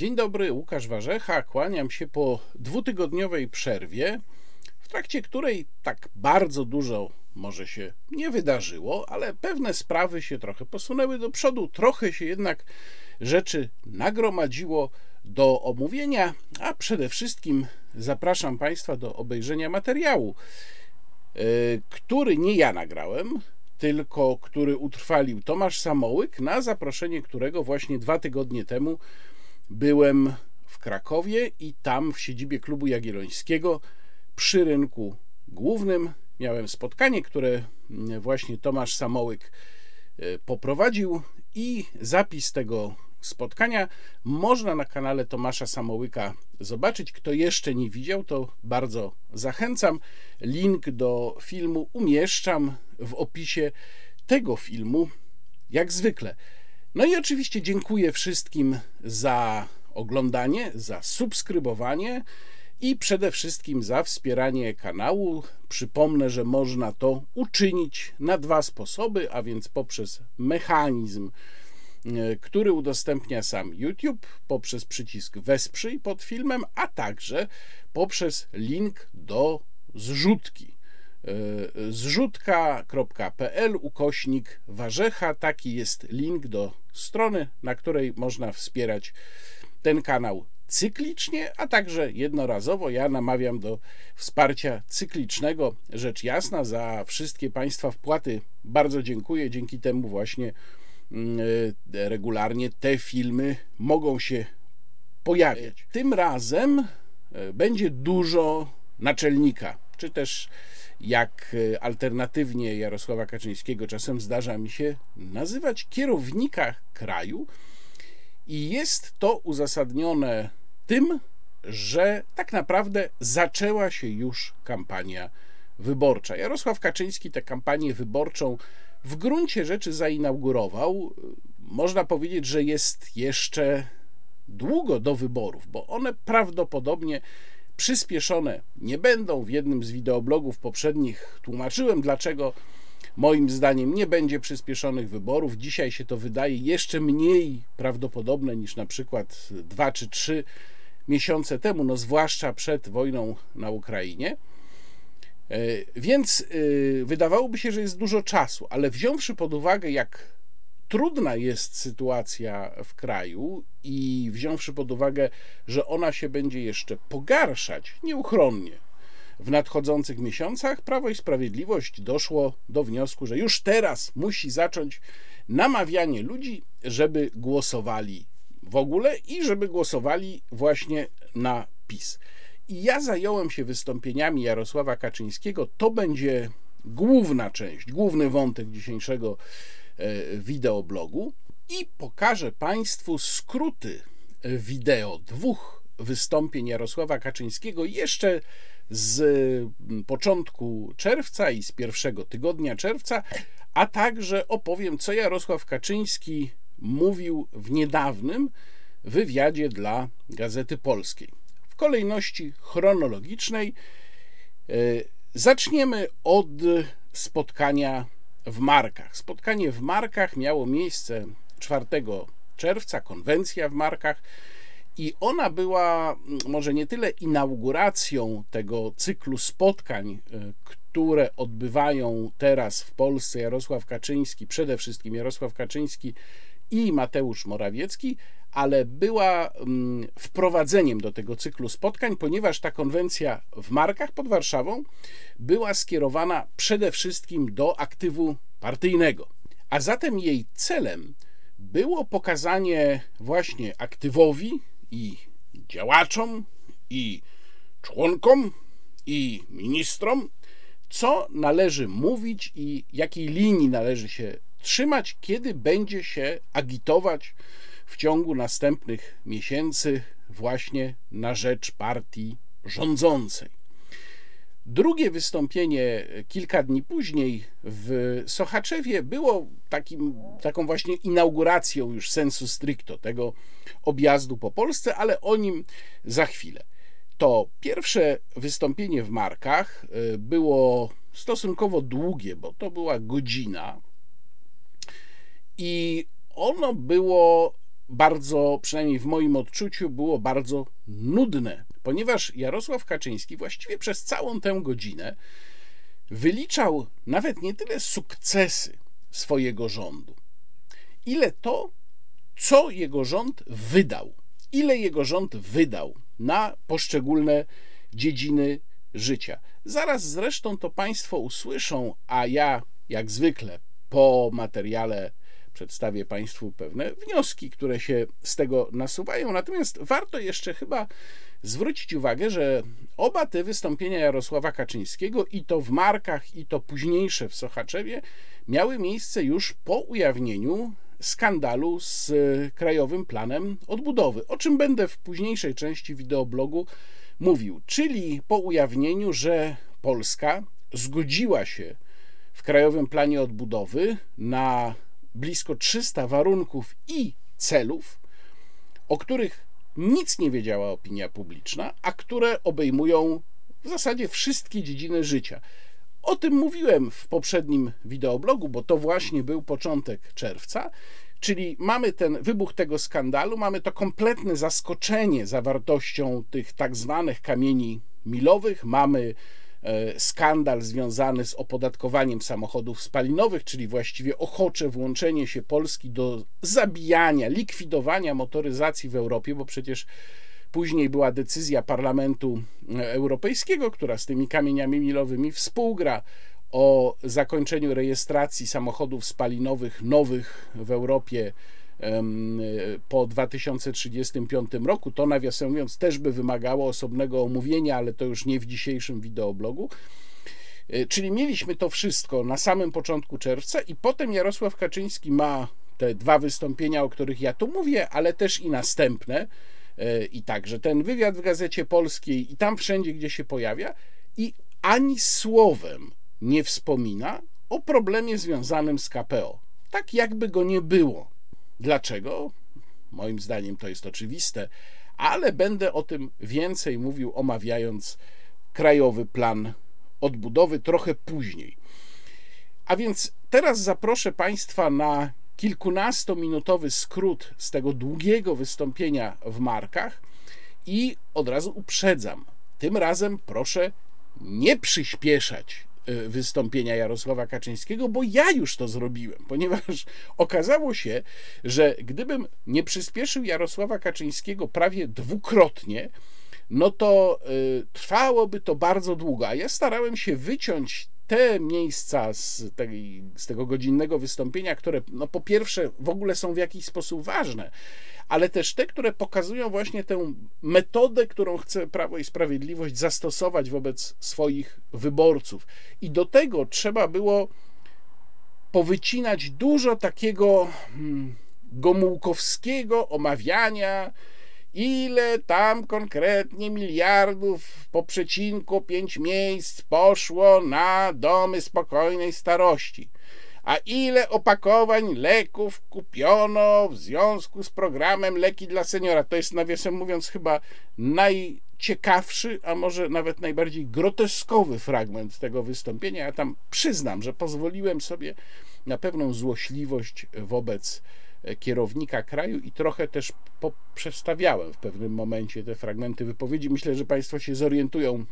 Dzień dobry, Łukasz Warzecha. Kłaniam się po dwutygodniowej przerwie, w trakcie której tak bardzo dużo może się nie wydarzyło, ale pewne sprawy się trochę posunęły do przodu, trochę się jednak rzeczy nagromadziło do omówienia, a przede wszystkim zapraszam Państwa do obejrzenia materiału, e, który nie ja nagrałem, tylko który utrwalił Tomasz Samołyk, na zaproszenie którego właśnie dwa tygodnie temu byłem w Krakowie i tam w siedzibie klubu Jagiellońskiego przy rynku głównym miałem spotkanie, które właśnie Tomasz Samołyk e, poprowadził i zapis tego spotkania można na kanale Tomasza Samołyka zobaczyć. Kto jeszcze nie widział, to bardzo zachęcam. Link do filmu umieszczam w opisie tego filmu, jak zwykle. No i oczywiście dziękuję wszystkim za oglądanie, za subskrybowanie i przede wszystkim za wspieranie kanału. Przypomnę, że można to uczynić na dwa sposoby, a więc poprzez mechanizm, e, który udostępnia sam YouTube, poprzez przycisk Wesprzyj pod filmem, a także poprzez link do zrzutki. E, zrzutka.pl ukośnik warzecha. Taki jest link do strony, na której można wspierać ten kanał cyklicznie, a także jednorazowo. Ja namawiam do wsparcia cyklicznego. Rzecz jasna, za wszystkie Państwa wpłaty bardzo dziękuję. Dzięki temu właśnie mm, e, regularnie te filmy mogą się pojawiać. Tym razem e, będzie dużo naczelnika, czy też jak e, alternatywnie Jarosława Kaczyńskiego czasem zdarza mi się nazywać kierownika kraju. I jest to uzasadnione tym, że tak naprawdę zaczęła się już kampania wyborcza. Jarosław Kaczyński tę kampanię wyborczą w gruncie rzeczy zainaugurował. Można powiedzieć, że jest jeszcze długo do wyborów, bo one prawdopodobnie przyspieszone nie będą. W jednym z wideoblogów poprzednich tłumaczyłem, dlaczego moim zdaniem nie będzie przyspieszonych wyborów. Dzisiaj się to wydaje jeszcze mniej prawdopodobne niż na przykład dwa czy trzy miesiące temu, no zwłaszcza przed wojną na Ukrainie. E, więc e, wydawałoby się, że jest dużo czasu, ale wziąwszy pod uwagę, jak trudna jest sytuacja w kraju i wziąwszy pod uwagę, że ona się będzie jeszcze pogarszać nieuchronnie w nadchodzących miesiącach, Prawo i Sprawiedliwość doszło do wniosku, że już teraz musi zacząć namawianie ludzi, żeby głosowali w ogóle i żeby głosowali właśnie na PiS. I ja zająłem się wystąpieniami Jarosława Kaczyńskiego. To będzie główna część, główny wątek dzisiejszego wideoblogu i pokażę Państwu skróty wideo dwóch wystąpień Jarosława Kaczyńskiego jeszcze z początku czerwca i z pierwszego tygodnia czerwca, a także opowiem, co Jarosław Kaczyński mówił w niedawnym wywiadzie dla Gazety Polskiej. W kolejności chronologicznej e, zaczniemy od spotkania w Markach. Spotkanie w Markach miało miejsce 4 czerwca, konwencja w Markach. I ona była mm, może nie tyle inauguracją tego cyklu spotkań, y, które odbywają teraz w Polsce Jarosław Kaczyński, przede wszystkim Jarosław Kaczyński i Mateusz Morawiecki, ale była mm, wprowadzeniem do tego cyklu spotkań, ponieważ ta konwencja w Markach pod Warszawą była skierowana przede wszystkim do aktywu partyjnego. A zatem jej celem było pokazanie właśnie aktywowi i działaczom, i członkom, i ministrom, co należy mówić i jakiej linii należy się trzymać, kiedy będzie się agitować w ciągu następnych miesięcy właśnie na rzecz partii rządzącej. Drugie wystąpienie kilka dni później w Sochaczewie było takim, taką właśnie inauguracją już sensu stricto tego objazdu po Polsce, ale o nim za chwilę. To pierwsze wystąpienie w Markach y, było stosunkowo długie, bo to była godzina i ono było bardzo, przynajmniej w moim odczuciu, było bardzo nudne, ponieważ Jarosław Kaczyński właściwie przez całą tę godzinę wyliczał nawet nie tyle sukcesy swojego rządu, ile to, co jego rząd wydał, ile jego rząd wydał na poszczególne dziedziny życia. Zaraz zresztą to Państwo usłyszą, a ja, jak zwykle, po materiale przedstawię Państwu pewne wnioski, które się z tego nasuwają. Natomiast warto jeszcze chyba zwrócić uwagę, że oba te wystąpienia Jarosława Kaczyńskiego, i to w Markach, i to późniejsze w Sochaczewie, miały miejsce już po ujawnieniu skandalu z Krajowym Planem Odbudowy, o czym będę w późniejszej części wideoblogu mówił, czyli po ujawnieniu, że Polska zgodziła się w Krajowym Planie Odbudowy na blisko 300 warunków i celów, o których nic nie wiedziała opinia publiczna, a które obejmują w zasadzie wszystkie dziedziny życia. O tym mówiłem w poprzednim wideoblogu, bo to właśnie był początek czerwca. Czyli mamy ten wybuch tego skandalu, mamy to kompletne zaskoczenie zawartością tych tak zwanych kamieni milowych, mamy skandal związany z opodatkowaniem samochodów spalinowych, czyli właściwie ochocze włączenie się Polski do zabijania, likwidowania motoryzacji w Europie, bo przecież później była decyzja Parlamentu Europejskiego, która z tymi kamieniami milowymi współgra o zakończeniu rejestracji samochodów spalinowych nowych w Europie po 2035 roku. To nawiasem mówiąc też by wymagało osobnego omówienia, ale to już nie w dzisiejszym wideoblogu. E, czyli mieliśmy to wszystko na samym początku czerwca i potem Jarosław Kaczyński ma te dwa wystąpienia, o których ja tu mówię, ale też i następne e, i także ten wywiad w Gazecie Polskiej i tam wszędzie, gdzie się pojawia i ani słowem nie wspomina o problemie związanym z KPO. Tak jakby go nie było. Dlaczego? Moim zdaniem to jest oczywiste, ale będę o tym więcej mówił, omawiając krajowy plan odbudowy trochę później. A więc teraz zaproszę Państwa na kilkunastominutowy skrót z tego długiego wystąpienia w markach i od razu uprzedzam. Tym razem proszę nie przyspieszać wystąpienia Jarosława Kaczyńskiego, bo ja już to zrobiłem, ponieważ okazało się, że gdybym nie przyspieszył Jarosława Kaczyńskiego prawie dwukrotnie, no to y, trwałoby to bardzo długo. A ja starałem się wyciąć te miejsca z, tej, z tego godzinnego wystąpienia, które no po pierwsze w ogóle są w jakiś sposób ważne, ale też te, które pokazują właśnie tę metodę, którą chce Prawo i Sprawiedliwość zastosować wobec swoich wyborców. I do tego trzeba było powycinać dużo takiego hmm, gomułkowskiego omawiania, ile tam konkretnie miliardów po przecinku pięć miejsc poszło na domy spokojnej starości a ile opakowań leków kupiono w związku z programem Leki dla Seniora. To jest, nawiasem mówiąc, chyba najciekawszy, a może nawet najbardziej groteskowy fragment tego wystąpienia. Ja tam przyznam, że pozwoliłem sobie na pewną złośliwość wobec kierownika kraju i trochę też poprzestawiałem w pewnym momencie te fragmenty wypowiedzi. Myślę, że Państwo się zorientują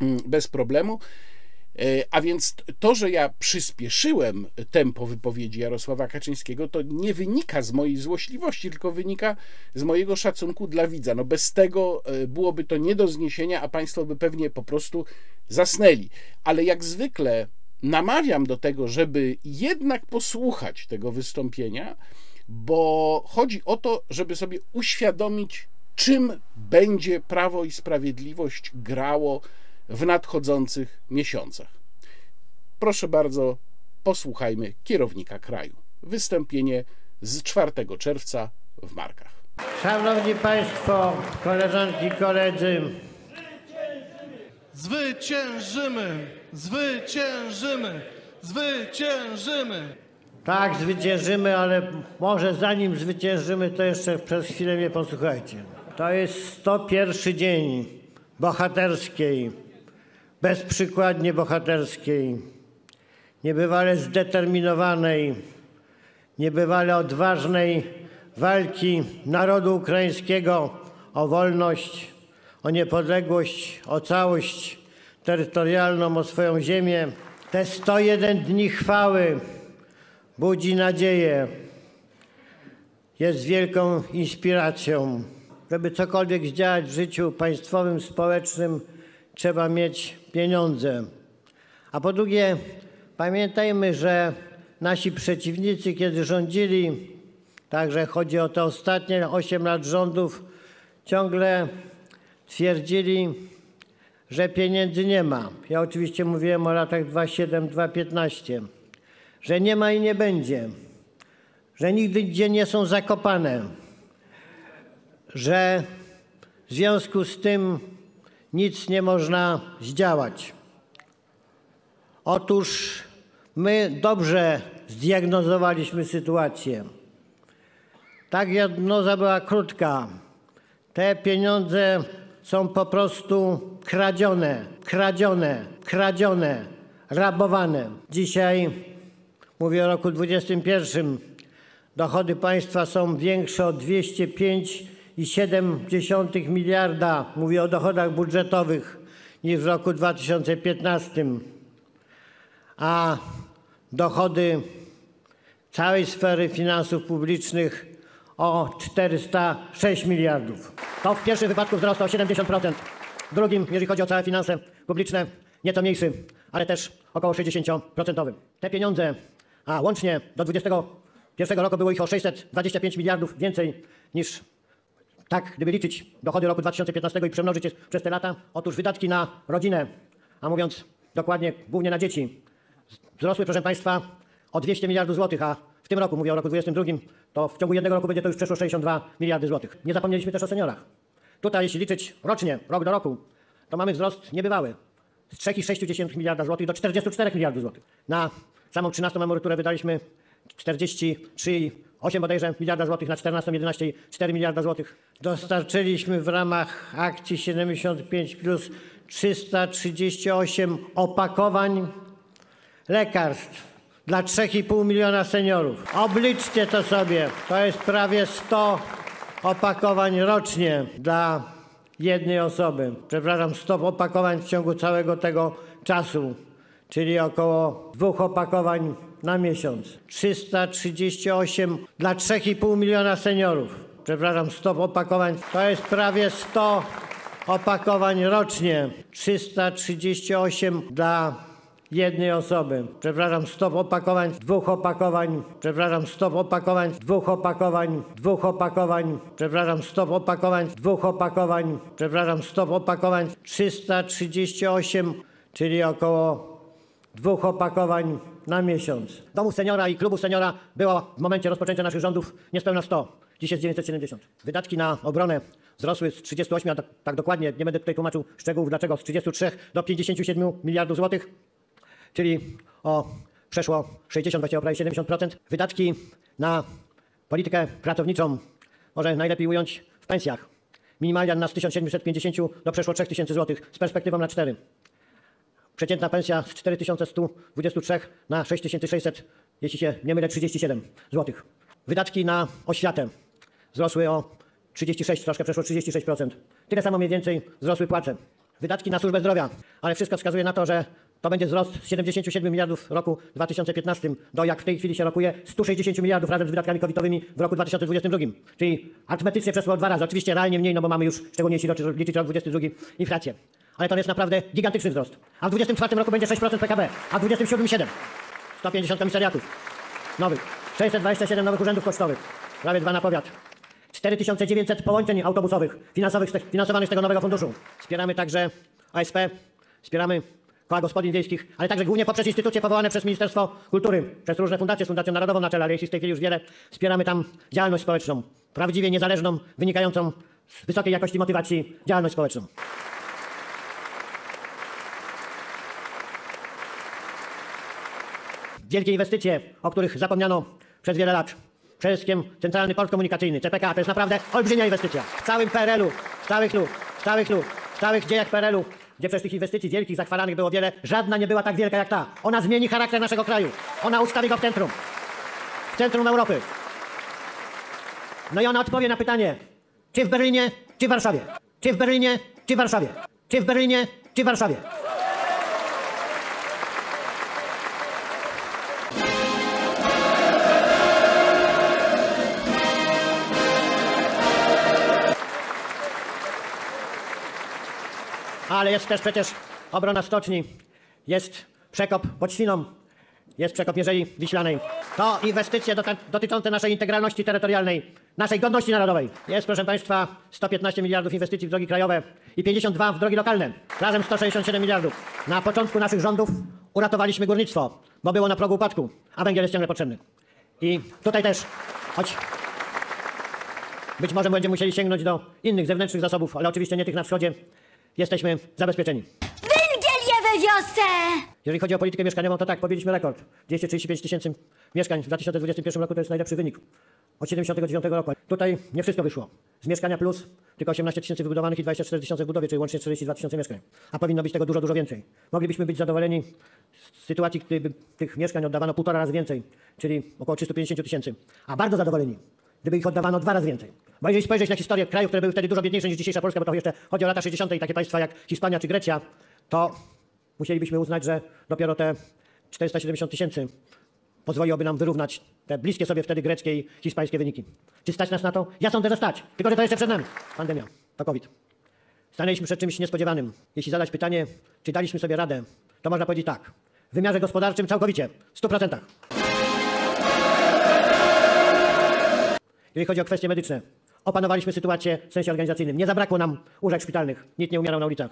mm, bez problemu. E, a więc to, że ja przyspieszyłem tempo wypowiedzi Jarosława Kaczyńskiego, to nie wynika z mojej złośliwości, tylko wynika z mojego szacunku dla widza. No bez tego e, byłoby to nie do zniesienia, a Państwo by pewnie po prostu zasnęli. Ale jak zwykle namawiam do tego, żeby jednak posłuchać tego wystąpienia, bo chodzi o to, żeby sobie uświadomić, czym będzie Prawo i Sprawiedliwość grało w nadchodzących miesiącach. Proszę bardzo, posłuchajmy kierownika kraju. Wystąpienie z 4 czerwca w Markach. Szanowni Państwo, koleżanki i koledzy, Zwyciężymy! Zwyciężymy! Zwyciężymy! tak, zwyciężymy, ale może zanim zwyciężymy, to jeszcze przez chwilę mnie posłuchajcie. To jest 101 dzień bohaterskiej bezprzykładnie bohaterskiej, niebywale zdeterminowanej, niebywale odważnej walki narodu ukraińskiego o wolność, o niepodległość, o całość terytorialną, o swoją ziemię. Te 101 dni chwały budzi nadzieję, jest wielką inspiracją. Żeby cokolwiek zdziałać w życiu państwowym, społecznym, trzeba mieć pieniądze. A po drugie, pamiętajmy, że nasi przeciwnicy, kiedy rządzili, także chodzi o te ostatnie 8 lat rządów, ciągle twierdzili, że pieniędzy nie ma. Ja oczywiście mówiłem o latach 2007-2015, że nie ma i nie będzie, że nigdy gdzie nie są zakopane, że w związku z tym nic nie można zdziałać. Otóż my dobrze zdiagnozowaliśmy sytuację. Ta diagnoza była krótka. Te pieniądze są po prostu kradzione, kradzione, kradzione, rabowane. Dzisiaj, mówię o roku 2021, dochody państwa są większe o 205,7 miliarda, mówię o dochodach budżetowych, niż w roku 2015 a dochody całej sfery finansów publicznych o 406 miliardów. To w pierwszym wypadku wzrost o 70%. W drugim, jeżeli chodzi o całe finanse publiczne, nieco mniejszy, ale też około 60%. Te pieniądze, a łącznie do 2021 roku było ich o 625 miliardów więcej niż tak, gdyby liczyć dochody roku 2015 i przemnożyć je przez te lata. Otóż wydatki na rodzinę, a mówiąc dokładnie, głównie na dzieci, wzrosły, proszę Państwa, o 200 miliardów złotych, a w tym roku, mówię o roku 2022, to w ciągu jednego roku będzie to już przeszło 62 miliardy złotych. Nie zapomnieliśmy też o seniorach. Tutaj, jeśli liczyć rocznie, rok do roku, to mamy wzrost niebywały. Z 3,6 miliarda złotych do 44 miliardów złotych. Na samą 13 emeryturę wydaliśmy 43,8 bodajże miliarda złotych, na 14 11,4 miliarda złotych. Dostarczyliśmy w ramach akcji 75 plus 338 opakowań lekarstw dla 3,5 miliona seniorów. Obliczcie to sobie. To jest prawie 100 opakowań rocznie dla jednej osoby. Przepraszam, 100 opakowań w ciągu całego tego czasu, czyli około dwóch opakowań na miesiąc. 338 dla 3,5 miliona seniorów. Przepraszam, 100 opakowań. To jest prawie 100 opakowań rocznie. 338 dla jednej osoby. Przepraszam, 100 opakowań, dwóch opakowań, przepraszam, 100 opakowań, dwóch opakowań, dwóch opakowań, przepraszam, 100 opakowań, dwóch opakowań, przepraszam, 100 opakowań, 338, czyli około dwóch opakowań na miesiąc. Domu seniora i klubu seniora było w momencie rozpoczęcia naszych rządów niespełna 100. Dziś jest 970. Wydatki na obronę wzrosły z 38, a tak, tak dokładnie, nie będę tutaj tłumaczył szczegółów dlaczego, z 33 do 57 miliardów złotych czyli o przeszło 60, właściwie o prawie 70%. Wydatki na politykę pracowniczą może najlepiej ująć w pensjach. Minimalna z 1750 do przeszło 3000 zł z perspektywą na 4. Przeciętna pensja z 4123 na 6600, jeśli się nie mylę, 37 zł. Wydatki na oświatę wzrosły o 36, troszkę przeszło 36%. Tyle samo mniej więcej wzrosły płace. Wydatki na służbę zdrowia, ale wszystko wskazuje na to, że to będzie wzrost z 77 miliardów w roku 2015 do, jak w tej chwili się rokuje, 160 miliardów razem z wydatkami covidowymi w roku 2022. Czyli arytmetycznie przeszło dwa razy. Oczywiście realnie mniej, no bo mamy już, szczególnie jeśli liczyć rok 2022, inflację. Ale to jest naprawdę gigantyczny wzrost. A w 2024 roku będzie 6% PKB, a w 2027 7. 150 komisariatów nowych, 627 nowych urzędów pocztowych, prawie dwa na powiat. 4900 połączeń autobusowych finansowych, finansowanych z tego nowego funduszu. Wspieramy także ASP, wspieramy koła gospodyń wiejskich, ale także głównie poprzez instytucje powołane przez Ministerstwo Kultury, przez różne fundacje, z Fundacją Narodową na czele, ale jest w tej chwili już wiele. Wspieramy tam działalność społeczną, prawdziwie niezależną, wynikającą z wysokiej jakości motywacji działalność społeczną. Wielkie inwestycje, o których zapomniano przez wiele lat. Przede wszystkim Centralny Port Komunikacyjny, CPK, to jest naprawdę olbrzymia inwestycja. W całym PRL-u, w całych lub, w całych lub, w całych dziejach PRL-u gdzie przez tych inwestycji wielkich, zachwalanych było wiele, żadna nie była tak wielka jak ta. Ona zmieni charakter naszego kraju. Ona ustawi go w centrum. W centrum Europy. No i ona odpowie na pytanie, czy w Berlinie, czy w Warszawie? Czy w Berlinie, czy w Warszawie? Czy w Berlinie, czy w Warszawie? Ale jest też przecież obrona stoczni, jest przekop pod Świną, jest przekop Mierzei Wiślanej. To inwestycje dotyczące naszej integralności terytorialnej, naszej godności narodowej. Jest, proszę Państwa, 115 miliardów inwestycji w drogi krajowe i 52 w drogi lokalne. Razem 167 miliardów. Na początku naszych rządów uratowaliśmy górnictwo, bo było na progu upadku, a węgiel jest ciągle potrzebny. I tutaj też, choć być może będziemy musieli sięgnąć do innych zewnętrznych zasobów, ale oczywiście nie tych na wschodzie, jesteśmy zabezpieczeni. Węgiel je we wiosce! Jeżeli chodzi o politykę mieszkaniową, to tak, pobiliśmy rekord. 235 tysięcy mieszkań w 2021 roku to jest najlepszy wynik od 79 roku. Tutaj nie wszystko wyszło. Z mieszkania plus tylko 18 tysięcy wybudowanych i 24 tysiące w budowie, czyli łącznie 42 tysiące mieszkań. A powinno być tego dużo, dużo więcej. Moglibyśmy być zadowoleni z sytuacji, gdyby tych mieszkań oddawano półtora razy więcej, czyli około 350 tysięcy. A bardzo zadowoleni, gdyby ich oddawano dwa razy więcej. Bo jeżeli spojrzeć na historię krajów, które były wtedy dużo biedniejsze niż dzisiejsza Polska, bo to jeszcze chodzi o lata 60. i takie państwa jak Hiszpania czy Grecja, to musielibyśmy uznać, że dopiero te 470 tysięcy pozwoliłoby nam wyrównać te bliskie sobie wtedy greckie i hiszpańskie wyniki. Czy stać nas na to? Ja sądzę, że stać. Tylko, że to jeszcze przed nami. Pandemia. To COVID. Stanęliśmy przed czymś niespodziewanym. Jeśli zadać pytanie, czy daliśmy sobie radę, to można powiedzieć tak. W wymiarze gospodarczym całkowicie. W 100%. Jeżeli chodzi o kwestie medyczne, opanowaliśmy sytuację w sensie organizacyjnym. Nie zabrakło nam łóżek szpitalnych. Nikt nie umierał na ulicach.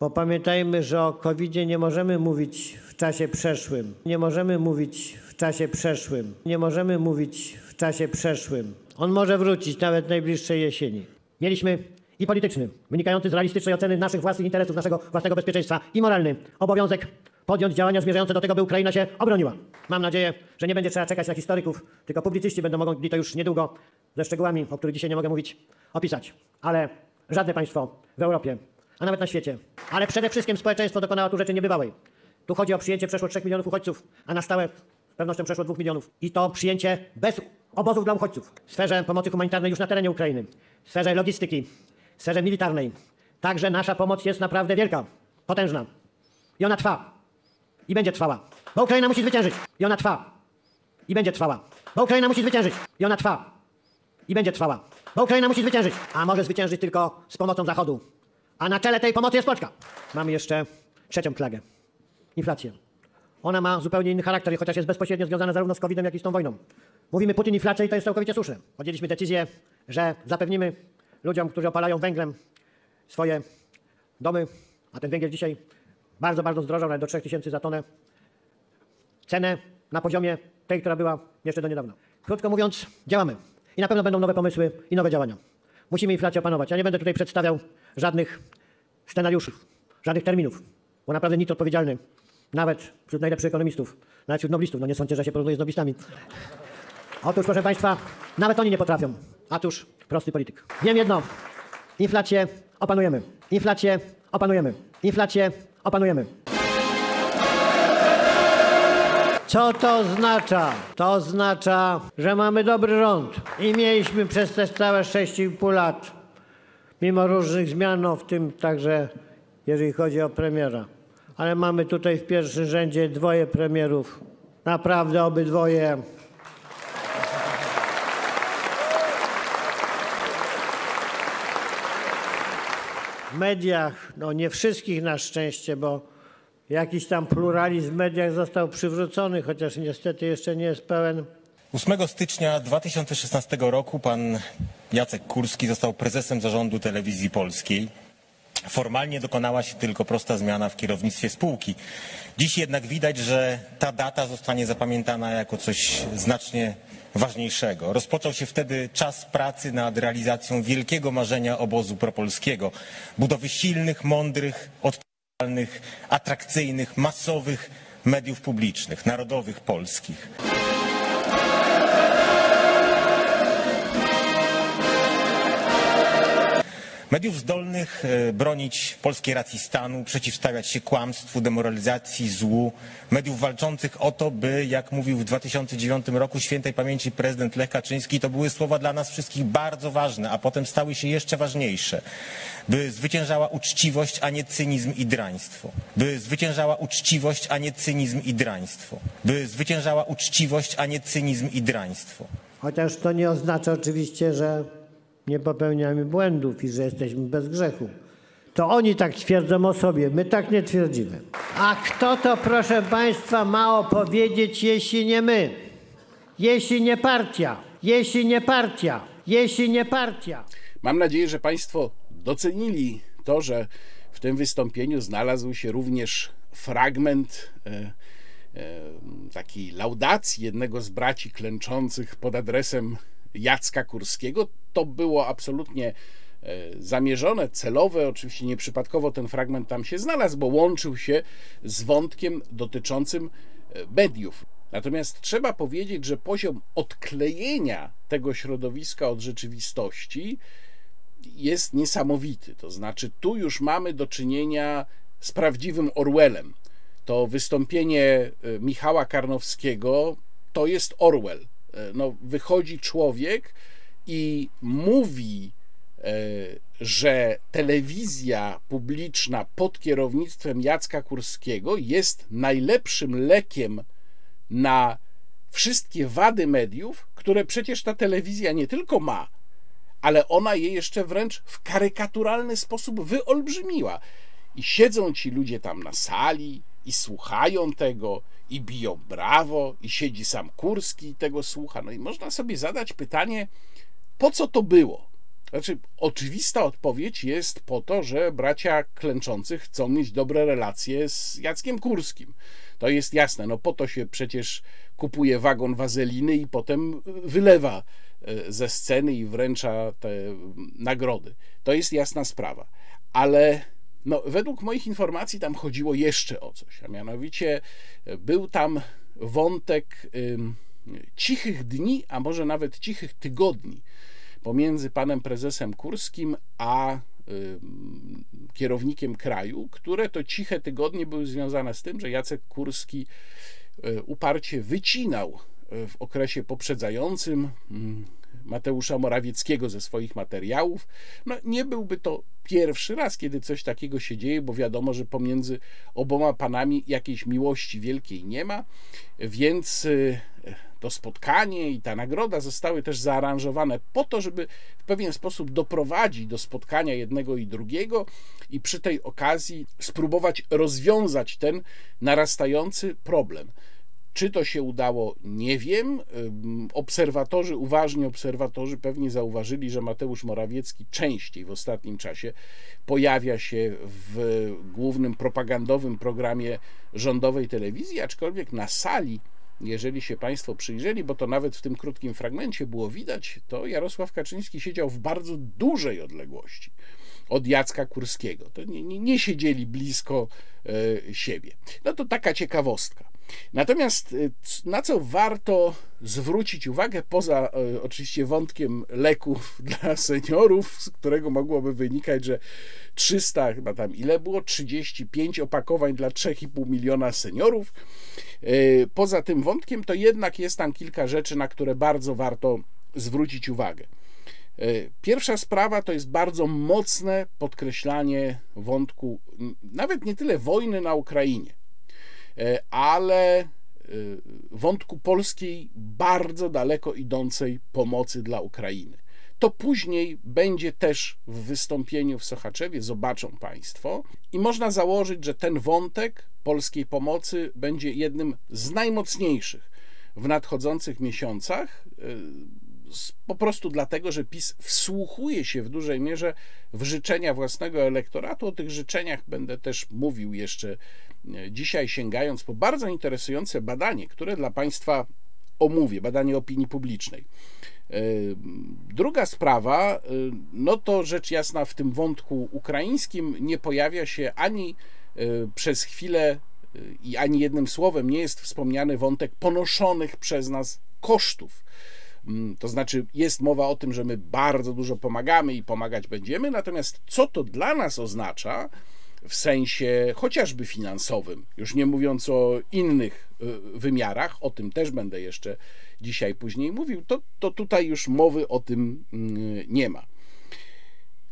Bo pamiętajmy, że o covid nie możemy mówić w czasie przeszłym. Nie możemy mówić w czasie przeszłym. Nie możemy mówić w czasie przeszłym. On może wrócić nawet najbliższej jesieni. Mieliśmy i polityczny, wynikający z realistycznej oceny naszych własnych interesów, naszego własnego bezpieczeństwa i moralny obowiązek podjąć działania zmierzające do tego, by Ukraina się obroniła. Mam nadzieję, że nie będzie trzeba czekać na historyków, tylko publicyści będą mogli to już niedługo ze szczegółami, o których dzisiaj nie mogę mówić, opisać. Ale żadne państwo w Europie, a nawet na świecie, ale przede wszystkim społeczeństwo dokonało tu rzeczy niebywałej. Tu chodzi o przyjęcie przeszło 3 milionów uchodźców, a na stałe z pewnością przeszło 2 milionów. I to przyjęcie bez obozów dla uchodźców. W sferze pomocy humanitarnej już na terenie Ukrainy, w sferze logistyki, w sferze militarnej. Także nasza pomoc jest naprawdę wielka, potężna. I ona trwa. I będzie trwała. Bo Ukraina musi zwyciężyć. I ona trwa. I będzie trwała. Bo Ukraina musi zwyciężyć. I ona trwa. I będzie trwała. Bo Ukraina musi zwyciężyć. A może zwyciężyć tylko z pomocą Zachodu. A na czele tej pomocy jest Polska. Mamy jeszcze trzecią plagę. Inflację. Ona ma zupełnie inny charakter, chociaż jest bezpośrednio związana zarówno z COVID-em, jak i z tą wojną. Mówimy Putin inflacja i to jest całkowicie słuszne. Podjęliśmy decyzję, że zapewnimy ludziom, którzy opalają węglem swoje domy, a ten węgiel dzisiaj bardzo, bardzo zdrożał, nawet do 3000 za tonę, cenę na poziomie tej, która była jeszcze do niedawna. Krótko mówiąc, działamy. I na pewno będą nowe pomysły i nowe działania. Musimy inflację opanować. Ja nie będę tutaj przedstawiał żadnych scenariuszów, żadnych terminów, bo naprawdę nikt odpowiedzialny, nawet wśród najlepszych ekonomistów, nawet wśród noblistów, no nie sądzę, że się porównuje z noblistami. Otóż, proszę Państwa, nawet oni nie potrafią. Otóż prosty polityk. Wiem jedno. Inflację opanujemy. Inflację opanujemy. Inflację opanujemy. Co to oznacza? To oznacza, że mamy dobry rząd i mieliśmy przez te całe 6,5 lat, mimo różnych zmian, w tym także jeżeli chodzi o premiera. Ale mamy tutaj w pierwszym rzędzie dwoje premierów. Naprawdę obydwoje mediach, no nie wszystkich na szczęście, bo jakiś tam pluralizm w mediach został przywrócony, chociaż niestety jeszcze nie jest pełen. 8 stycznia 2016 roku pan Jacek Kurski został prezesem zarządu telewizji polskiej. Formalnie dokonała się tylko prosta zmiana w kierownictwie spółki. Dziś jednak widać, że ta data zostanie zapamiętana jako coś znacznie ważniejszego. Rozpoczął się wtedy czas pracy nad realizacją wielkiego marzenia obozu propolskiego. Budowy silnych, mądrych, odpowiedzialnych, atrakcyjnych, masowych mediów publicznych, narodowych, polskich. Mediów zdolnych e, bronić polskiej racji stanu, przeciwstawiać się kłamstwu, demoralizacji, złu. Mediów walczących o to, by, jak mówił w 2009 roku świętej pamięci prezydent Lech Kaczyński, to były słowa dla nas wszystkich bardzo ważne, a potem stały się jeszcze ważniejsze. By zwyciężała uczciwość, a nie cynizm i draństwo. By zwyciężała uczciwość, a nie cynizm i draństwo. By zwyciężała uczciwość, a nie cynizm i draństwo. Chociaż to nie oznacza oczywiście, że nie popełniamy błędów i że jesteśmy bez grzechu. To oni tak twierdzą o sobie, my tak nie twierdzimy. A kto to, proszę Państwa, ma opowiedzieć, jeśli nie my? Jeśli nie partia, jeśli nie partia, jeśli nie partia. Mam nadzieję, że Państwo docenili to, że w tym wystąpieniu znalazł się również fragment e, e, takiej laudacji jednego z braci klęczących pod adresem Jacka Kurskiego. To było absolutnie e, zamierzone, celowe. Oczywiście nieprzypadkowo ten fragment tam się znalazł, bo łączył się z wątkiem dotyczącym e, mediów. Natomiast trzeba powiedzieć, że poziom odklejenia tego środowiska od rzeczywistości jest niesamowity. To znaczy, tu już mamy do czynienia z prawdziwym Orwellem. To wystąpienie e, Michała Karnowskiego to jest Orwell. No, wychodzi człowiek i mówi, e, że telewizja publiczna pod kierownictwem Jacka Kurskiego jest najlepszym lekiem na wszystkie wady mediów, które przecież ta telewizja nie tylko ma, ale ona je jeszcze wręcz w karykaturalny sposób wyolbrzymiła. I siedzą ci ludzie tam na sali i słuchają tego, i biją brawo, i siedzi sam Kurski i tego słucha. No i można sobie zadać pytanie, po co to było? Znaczy, oczywista odpowiedź jest po to, że bracia klęczących chcą mieć dobre relacje z Jackiem Kurskim. To jest jasne, no po to się przecież kupuje wagon wazeliny i potem wylewa e, ze sceny i wręcza te nagrody. To jest jasna sprawa. Ale no, według moich informacji tam chodziło jeszcze o coś, a mianowicie e, był tam wątek cichych dni, a może nawet cichych tygodni pomiędzy panem prezesem Kurskim a kierownikiem kraju, które to ciche tygodnie były związane z tym, że Jacek Kurski e, uparcie wycinał w okresie poprzedzającym Mateusza Morawieckiego ze swoich materiałów. No, nie byłby to pierwszy raz, kiedy coś takiego się dzieje, bo wiadomo, że pomiędzy oboma panami jakiejś miłości wielkiej nie ma, więc y, to spotkanie i ta nagroda zostały też zaaranżowane po to, żeby w pewien sposób doprowadzić do spotkania jednego i drugiego i przy tej okazji spróbować rozwiązać ten narastający problem. Czy to się udało, nie wiem. Obserwatorzy, uważni obserwatorzy pewnie zauważyli, że Mateusz Morawiecki częściej w ostatnim czasie pojawia się w głównym propagandowym programie rządowej telewizji, aczkolwiek na sali jeżeli się Państwo przyjrzeli, bo to nawet w tym krótkim fragmencie było widać, to Jarosław Kaczyński siedział w bardzo dużej odległości od Jacka Kurskiego. To nie, nie, nie siedzieli blisko e, siebie. No to taka ciekawostka. Natomiast y, na co warto zwrócić uwagę, poza y, oczywiście wątkiem leków dla seniorów, z którego mogłoby wynikać, że 300, chyba tam ile było, 35 opakowań dla 3,5 miliona seniorów. Y, poza tym wątkiem, to jednak jest tam kilka rzeczy, na które bardzo warto zwrócić uwagę. Pierwsza sprawa to jest bardzo mocne podkreślanie wątku, nawet nie tyle wojny na Ukrainie, E, ale e, wątku polskiej bardzo daleko idącej pomocy dla Ukrainy. To później będzie też w wystąpieniu w Sochaczewie, zobaczą Państwo, i można założyć, że ten wątek polskiej pomocy będzie jednym z najmocniejszych w nadchodzących miesiącach e, po prostu dlatego, że PiS wsłuchuje się w dużej mierze w życzenia własnego elektoratu. O tych życzeniach będę też mówił jeszcze e, dzisiaj, sięgając po bardzo interesujące badanie, które dla Państwa omówię, badanie opinii publicznej. E, druga sprawa, e, no to rzecz jasna w tym wątku ukraińskim nie pojawia się ani przez chwilę i ani jednym słowem nie jest wspomniany wątek ponoszonych przez nas kosztów To znaczy, jest mowa o tym, że my bardzo dużo pomagamy i pomagać będziemy, natomiast co to dla nas oznacza w sensie chociażby finansowym, już nie mówiąc o innych y, wymiarach, o tym też będę jeszcze dzisiaj później mówił, to, to tutaj już mowy o tym mm, nie ma.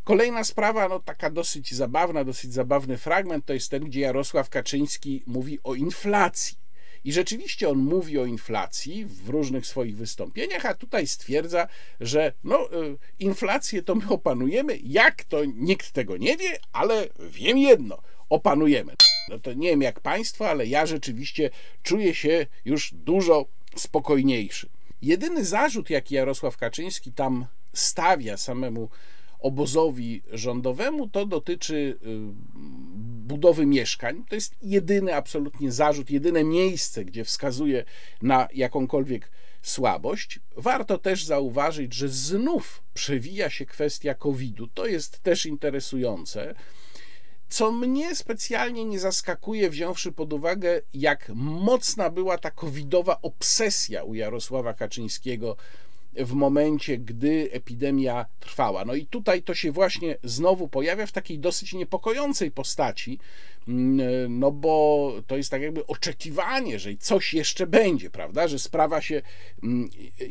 Kolejna sprawa, no taka dosyć zabawna, dosyć zabawny fragment, to jest ten, gdzie Jarosław Kaczyński mówi o inflacji. I rzeczywiście on mówi o inflacji w różnych swoich wystąpieniach, a tutaj stwierdza, że no, y, inflację to my opanujemy. Jak to nikt tego nie wie, ale wiem jedno: opanujemy. No to nie wiem jak Państwo, ale ja rzeczywiście czuję się już dużo spokojniejszy. Jedyny zarzut, jaki Jarosław Kaczyński tam stawia samemu obozowi rządowemu, to dotyczy y, budowy mieszkań. To jest jedyny absolutnie zarzut, jedyne miejsce, gdzie wskazuje na jakąkolwiek słabość. Warto też zauważyć, że znów przewija się kwestia COVID-u. To jest też interesujące. Co mnie specjalnie nie zaskakuje, wziąwszy pod uwagę, jak mocna była ta covidowa obsesja u Jarosława Kaczyńskiego w momencie, gdy epidemia trwała. No i tutaj to się właśnie znowu pojawia w takiej dosyć niepokojącej postaci, no bo to jest tak jakby oczekiwanie, że coś jeszcze będzie, prawda, że sprawa się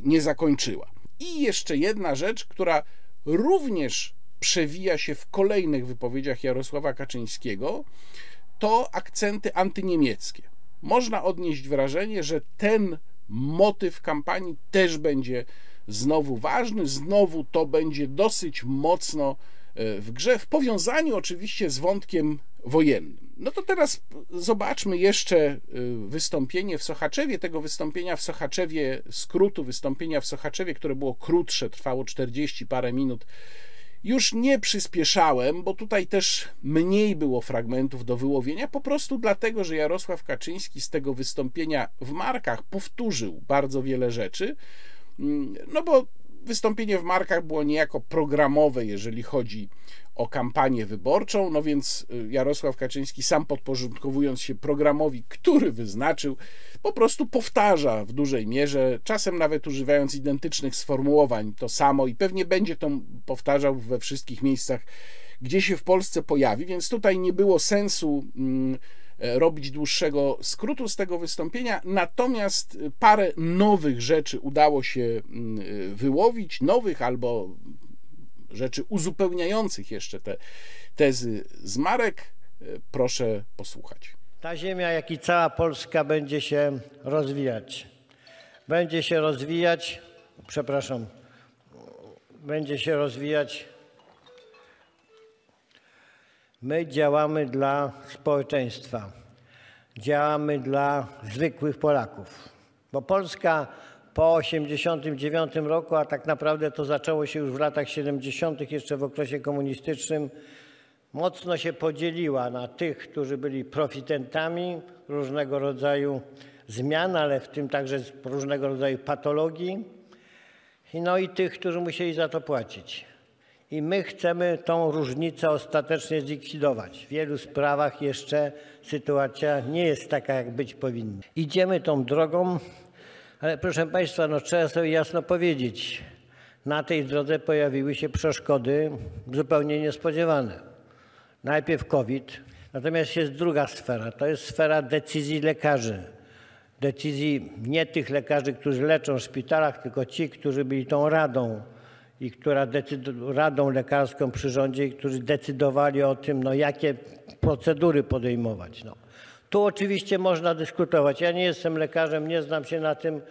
nie zakończyła. I jeszcze jedna rzecz, która również przewija się w kolejnych wypowiedziach Jarosława Kaczyńskiego, to akcenty antyniemieckie. Można odnieść wrażenie, że ten motyw kampanii też będzie znowu ważny, znowu to będzie dosyć mocno w grze, w powiązaniu oczywiście z wątkiem wojennym. No to teraz zobaczmy jeszcze wystąpienie w Sochaczewie. Tego wystąpienia w Sochaczewie, skrótu wystąpienia w Sochaczewie, które było krótsze, trwało 40 parę minut. Już nie przyspieszałem, bo tutaj też mniej było fragmentów do wyłowienia, po prostu dlatego, że Jarosław Kaczyński z tego wystąpienia w markach powtórzył bardzo wiele rzeczy. No bo wystąpienie w markach było niejako programowe, jeżeli chodzi o kampanię wyborczą, no więc Jarosław Kaczyński, sam podporządkowując się programowi, który wyznaczył, po prostu powtarza w dużej mierze, czasem nawet używając identycznych sformułowań, to samo i pewnie będzie to powtarzał we wszystkich miejscach, gdzie się w Polsce pojawi, więc tutaj nie było sensu robić dłuższego skrótu z tego wystąpienia, natomiast parę nowych rzeczy udało się wyłowić, nowych albo rzeczy uzupełniających jeszcze te tezy z Marek. Proszę posłuchać. Ta ziemia, jak i cała Polska, będzie się rozwijać. Będzie się rozwijać, przepraszam, będzie się rozwijać. My działamy dla społeczeństwa, działamy dla zwykłych Polaków, bo Polska po 1989 roku, a tak naprawdę to zaczęło się już w latach 70., jeszcze w okresie komunistycznym, mocno się podzieliła na tych, którzy byli profitentami różnego rodzaju zmian, ale w tym także różnego rodzaju patologii, no i tych, którzy musieli za to płacić. I my chcemy tą różnicę ostatecznie zlikwidować. W wielu sprawach jeszcze sytuacja nie jest taka, jak być powinna. Idziemy tą drogą, ale proszę Państwa, no trzeba sobie jasno powiedzieć, na tej drodze pojawiły się przeszkody zupełnie niespodziewane. Najpierw COVID, natomiast jest druga sfera, to jest sfera decyzji lekarzy. Decyzji nie tych lekarzy, którzy leczą w szpitalach, tylko ci, którzy byli tą radą i która radą lekarską przy rządzie, i którzy decydowali o tym, no, jakie procedury podejmować. No. Tu oczywiście można dyskutować. Ja nie jestem lekarzem, nie znam się na tym,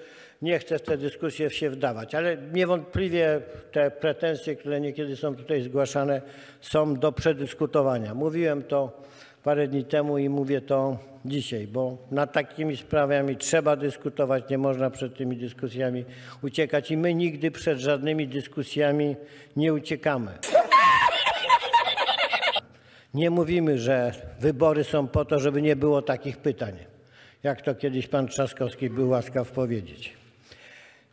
nie chcę w tę dyskusję się wdawać, ale niewątpliwie te pretensje, które niekiedy są tutaj zgłaszane, są do przedyskutowania. Mówiłem to parę dni temu i mówię to dzisiaj, bo nad takimi sprawami trzeba dyskutować, nie można przed tymi dyskusjami uciekać i my nigdy przed żadnymi dyskusjami nie uciekamy. Nie mówimy, że wybory są po to, żeby nie było takich pytań, jak to kiedyś pan Trzaskowski był łaskaw powiedzieć.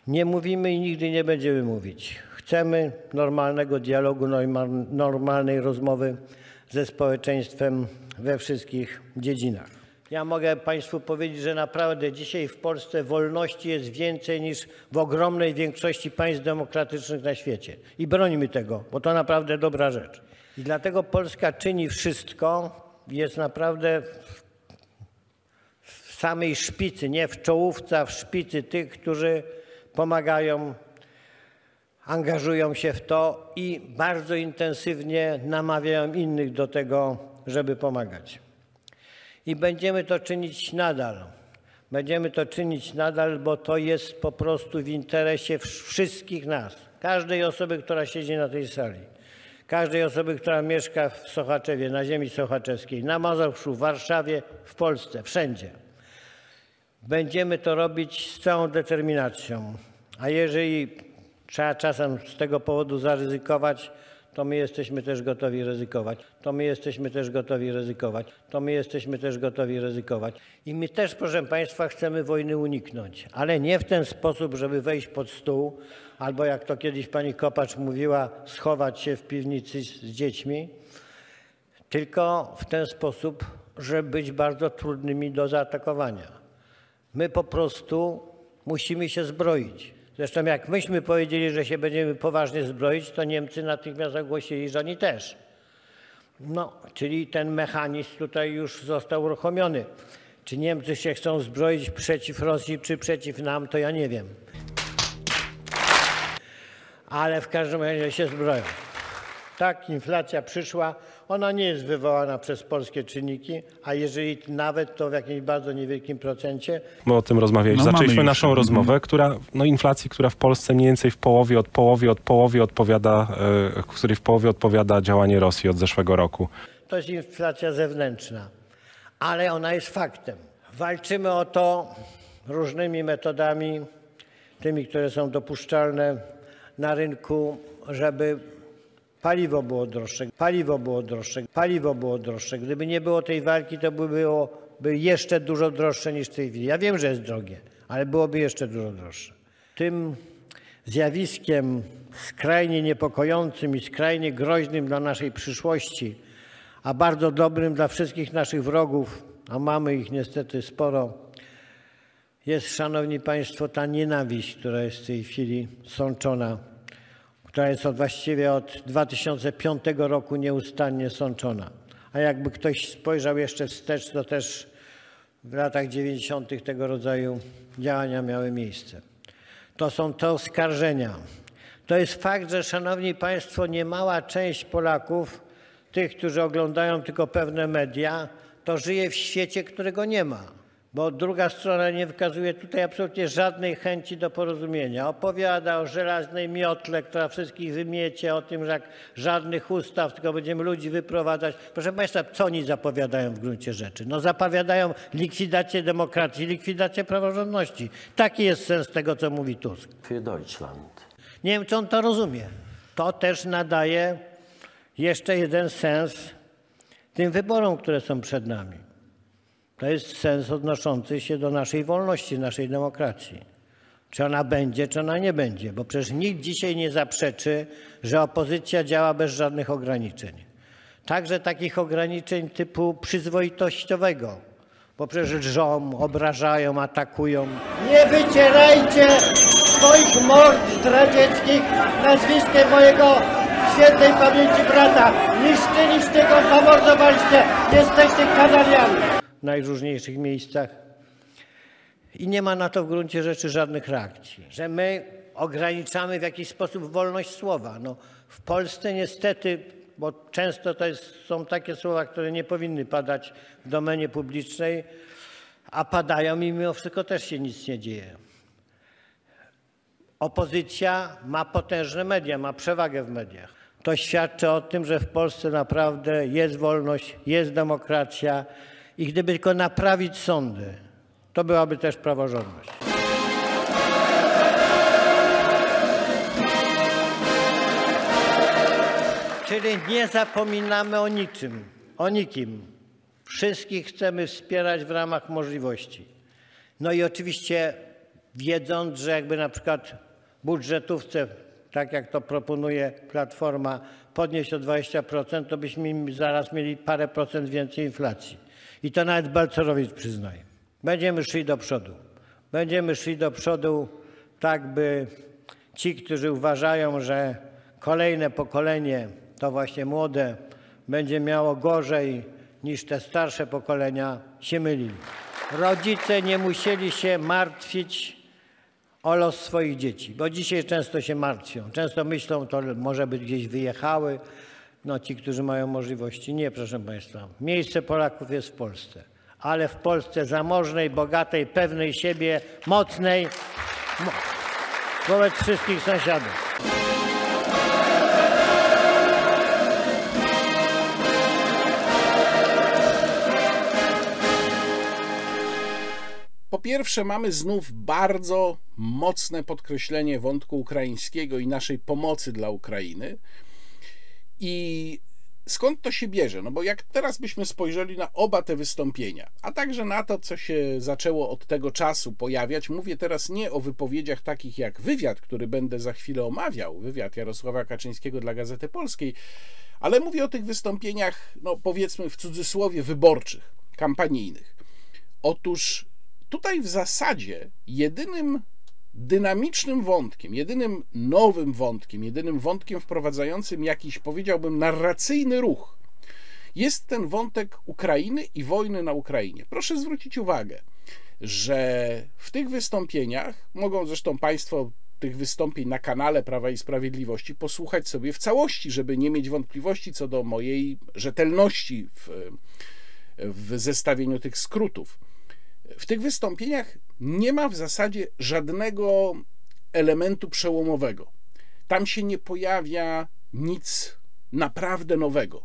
Nie mówimy i nigdy nie będziemy mówić. Chcemy normalnego dialogu, normalnej rozmowy ze społeczeństwem we wszystkich dziedzinach. Ja mogę Państwu powiedzieć, że naprawdę dzisiaj w Polsce wolności jest więcej niż w ogromnej większości państw demokratycznych na świecie. I brońmy tego, bo to naprawdę dobra rzecz. I dlatego Polska czyni wszystko, jest naprawdę w samej szpicy, nie w czołówce, a w szpicy tych, którzy pomagają, angażują się w to i bardzo intensywnie namawiają innych do tego, żeby pomagać. I będziemy to czynić nadal. Będziemy to czynić nadal, bo to jest po prostu w interesie wszystkich nas, każdej osoby, która siedzi na tej sali, każdej osoby, która mieszka w Sochaczewie, na ziemi sochaczewskiej, na Mazowszu, w Warszawie, w Polsce, wszędzie. Będziemy to robić z całą determinacją. A jeżeli trzeba czasem z tego powodu zaryzykować, to my jesteśmy też gotowi ryzykować. To my jesteśmy też gotowi ryzykować. To my jesteśmy też gotowi ryzykować. I my też, proszę Państwa, chcemy wojny uniknąć, ale nie w ten sposób, żeby wejść pod stół, albo jak to kiedyś pani Kopacz mówiła, schować się w piwnicy z dziećmi, tylko w ten sposób, żeby być bardzo trudnymi do zaatakowania. My po prostu musimy się zbroić. Zresztą jak myśmy powiedzieli, że się będziemy poważnie zbroić, to Niemcy natychmiast ogłosili, że oni też. No, czyli ten mechanizm tutaj już został uruchomiony. Czy Niemcy się chcą zbroić przeciw Rosji, czy przeciw nam, to ja nie wiem. Ale w każdym razie się zbroją. Tak, inflacja przyszła. Ona nie jest wywołana przez polskie czynniki, a jeżeli nawet, to w jakimś bardzo niewielkim procencie. My o tym rozmawialiśmy. No, Zaczęliśmy już. naszą rozmowę, która, no inflacji, która w Polsce mniej więcej w połowie, od połowie, od połowie odpowiada, e, której w połowie odpowiada działanie Rosji od zeszłego roku. To jest inflacja zewnętrzna, ale ona jest faktem. Walczymy o to różnymi metodami, tymi, które są dopuszczalne na rynku, żeby paliwo było droższe, paliwo było droższe, paliwo było droższe. Gdyby nie było tej walki, to by byłoby jeszcze dużo droższe niż w tej chwili. Ja wiem, że jest drogie, ale byłoby jeszcze dużo droższe. Tym zjawiskiem skrajnie niepokojącym i skrajnie groźnym dla naszej przyszłości, a bardzo dobrym dla wszystkich naszych wrogów, a mamy ich niestety sporo, jest, szanowni państwo, ta nienawiść, która jest w tej chwili sączona, która jest od, właściwie od 2005 roku nieustannie sączona. A jakby ktoś spojrzał jeszcze wstecz, to też w latach 90. tego rodzaju działania miały miejsce. To są te oskarżenia. To jest fakt, że, szanowni państwo, niemała część Polaków, tych, którzy oglądają tylko pewne media, to żyje w świecie, którego nie ma. Bo druga strona nie wykazuje tutaj absolutnie żadnej chęci do porozumienia. Opowiada o żelaznej miotle, która wszystkich wymiecie, o tym, że jak żadnych ustaw, tylko będziemy ludzi wyprowadzać. Proszę Państwa, co oni zapowiadają w gruncie rzeczy? No zapowiadają likwidację demokracji, likwidację praworządności. Taki jest sens tego, co mówi Tusk. für Deutschland. Nie wiem, czy on to rozumie. To też nadaje jeszcze jeden sens tym wyborom, które są przed nami. To jest sens odnoszący się do naszej wolności, naszej demokracji. Czy ona będzie, czy ona nie będzie, bo przecież nikt dzisiaj nie zaprzeczy, że opozycja działa bez żadnych ograniczeń. Także takich ograniczeń typu przyzwoitościowego, bo przecież żą, obrażają, atakują. Nie wycierajcie swoich mord radzieckich nazwiskiem mojego świętej pamięci brata. Niszczyliście go, zamordowaliście. Jesteście kanaliami. Najróżniejszych miejscach. I nie ma na to w gruncie rzeczy żadnych reakcji. Że my ograniczamy w jakiś sposób wolność słowa. No, w Polsce niestety, bo często to jest, są takie słowa, które nie powinny padać w domenie publicznej, a padają i mimo wszystko też się nic nie dzieje. Opozycja ma potężne media, ma przewagę w mediach. To świadczy o tym, że w Polsce naprawdę jest wolność, jest demokracja i gdyby tylko naprawić sądy, to byłaby też praworządność. Czyli nie zapominamy o niczym, o nikim. Wszystkich chcemy wspierać w ramach możliwości. No i oczywiście wiedząc, że jakby na przykład budżetówce, tak jak to proponuje Platforma, podnieść o 20%, to byśmy zaraz mieli parę procent więcej inflacji. I to nawet Balcerowicz przyznaje. Będziemy szli do przodu. Będziemy szli do przodu tak, by ci, którzy uważają, że kolejne pokolenie, to właśnie młode, będzie miało gorzej niż te starsze pokolenia, się mylili. Rodzice nie musieli się martwić o los swoich dzieci, bo dzisiaj często się martwią. Często myślą, to może by gdzieś wyjechały, no ci, którzy mają możliwości. Nie, proszę Państwa. Miejsce Polaków jest w Polsce, ale w Polsce zamożnej, bogatej, pewnej siebie, mocnej mo wobec wszystkich sąsiadów. Po pierwsze, mamy znów bardzo mocne podkreślenie wątku ukraińskiego i naszej pomocy dla Ukrainy. I skąd to się bierze? No bo jak teraz byśmy spojrzeli na oba te wystąpienia, a także na to, co się zaczęło od tego czasu pojawiać, mówię teraz nie o wypowiedziach takich jak wywiad, który będę za chwilę omawiał, wywiad Jarosława Kaczyńskiego dla Gazety Polskiej, ale mówię o tych wystąpieniach, no powiedzmy w cudzysłowie, wyborczych, kampanijnych. Otóż tutaj w zasadzie jedynym dynamicznym wątkiem, jedynym nowym wątkiem, jedynym wątkiem wprowadzającym jakiś, powiedziałbym, narracyjny ruch, jest ten wątek Ukrainy i wojny na Ukrainie. Proszę zwrócić uwagę, że w tych wystąpieniach, mogą zresztą Państwo tych wystąpień na kanale Prawa i Sprawiedliwości posłuchać sobie w całości, żeby nie mieć wątpliwości co do mojej rzetelności w, w zestawieniu tych skrótów. W tych wystąpieniach nie ma w zasadzie żadnego elementu przełomowego. Tam się nie pojawia nic naprawdę nowego.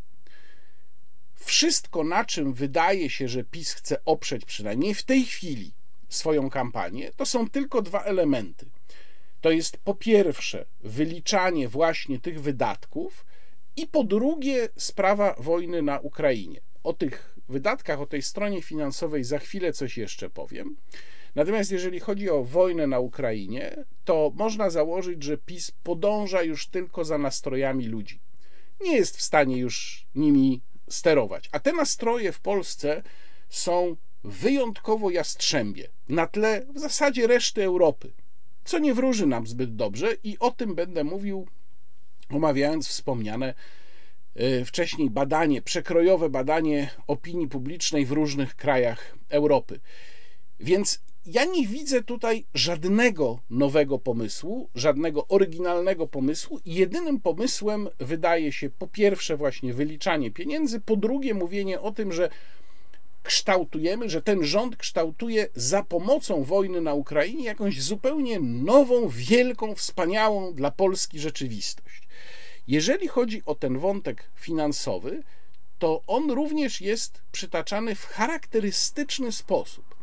Wszystko, na czym wydaje się, że PiS chce oprzeć, przynajmniej w tej chwili, swoją kampanię, to są tylko dwa elementy. To jest po pierwsze wyliczanie właśnie tych wydatków, i po drugie sprawa wojny na Ukrainie. O tych wydatkach, o tej stronie finansowej za chwilę coś jeszcze powiem. Natomiast jeżeli chodzi o wojnę na Ukrainie, to można założyć, że PiS podąża już tylko za nastrojami ludzi. Nie jest w stanie już nimi sterować. A te nastroje w Polsce są wyjątkowo jastrzębie na tle w zasadzie reszty Europy, co nie wróży nam zbyt dobrze i o tym będę mówił, omawiając wspomniane wcześniej badanie, przekrojowe badanie opinii publicznej w różnych krajach Europy. Więc ja nie widzę tutaj żadnego nowego pomysłu, żadnego oryginalnego pomysłu. Jedynym pomysłem wydaje się po pierwsze właśnie wyliczanie pieniędzy, po drugie mówienie o tym, że kształtujemy, że ten rząd kształtuje za pomocą wojny na Ukrainie jakąś zupełnie nową, wielką, wspaniałą dla Polski rzeczywistość. Jeżeli chodzi o ten wątek finansowy, to on również jest przytaczany w charakterystyczny sposób.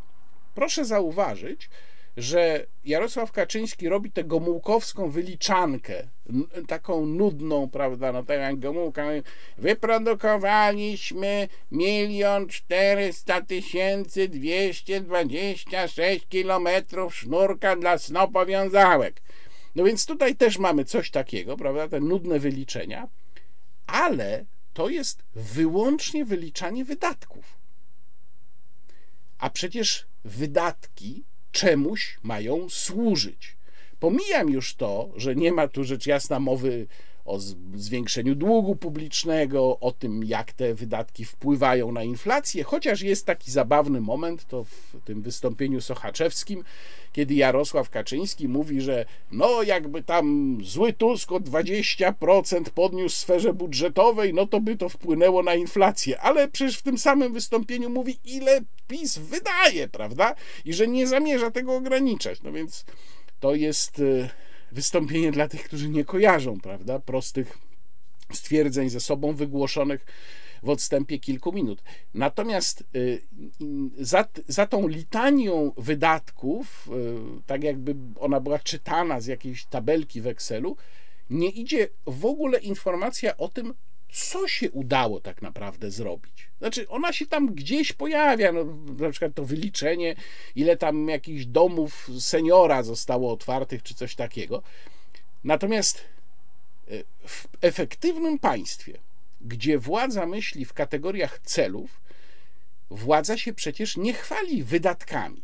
Proszę zauważyć, że Jarosław Kaczyński robi tę gomułkowską wyliczankę, taką nudną, prawda, no tak jak Gomułka, wyprodukowaliśmy milion czterysta tysięcy dwieście dwadzieścia sześć kilometrów sznurka dla snopowiązałek. No więc tutaj też mamy coś takiego, prawda, te nudne wyliczenia, ale to jest wyłącznie wyliczanie wydatków. A przecież wydatki czemuś mają służyć. Pomijam już to, że nie ma tu rzecz jasna mowy o zwiększeniu długu publicznego, o tym, jak te wydatki wpływają na inflację, chociaż jest taki zabawny moment, to w tym wystąpieniu sochaczewskim, kiedy Jarosław Kaczyński mówi, że no jakby tam zły Tusk o 20% podniósł w sferze budżetowej, no to by to wpłynęło na inflację, ale przecież w tym samym wystąpieniu mówi, ile PiS wydaje, prawda? I że nie zamierza tego ograniczać. No więc to jest y, wystąpienie dla tych, którzy nie kojarzą, prawda, prostych stwierdzeń ze sobą wygłoszonych w odstępie kilku minut. Natomiast y, za, za tą litanią wydatków, y, tak jakby ona była czytana z jakiejś tabelki w Excelu, nie idzie w ogóle informacja o tym, co się udało tak naprawdę zrobić. Znaczy, ona się tam gdzieś pojawia, no, na przykład to wyliczenie, ile tam jakichś domów seniora zostało otwartych, czy coś takiego. Natomiast e, w efektywnym państwie, gdzie władza myśli w kategoriach celów, władza się przecież nie chwali wydatkami,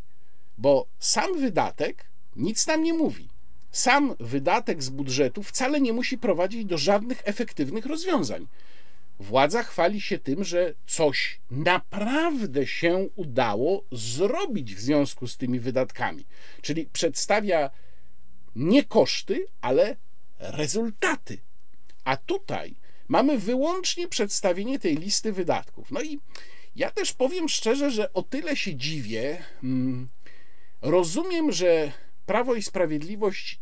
bo sam wydatek nic nam nie mówi. Sam wydatek z budżetu wcale nie musi prowadzić do żadnych efektywnych rozwiązań. Władza chwali się tym, że coś naprawdę się udało zrobić w związku z tymi wydatkami. Czyli przedstawia nie koszty, ale rezultaty. A tutaj mamy wyłącznie przedstawienie tej listy wydatków. No i ja też powiem szczerze, że o tyle się dziwię. Hmm, rozumiem, że Prawo i Sprawiedliwość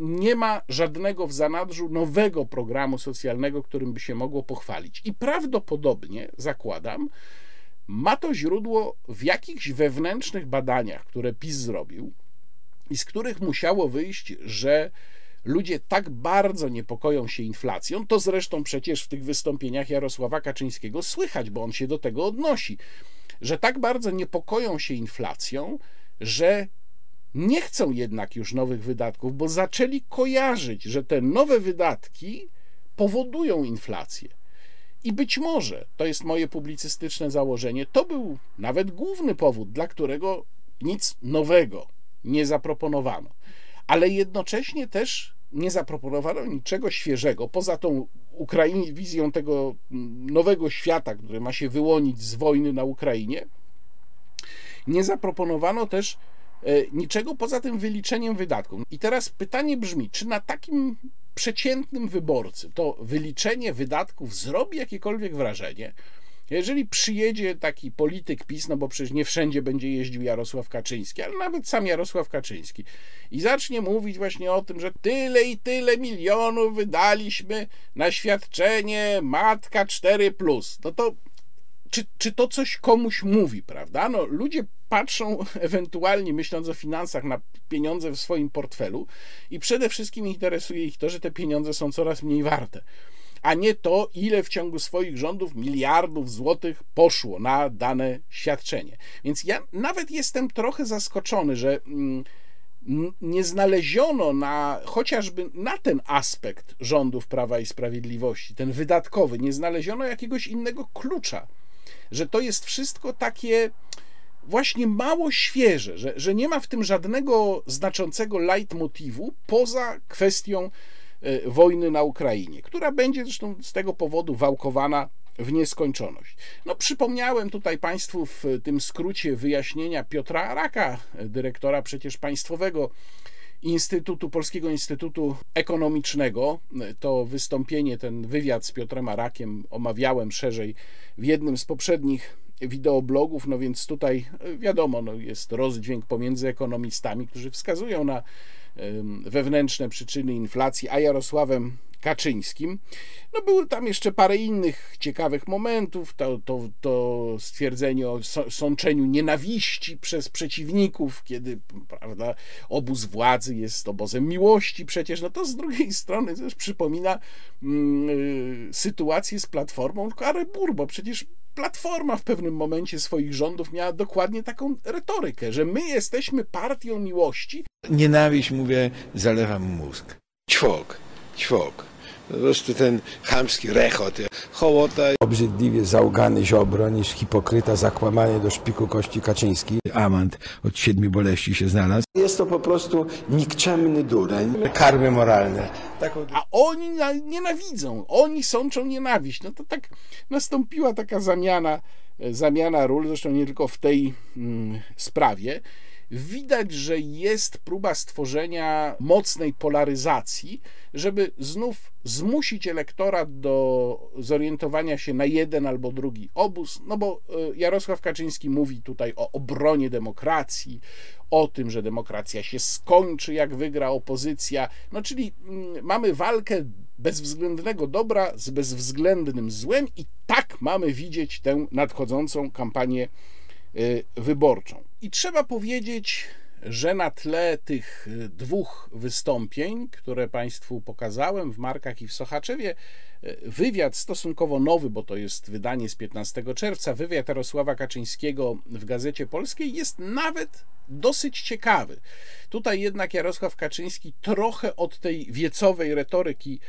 nie ma żadnego w zanadrzu nowego programu socjalnego, którym by się mogło pochwalić. I prawdopodobnie, zakładam, ma to źródło w jakichś wewnętrznych badaniach, które PiS zrobił i z których musiało wyjść, że ludzie tak bardzo niepokoją się inflacją, to zresztą przecież w tych wystąpieniach Jarosława Kaczyńskiego słychać, bo on się do tego odnosi, że tak bardzo niepokoją się inflacją, że nie chcą jednak już nowych wydatków, bo zaczęli kojarzyć, że te nowe wydatki powodują inflację. I być może, to jest moje publicystyczne założenie, to był nawet główny powód, dla którego nic nowego nie zaproponowano. Ale jednocześnie też nie zaproponowano niczego świeżego, poza tą Ukrainie, wizją tego nowego świata, który ma się wyłonić z wojny na Ukrainie. Nie zaproponowano też niczego poza tym wyliczeniem wydatków. I teraz pytanie brzmi, czy na takim przeciętnym wyborcy to wyliczenie wydatków zrobi jakiekolwiek wrażenie? Jeżeli przyjedzie taki polityk PiS, no bo przecież nie wszędzie będzie jeździł Jarosław Kaczyński, ale nawet sam Jarosław Kaczyński i zacznie mówić właśnie o tym, że tyle i tyle milionów wydaliśmy na świadczenie Matka 4, no to czy, czy to coś komuś mówi, prawda? No, ludzie patrzą ewentualnie, myśląc o finansach, na pieniądze w swoim portfelu i przede wszystkim interesuje ich to, że te pieniądze są coraz mniej warte a nie to, ile w ciągu swoich rządów miliardów złotych poszło na dane świadczenie. Więc ja nawet jestem trochę zaskoczony, że mm, nie znaleziono na chociażby na ten aspekt rządów Prawa i Sprawiedliwości, ten wydatkowy, nie znaleziono jakiegoś innego klucza że to jest wszystko takie właśnie mało świeże, że, że nie ma w tym żadnego znaczącego leitmotivu poza kwestią e, wojny na Ukrainie, która będzie zresztą z tego powodu wałkowana w nieskończoność. No, przypomniałem tutaj Państwu w tym skrócie wyjaśnienia Piotra Araka, dyrektora przecież państwowego Instytutu, Polskiego Instytutu Ekonomicznego. To wystąpienie, ten wywiad z Piotrem Arakiem omawiałem szerzej w jednym z poprzednich wideoblogów, no więc tutaj wiadomo, no jest rozdźwięk pomiędzy ekonomistami, którzy wskazują na wewnętrzne przyczyny inflacji, a Jarosławem Kaczyńskim. No były tam jeszcze parę innych ciekawych momentów, to, to, to stwierdzenie o sączeniu nienawiści przez przeciwników, kiedy prawda, obóz władzy jest obozem miłości przecież, no to z drugiej strony też przypomina mm, y, sytuację z Platformą Karebur, bo przecież Platforma w pewnym momencie swoich rządów miała dokładnie taką retorykę, że my jesteśmy partią miłości. Nienawiść, mówię, zalewa mózg. Ćwok, ćwok. Po prostu ten chamski rechot, hołota. Obrzydliwie załgany Ziobro niż hipokryta, zakłamanie do szpiku kości Kaczyński. Amant od siedmiu boleści się znalazł. Jest to po prostu nikczemny dureń. Karmy moralne. A oni nienawidzą, oni sączą nienawiść. No to tak nastąpiła taka zamiana, zamiana ról, zresztą nie tylko w tej mm, sprawie widać, że jest próba stworzenia mocnej polaryzacji, żeby znów zmusić elektorat do zorientowania się na jeden albo drugi obóz, no bo e, Jarosław Kaczyński mówi tutaj o obronie demokracji, o tym, że demokracja się skończy, jak wygra opozycja. No czyli mm, mamy walkę bezwzględnego dobra z bezwzględnym złem i tak mamy widzieć tę nadchodzącą kampanię wyborczą. I trzeba powiedzieć, że na tle tych dwóch wystąpień, które Państwu pokazałem w Markach i w Sochaczewie, y, wywiad stosunkowo nowy, bo to jest wydanie z 15 czerwca, wywiad Jarosława Kaczyńskiego w Gazecie Polskiej jest nawet dosyć ciekawy. Tutaj jednak Jarosław Kaczyński trochę od tej wiecowej retoryki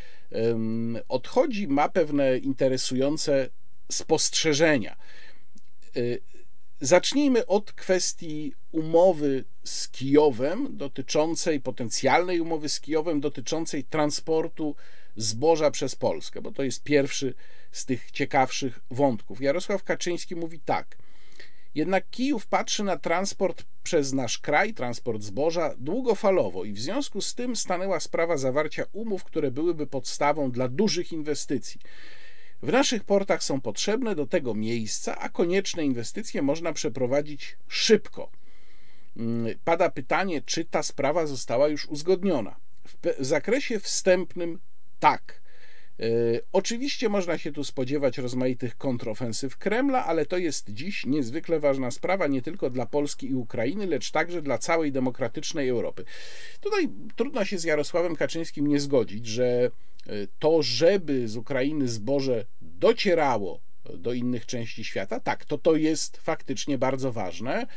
odchodzi, ma pewne interesujące spostrzeżenia. Zacznijmy od kwestii umowy z Kijowem dotyczącej potencjalnej umowy z Kijowem dotyczącej transportu zboża przez Polskę, bo to jest pierwszy z tych ciekawszych wątków. Jarosław Kaczyński mówi tak. Jednak Kijów patrzy na transport przez nasz kraj, transport zboża, długofalowo i w związku z tym stanęła sprawa zawarcia umów, które byłyby podstawą dla dużych inwestycji. W naszych portach są potrzebne do tego miejsca, a konieczne inwestycje można przeprowadzić szybko. Mm, pada pytanie, czy ta sprawa została już uzgodniona. W zakresie wstępnym tak. E, oczywiście można się tu spodziewać rozmaitych kontrofensyw Kremla, ale to jest dziś niezwykle ważna sprawa nie tylko dla Polski i Ukrainy, lecz także dla całej demokratycznej Europy. Tutaj trudno się z Jarosławem Kaczyńskim nie zgodzić, że e, to, żeby z Ukrainy zboże docierało do innych części świata, tak, to to jest faktycznie bardzo ważne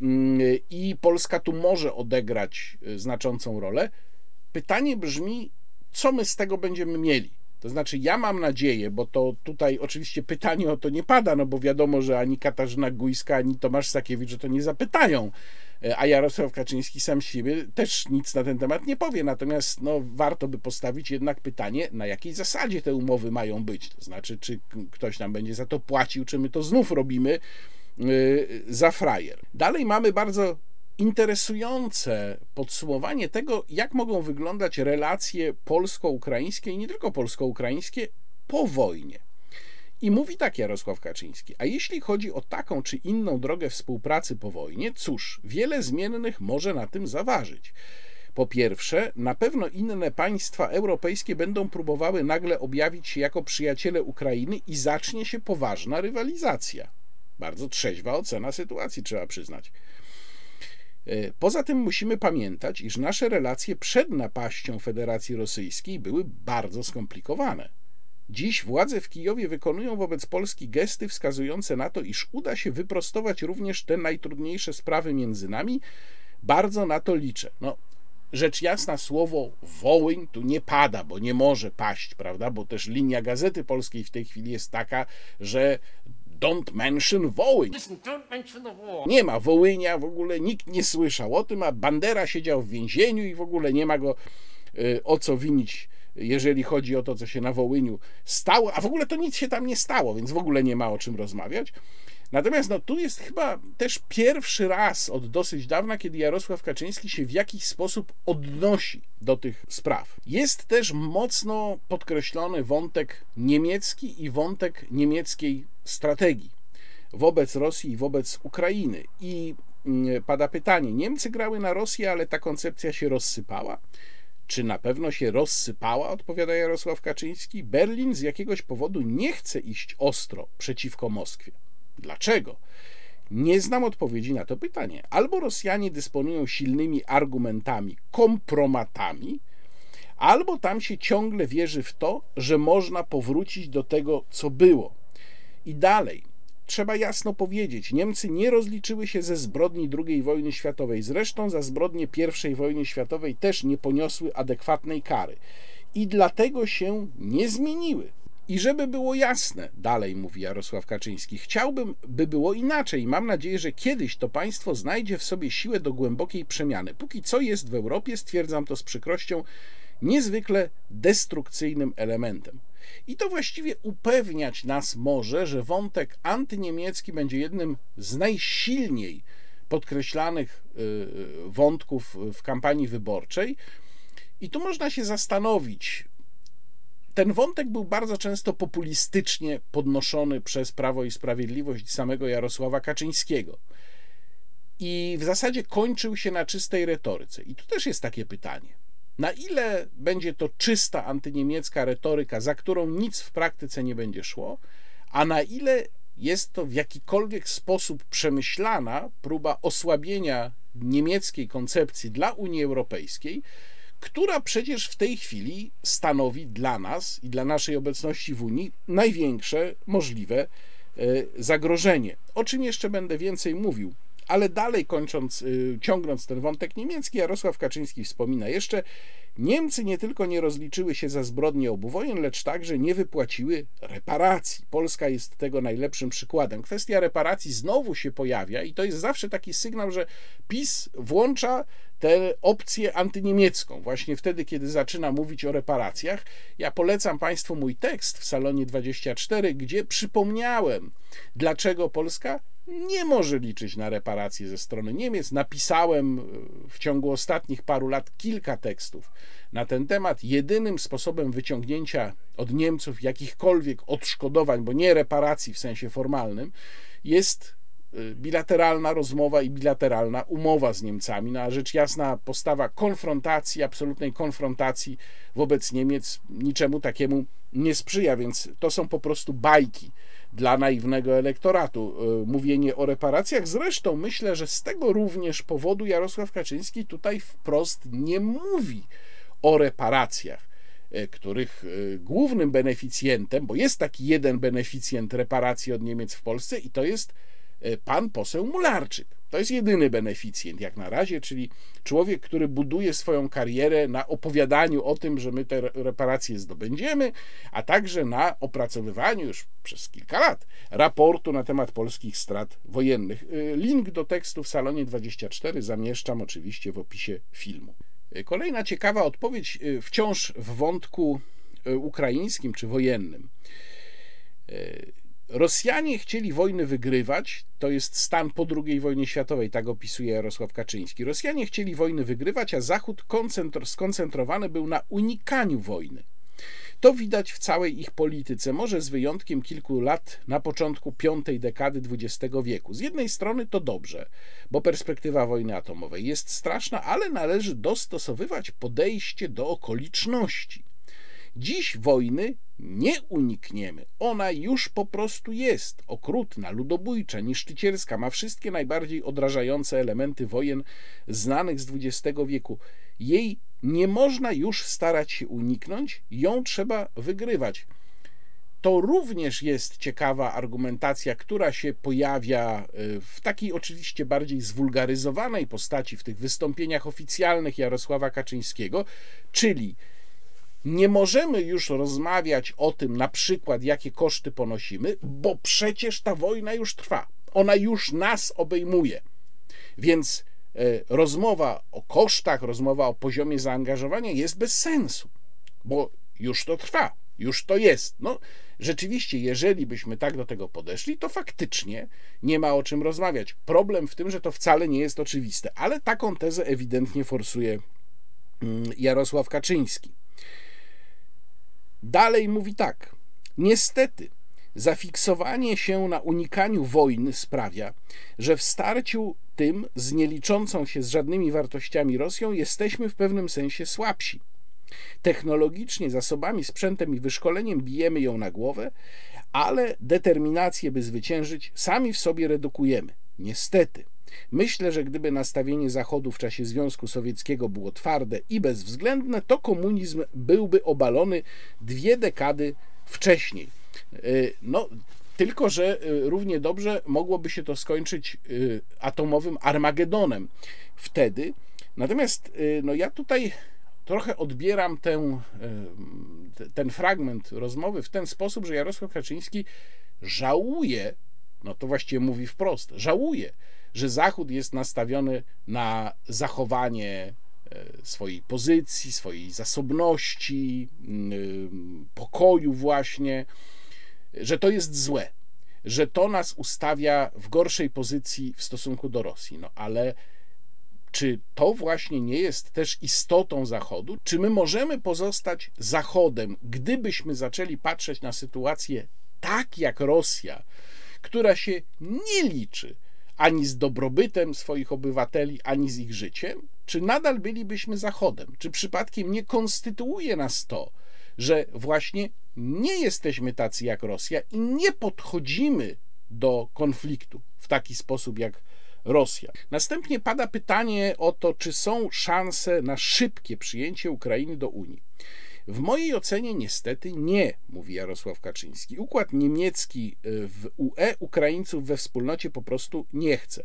mm, i Polska tu może odegrać e, znaczącą rolę. Pytanie brzmi, co my z tego będziemy mieli? To znaczy, ja mam nadzieję, bo to tutaj oczywiście pytanie o to nie pada, no bo wiadomo, że ani Katarzyna Gujska, ani Tomasz Sakiewicz o to nie zapytają, e, a Jarosław Kaczyński sam siebie też nic na ten temat nie powie. Natomiast no, warto by postawić jednak pytanie, na jakiej zasadzie te umowy mają być. To znaczy, czy ktoś nam będzie za to płacił, czy my to znów robimy e, za frajer. Dalej mamy bardzo interesujące podsumowanie tego, jak mogą wyglądać relacje polsko-ukraińskie i nie tylko polsko-ukraińskie po wojnie. I mówi tak Jarosław Kaczyński: A jeśli chodzi o taką czy inną drogę współpracy po wojnie, cóż, wiele zmiennych może na tym zaważyć. Po pierwsze, na pewno inne państwa europejskie będą próbowały nagle objawić się jako przyjaciele Ukrainy i zacznie się poważna rywalizacja. Bardzo trzeźwa ocena sytuacji, trzeba przyznać. E, poza tym musimy pamiętać, iż nasze relacje przed napaścią Federacji Rosyjskiej były bardzo skomplikowane. Dziś władze w Kijowie wykonują wobec Polski gesty wskazujące na to, iż uda się wyprostować również te najtrudniejsze sprawy między nami. Bardzo na to liczę. No, rzecz jasna, słowo Wołyń tu nie pada, bo nie może paść, prawda? Bo też linia Gazety Polskiej w tej chwili jest taka, że Don't mention Wołyń. Nie ma Wołynia, w ogóle nikt nie słyszał o tym, a Bandera siedział w więzieniu i w ogóle nie ma go y, o co winić, jeżeli chodzi o to, co się na Wołyniu stało, a w ogóle to nic się tam nie stało, więc w ogóle nie ma o czym rozmawiać. Natomiast no, tu jest chyba też pierwszy raz od dosyć dawna, kiedy Jarosław Kaczyński się w jakiś sposób odnosi do tych spraw. Jest też mocno podkreślony wątek niemiecki i wątek niemieckiej strategii wobec Rosji i wobec Ukrainy. I mm, pada pytanie: Niemcy grały na Rosję, ale ta koncepcja się rozsypała? Czy na pewno się rozsypała? Odpowiada Jarosław Kaczyński. Berlin z jakiegoś powodu nie chce iść ostro przeciwko Moskwie. Dlaczego? Nie znam odpowiedzi na to pytanie. Albo Rosjanie dysponują silnymi argumentami, kompromatami, albo tam się ciągle wierzy w to, że można powrócić do tego, co było. I dalej, trzeba jasno powiedzieć, Niemcy nie rozliczyły się ze zbrodni II wojny światowej. Zresztą za zbrodnie I wojny światowej też nie poniosły adekwatnej kary. I dlatego się nie zmieniły. I żeby było jasne, dalej mówi Jarosław Kaczyński, chciałbym, by było inaczej. Mam nadzieję, że kiedyś to państwo znajdzie w sobie siłę do głębokiej przemiany. Póki co jest w Europie, stwierdzam to z przykrością, niezwykle destrukcyjnym elementem. I to właściwie upewniać nas może, że wątek antyniemiecki będzie jednym z najsilniej podkreślanych y, y, wątków w kampanii wyborczej. I tu można się zastanowić, ten wątek był bardzo często populistycznie podnoszony przez Prawo i Sprawiedliwość samego Jarosława Kaczyńskiego. I w zasadzie kończył się na czystej retoryce. I tu też jest takie pytanie. Na ile będzie to czysta antyniemiecka retoryka, za którą nic w praktyce nie będzie szło, a na ile jest to w jakikolwiek sposób przemyślana próba osłabienia niemieckiej koncepcji dla Unii Europejskiej, która przecież w tej chwili stanowi dla nas i dla naszej obecności w Unii największe możliwe e, zagrożenie. O czym jeszcze będę więcej mówił, Ale dalej kończąc, y, ciągnąc ten wątek niemiecki, Jarosław Kaczyński wspomina jeszcze, Niemcy nie tylko nie rozliczyły się za zbrodnie obu wojen, lecz także nie wypłaciły reparacji. Polska jest tego najlepszym przykładem. Kwestia reparacji znowu się pojawia i to jest zawsze taki sygnał, że PiS włącza tę opcję antyniemiecką. Właśnie wtedy, kiedy zaczyna mówić o reparacjach. Ja polecam Państwu mój tekst w Salonie 24, gdzie przypomniałem, dlaczego Polska nie może liczyć na reparacje ze strony Niemiec. Napisałem e, w ciągu ostatnich paru lat kilka tekstów na ten temat. Jedynym sposobem wyciągnięcia od Niemców jakichkolwiek odszkodowań, bo nie reparacji w sensie formalnym, jest e, bilateralna rozmowa i bilateralna umowa z Niemcami. No a rzecz jasna, postawa konfrontacji, absolutnej konfrontacji wobec Niemiec niczemu takiemu nie sprzyja, więc to są po prostu bajki dla naiwnego elektoratu. E, mówienie o reparacjach. Zresztą myślę, że z tego również powodu Jarosław Kaczyński tutaj wprost nie mówi o reparacjach, e, których e, głównym beneficjentem, bo jest taki jeden beneficjent reparacji od Niemiec w Polsce i to jest pan poseł Mularczyk. To jest jedyny beneficjent jak na razie, czyli człowiek, który buduje swoją karierę na opowiadaniu o tym, że my te reparacje zdobędziemy, a także na opracowywaniu już przez kilka lat raportu na temat polskich strat wojennych. Y, link do tekstu w salonie 24 zamieszczam oczywiście w opisie filmu. Y, kolejna ciekawa odpowiedź, wciąż w wątku ukraińskim czy wojennym. Rosjanie chcieli wojny wygrywać, to jest stan po II wojnie światowej, tak opisuje Jarosław Kaczyński. Rosjanie chcieli wojny wygrywać, a Zachód skoncentrowany był na unikaniu wojny. To widać w całej ich polityce, może z wyjątkiem kilku lat na początku piątej dekady XX wieku. Z jednej strony to dobrze, bo perspektywa wojny atomowej jest straszna, ale należy dostosowywać podejście do okoliczności. Dziś wojny nie unikniemy. Ona już po prostu jest okrutna, ludobójcza, niszczycielska, ma wszystkie najbardziej odrażające elementy wojen znanych z XX wieku. Jej nie można już starać się uniknąć, ją trzeba wygrywać. To również jest ciekawa argumentacja, która się pojawia e, w takiej oczywiście bardziej zwulgaryzowanej postaci w tych wystąpieniach oficjalnych Jarosława Kaczyńskiego, czyli nie możemy już rozmawiać o tym, na przykład, jakie koszty ponosimy, bo przecież ta wojna już trwa. Ona już nas obejmuje. Więc e, rozmowa o kosztach, rozmowa o poziomie zaangażowania jest bez sensu, bo już to trwa, już to jest. No, rzeczywiście, jeżeli byśmy tak do tego podeszli, to faktycznie nie ma o czym rozmawiać. Problem w tym, że to wcale nie jest oczywiste, ale taką tezę ewidentnie forsuje mm, Jarosław Kaczyński. Dalej mówi tak. Niestety, zafiksowanie się na unikaniu wojny sprawia, że w starciu tym z nieliczącą się z żadnymi wartościami Rosją jesteśmy w pewnym sensie słabsi. Technologicznie, zasobami, sprzętem i wyszkoleniem bijemy ją na głowę, ale determinację, by zwyciężyć, sami w sobie redukujemy. Niestety. Myślę, że gdyby nastawienie Zachodu w czasie Związku Sowieckiego było twarde i bezwzględne, to komunizm byłby obalony dwie dekady wcześniej. E, no, tylko, że e, równie dobrze mogłoby się to skończyć e, atomowym Armagedonem wtedy. Natomiast no, ja tutaj trochę odbieram ten, ten fragment rozmowy w ten sposób, że Jarosław Kaczyński żałuje, no to właściwie mówi wprost, żałuje, że Zachód jest nastawiony na zachowanie e, swojej pozycji, swojej zasobności, mm, pokoju, właśnie, że to jest złe, że to nas ustawia w gorszej pozycji w stosunku do Rosji. No ale czy to właśnie nie jest też istotą Zachodu? Czy my możemy pozostać Zachodem, gdybyśmy zaczęli patrzeć na sytuację tak jak Rosja, która się nie liczy ani z dobrobytem swoich obywateli, ani z ich życiem? Czy nadal bylibyśmy Zachodem? Czy przypadkiem nie konstytuuje nas to, że właśnie nie jesteśmy tacy jak Rosja i nie podchodzimy do konfliktu w taki sposób jak Rosja. Następnie pada pytanie o to, czy są szanse na szybkie przyjęcie Ukrainy do Unii. W mojej ocenie niestety nie, mówi Jarosław Kaczyński. Układ niemiecki e, w UE Ukraińców we wspólnocie po prostu nie chce.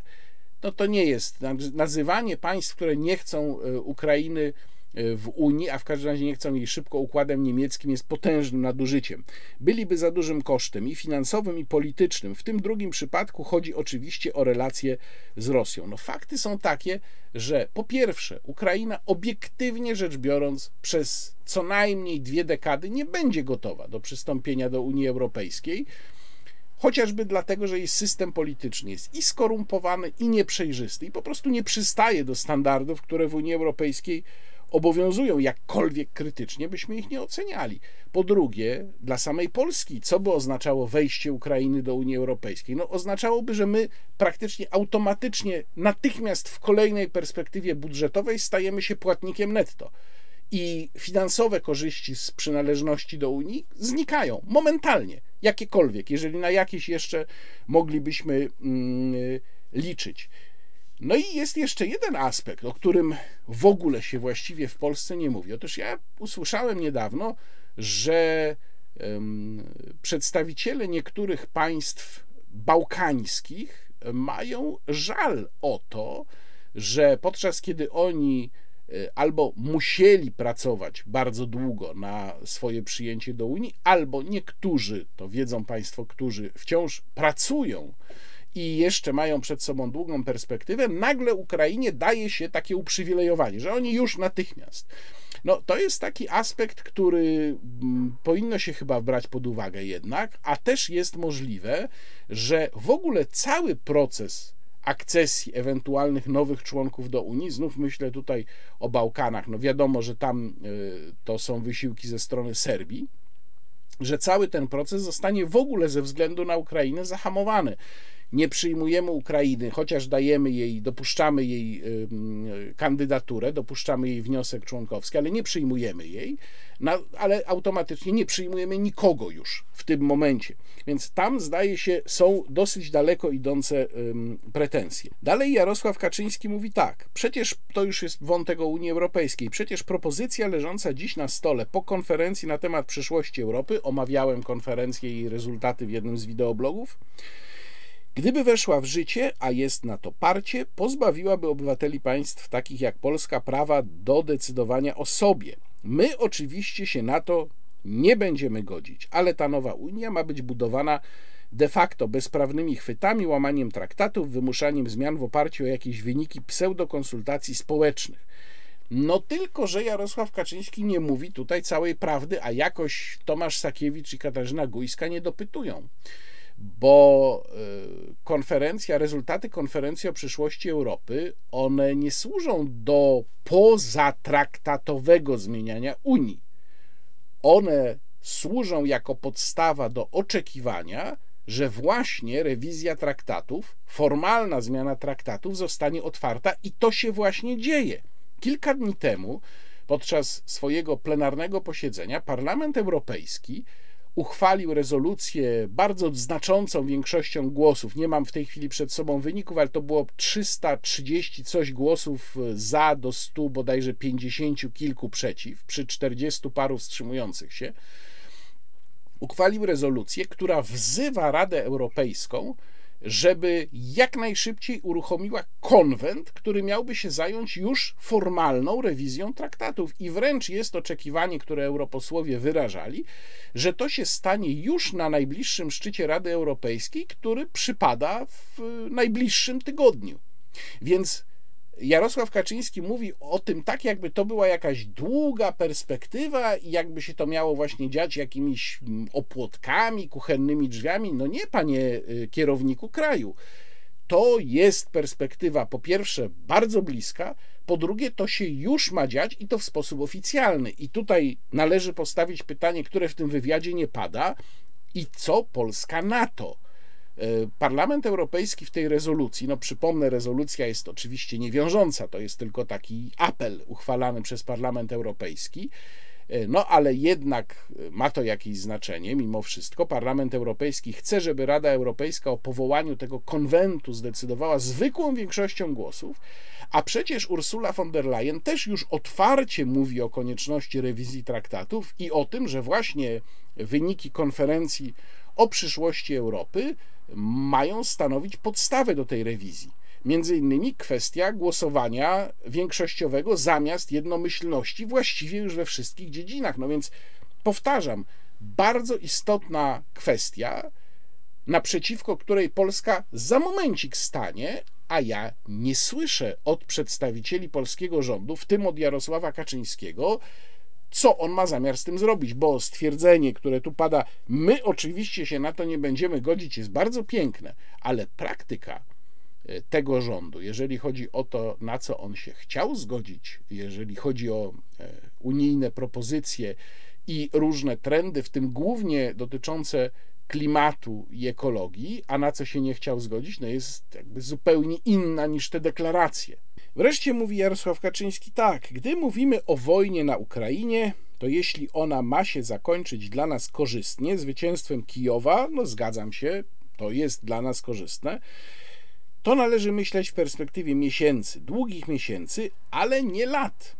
no to nie jest. Nazywanie państw, które nie chcą e, Ukrainy w Unii, a w każdym razie nie chcą jej szybko układem niemieckim, jest potężnym nadużyciem. Byliby za dużym kosztem i finansowym, i politycznym. W tym drugim przypadku chodzi oczywiście o relacje z Rosją. No, fakty są takie, że po pierwsze, Ukraina obiektywnie rzecz biorąc przez co najmniej dwie dekady nie będzie gotowa do przystąpienia do Unii Europejskiej chociażby dlatego, że jej system polityczny jest i skorumpowany, i nieprzejrzysty, i po prostu nie przystaje do standardów, które w Unii Europejskiej obowiązują, jakkolwiek krytycznie byśmy ich nie oceniali. Po drugie, dla samej Polski, co by oznaczało wejście Ukrainy do Unii Europejskiej? No, oznaczałoby, że my praktycznie automatycznie, natychmiast w kolejnej perspektywie budżetowej stajemy się płatnikiem netto i finansowe korzyści z przynależności do Unii znikają momentalnie, jakiekolwiek, jeżeli na jakieś jeszcze moglibyśmy mm, liczyć. No i jest jeszcze jeden aspekt, o którym w ogóle się właściwie w Polsce nie mówi. Otóż ja usłyszałem niedawno, że przedstawiciele niektórych państw bałkańskich mają żal o to, że podczas kiedy oni Y, albo musieli pracować bardzo długo na swoje przyjęcie do Unii, albo niektórzy, to wiedzą Państwo, którzy wciąż pracują i jeszcze mają przed sobą długą perspektywę, nagle Ukrainie daje się takie uprzywilejowanie, że oni już natychmiast. No, to jest taki aspekt, który mm, powinno się chyba brać pod uwagę jednak, a też jest możliwe, że w ogóle cały proces akcesji ewentualnych nowych członków do Unii. Znów myślę tutaj o Bałkanach. No wiadomo, że tam y, to są wysiłki ze strony Serbii, że cały ten proces zostanie w ogóle ze względu na Ukrainę zahamowany nie przyjmujemy Ukrainy, chociaż dajemy jej, dopuszczamy jej kandydaturę, dopuszczamy jej wniosek członkowski, ale nie przyjmujemy jej, ale automatycznie nie przyjmujemy nikogo już w tym momencie. Więc tam zdaje się są dosyć daleko idące pretensje. Dalej Jarosław Kaczyński mówi tak: przecież to już jest wątek o Unii Europejskiej. Przecież propozycja leżąca dziś na stole po konferencji na temat przyszłości Europy, omawiałem konferencję i rezultaty w jednym z wideoblogów Gdyby weszła w życie, a jest na to parcie, pozbawiłaby obywateli państw takich jak Polska prawa do decydowania o sobie. My oczywiście się na to nie będziemy godzić, ale ta nowa Unia ma być budowana de facto bezprawnymi chwytami, łamaniem traktatów, wymuszaniem zmian w oparciu o jakieś wyniki pseudokonsultacji społecznych. No tylko, że Jarosław Kaczyński nie mówi tutaj całej prawdy, a jakoś Tomasz Sakiewicz i Katarzyna Gujska nie dopytują bo y, konferencja, rezultaty konferencji o przyszłości Europy, one nie służą do pozatraktatowego zmieniania Unii. One służą jako podstawa do oczekiwania, że właśnie rewizja traktatów, formalna zmiana traktatów zostanie otwarta i to się właśnie dzieje. Kilka dni temu, podczas swojego plenarnego posiedzenia, Parlament Europejski uchwalił rezolucję bardzo znaczącą większością głosów. Nie mam w tej chwili przed sobą wyników, ale to było 330 coś głosów za do 100 bodajże 50 kilku przeciw, przy 40 paru wstrzymujących się. Uchwalił rezolucję, która wzywa Radę Europejską żeby jak najszybciej uruchomiła konwent, który miałby się zająć już formalną rewizją traktatów. I wręcz jest oczekiwanie, które europosłowie wyrażali, że to się stanie już na najbliższym szczycie Rady Europejskiej, który przypada w najbliższym tygodniu. Więc Jarosław Kaczyński mówi o tym tak, jakby to była jakaś długa perspektywa i jakby się to miało właśnie dziać jakimiś mm, opłotkami, kuchennymi drzwiami. No nie, panie y, kierowniku kraju. To jest perspektywa, po pierwsze, bardzo bliska, po drugie, to się już ma dziać i to w sposób oficjalny. I tutaj należy postawić pytanie, które w tym wywiadzie nie pada: i co Polska na to? E, Parlament Europejski w tej rezolucji, no przypomnę, rezolucja jest oczywiście niewiążąca, to jest tylko taki apel uchwalany przez Parlament Europejski, e, no ale jednak ma to jakieś znaczenie mimo wszystko. Parlament Europejski chce, żeby Rada Europejska o powołaniu tego konwentu zdecydowała zwykłą większością głosów, a przecież Ursula von der Leyen też już otwarcie mówi o konieczności rewizji traktatów i o tym, że właśnie wyniki konferencji o przyszłości Europy mają stanowić podstawę do tej rewizji. Między innymi kwestia głosowania większościowego zamiast jednomyślności właściwie już we wszystkich dziedzinach. No więc powtarzam, bardzo istotna kwestia, naprzeciwko której Polska za momencik stanie, a ja nie słyszę od przedstawicieli polskiego rządu, w tym od Jarosława Kaczyńskiego, co on ma zamiar z tym zrobić, bo stwierdzenie, które tu pada, my oczywiście się na to nie będziemy godzić, jest bardzo piękne, ale praktyka e, tego rządu, jeżeli chodzi o to, na co on się chciał zgodzić, jeżeli chodzi o e, unijne propozycje i różne trendy, w tym głównie dotyczące klimatu i ekologii, a na co się nie chciał zgodzić, no jest jakby zupełnie inna niż te deklaracje. Wreszcie mówi Jarosław Kaczyński tak, gdy mówimy o wojnie na Ukrainie, to jeśli ona ma się zakończyć dla nas korzystnie, zwycięstwem Kijowa, no zgadzam się, to jest dla nas korzystne, to należy myśleć w perspektywie miesięcy, długich miesięcy, ale nie lat.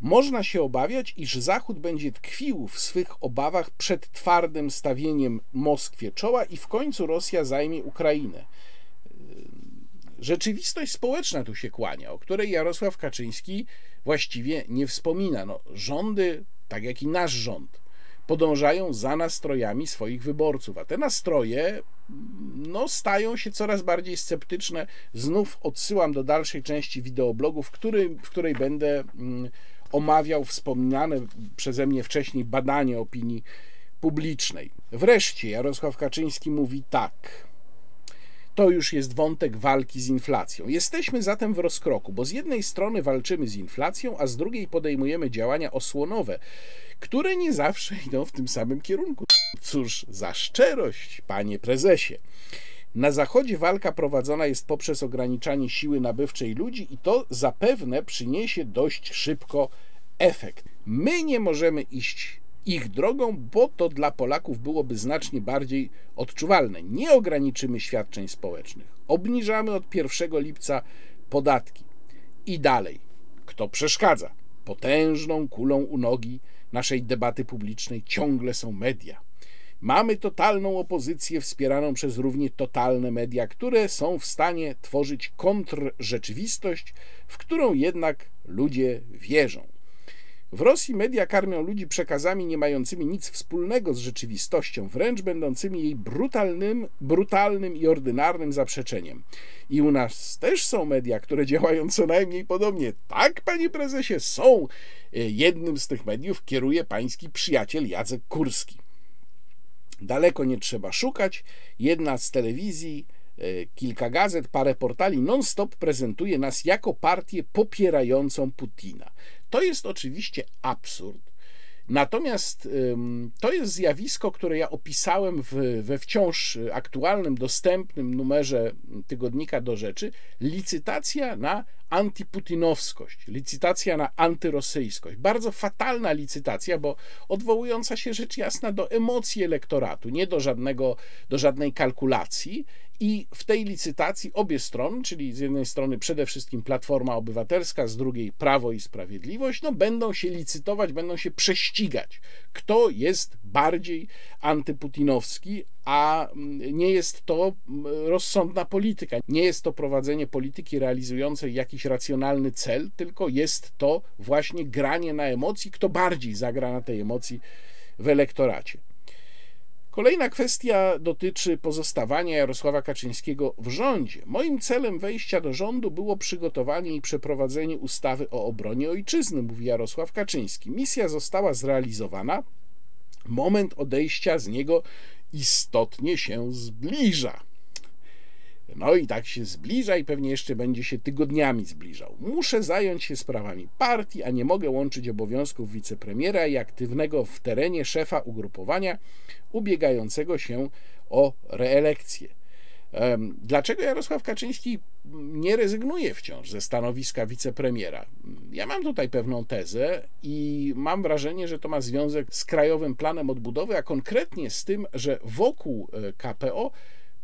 Można się obawiać, iż Zachód będzie tkwił w swych obawach przed twardym stawieniem Moskwie czoła i w końcu Rosja zajmie Ukrainę. Rzeczywistość społeczna tu się kłania, o której Jarosław Kaczyński właściwie nie wspomina. No, rządy, tak jak i nasz rząd, podążają za nastrojami swoich wyborców, a te nastroje no, stają się coraz bardziej sceptyczne. Znów odsyłam do dalszej części wideoblogu, w, w której będę mm, omawiał wspomniane przeze mnie wcześniej badanie opinii publicznej. Wreszcie Jarosław Kaczyński mówi tak. To już jest wątek walki z inflacją. Jesteśmy zatem w rozkroku, bo z jednej strony walczymy z inflacją, a z drugiej podejmujemy działania osłonowe, które nie zawsze idą w tym samym kierunku. Cóż za szczerość, panie prezesie. Na Zachodzie walka prowadzona jest poprzez ograniczanie siły nabywczej ludzi i to zapewne przyniesie dość szybko efekt. My nie możemy iść ich drogą, bo to dla Polaków byłoby znacznie bardziej odczuwalne. Nie ograniczymy świadczeń społecznych. Obniżamy od 1 lipca podatki. I dalej. Kto przeszkadza? Potężną kulą u nogi naszej debaty publicznej ciągle są media. Mamy totalną opozycję wspieraną przez równie totalne media, które są w stanie tworzyć kontrrzeczywistość, w którą jednak ludzie wierzą. W Rosji media karmią ludzi przekazami nie mającymi nic wspólnego z rzeczywistością, wręcz będącymi jej brutalnym, brutalnym i ordynarnym zaprzeczeniem. I u nas też są media, które działają co najmniej podobnie. Tak, panie prezesie, są. Jednym z tych mediów kieruje pański przyjaciel Jacek Kurski. Daleko nie trzeba szukać. Jedna z telewizji, e, kilka gazet, parę portali non-stop prezentuje nas jako partię popierającą Putina. To jest oczywiście absurd. Natomiast to jest zjawisko, które ja opisałem w, we wciąż aktualnym, dostępnym numerze tygodnika do rzeczy. Licytacja na antyputinowskość, licytacja na antyrosyjskość. Bardzo fatalna licytacja, bo odwołująca się rzecz jasna do emocji elektoratu, nie do, żadnego, do żadnej kalkulacji. I w tej licytacji obie strony, czyli z jednej strony przede wszystkim Platforma Obywatelska, z drugiej Prawo i Sprawiedliwość, no będą się licytować, będą się prześcigać, kto jest bardziej antyputinowski, a mm, nie jest to mm, rozsądna polityka. Nie jest to prowadzenie polityki realizującej jakiś racjonalny cel, tylko jest to właśnie granie na emocji, kto bardziej zagra na tej emocji w elektoracie. Kolejna kwestia dotyczy pozostawania Jarosława Kaczyńskiego w rządzie. Moim celem wejścia do rządu było przygotowanie i przeprowadzenie ustawy o obronie ojczyzny, mówi Jarosław Kaczyński. Misja została zrealizowana. Moment odejścia z niego istotnie się zbliża. No i tak się zbliża i pewnie jeszcze będzie się tygodniami zbliżał. Muszę zająć się sprawami partii, a nie mogę łączyć obowiązków wicepremiera i aktywnego w terenie szefa ugrupowania ubiegającego się o reelekcję. Dlaczego Jarosław Kaczyński nie rezygnuje wciąż ze stanowiska wicepremiera? Ja mam tutaj pewną tezę i mam wrażenie, że to ma związek z Krajowym Planem Odbudowy, a konkretnie z tym, że wokół e, KPO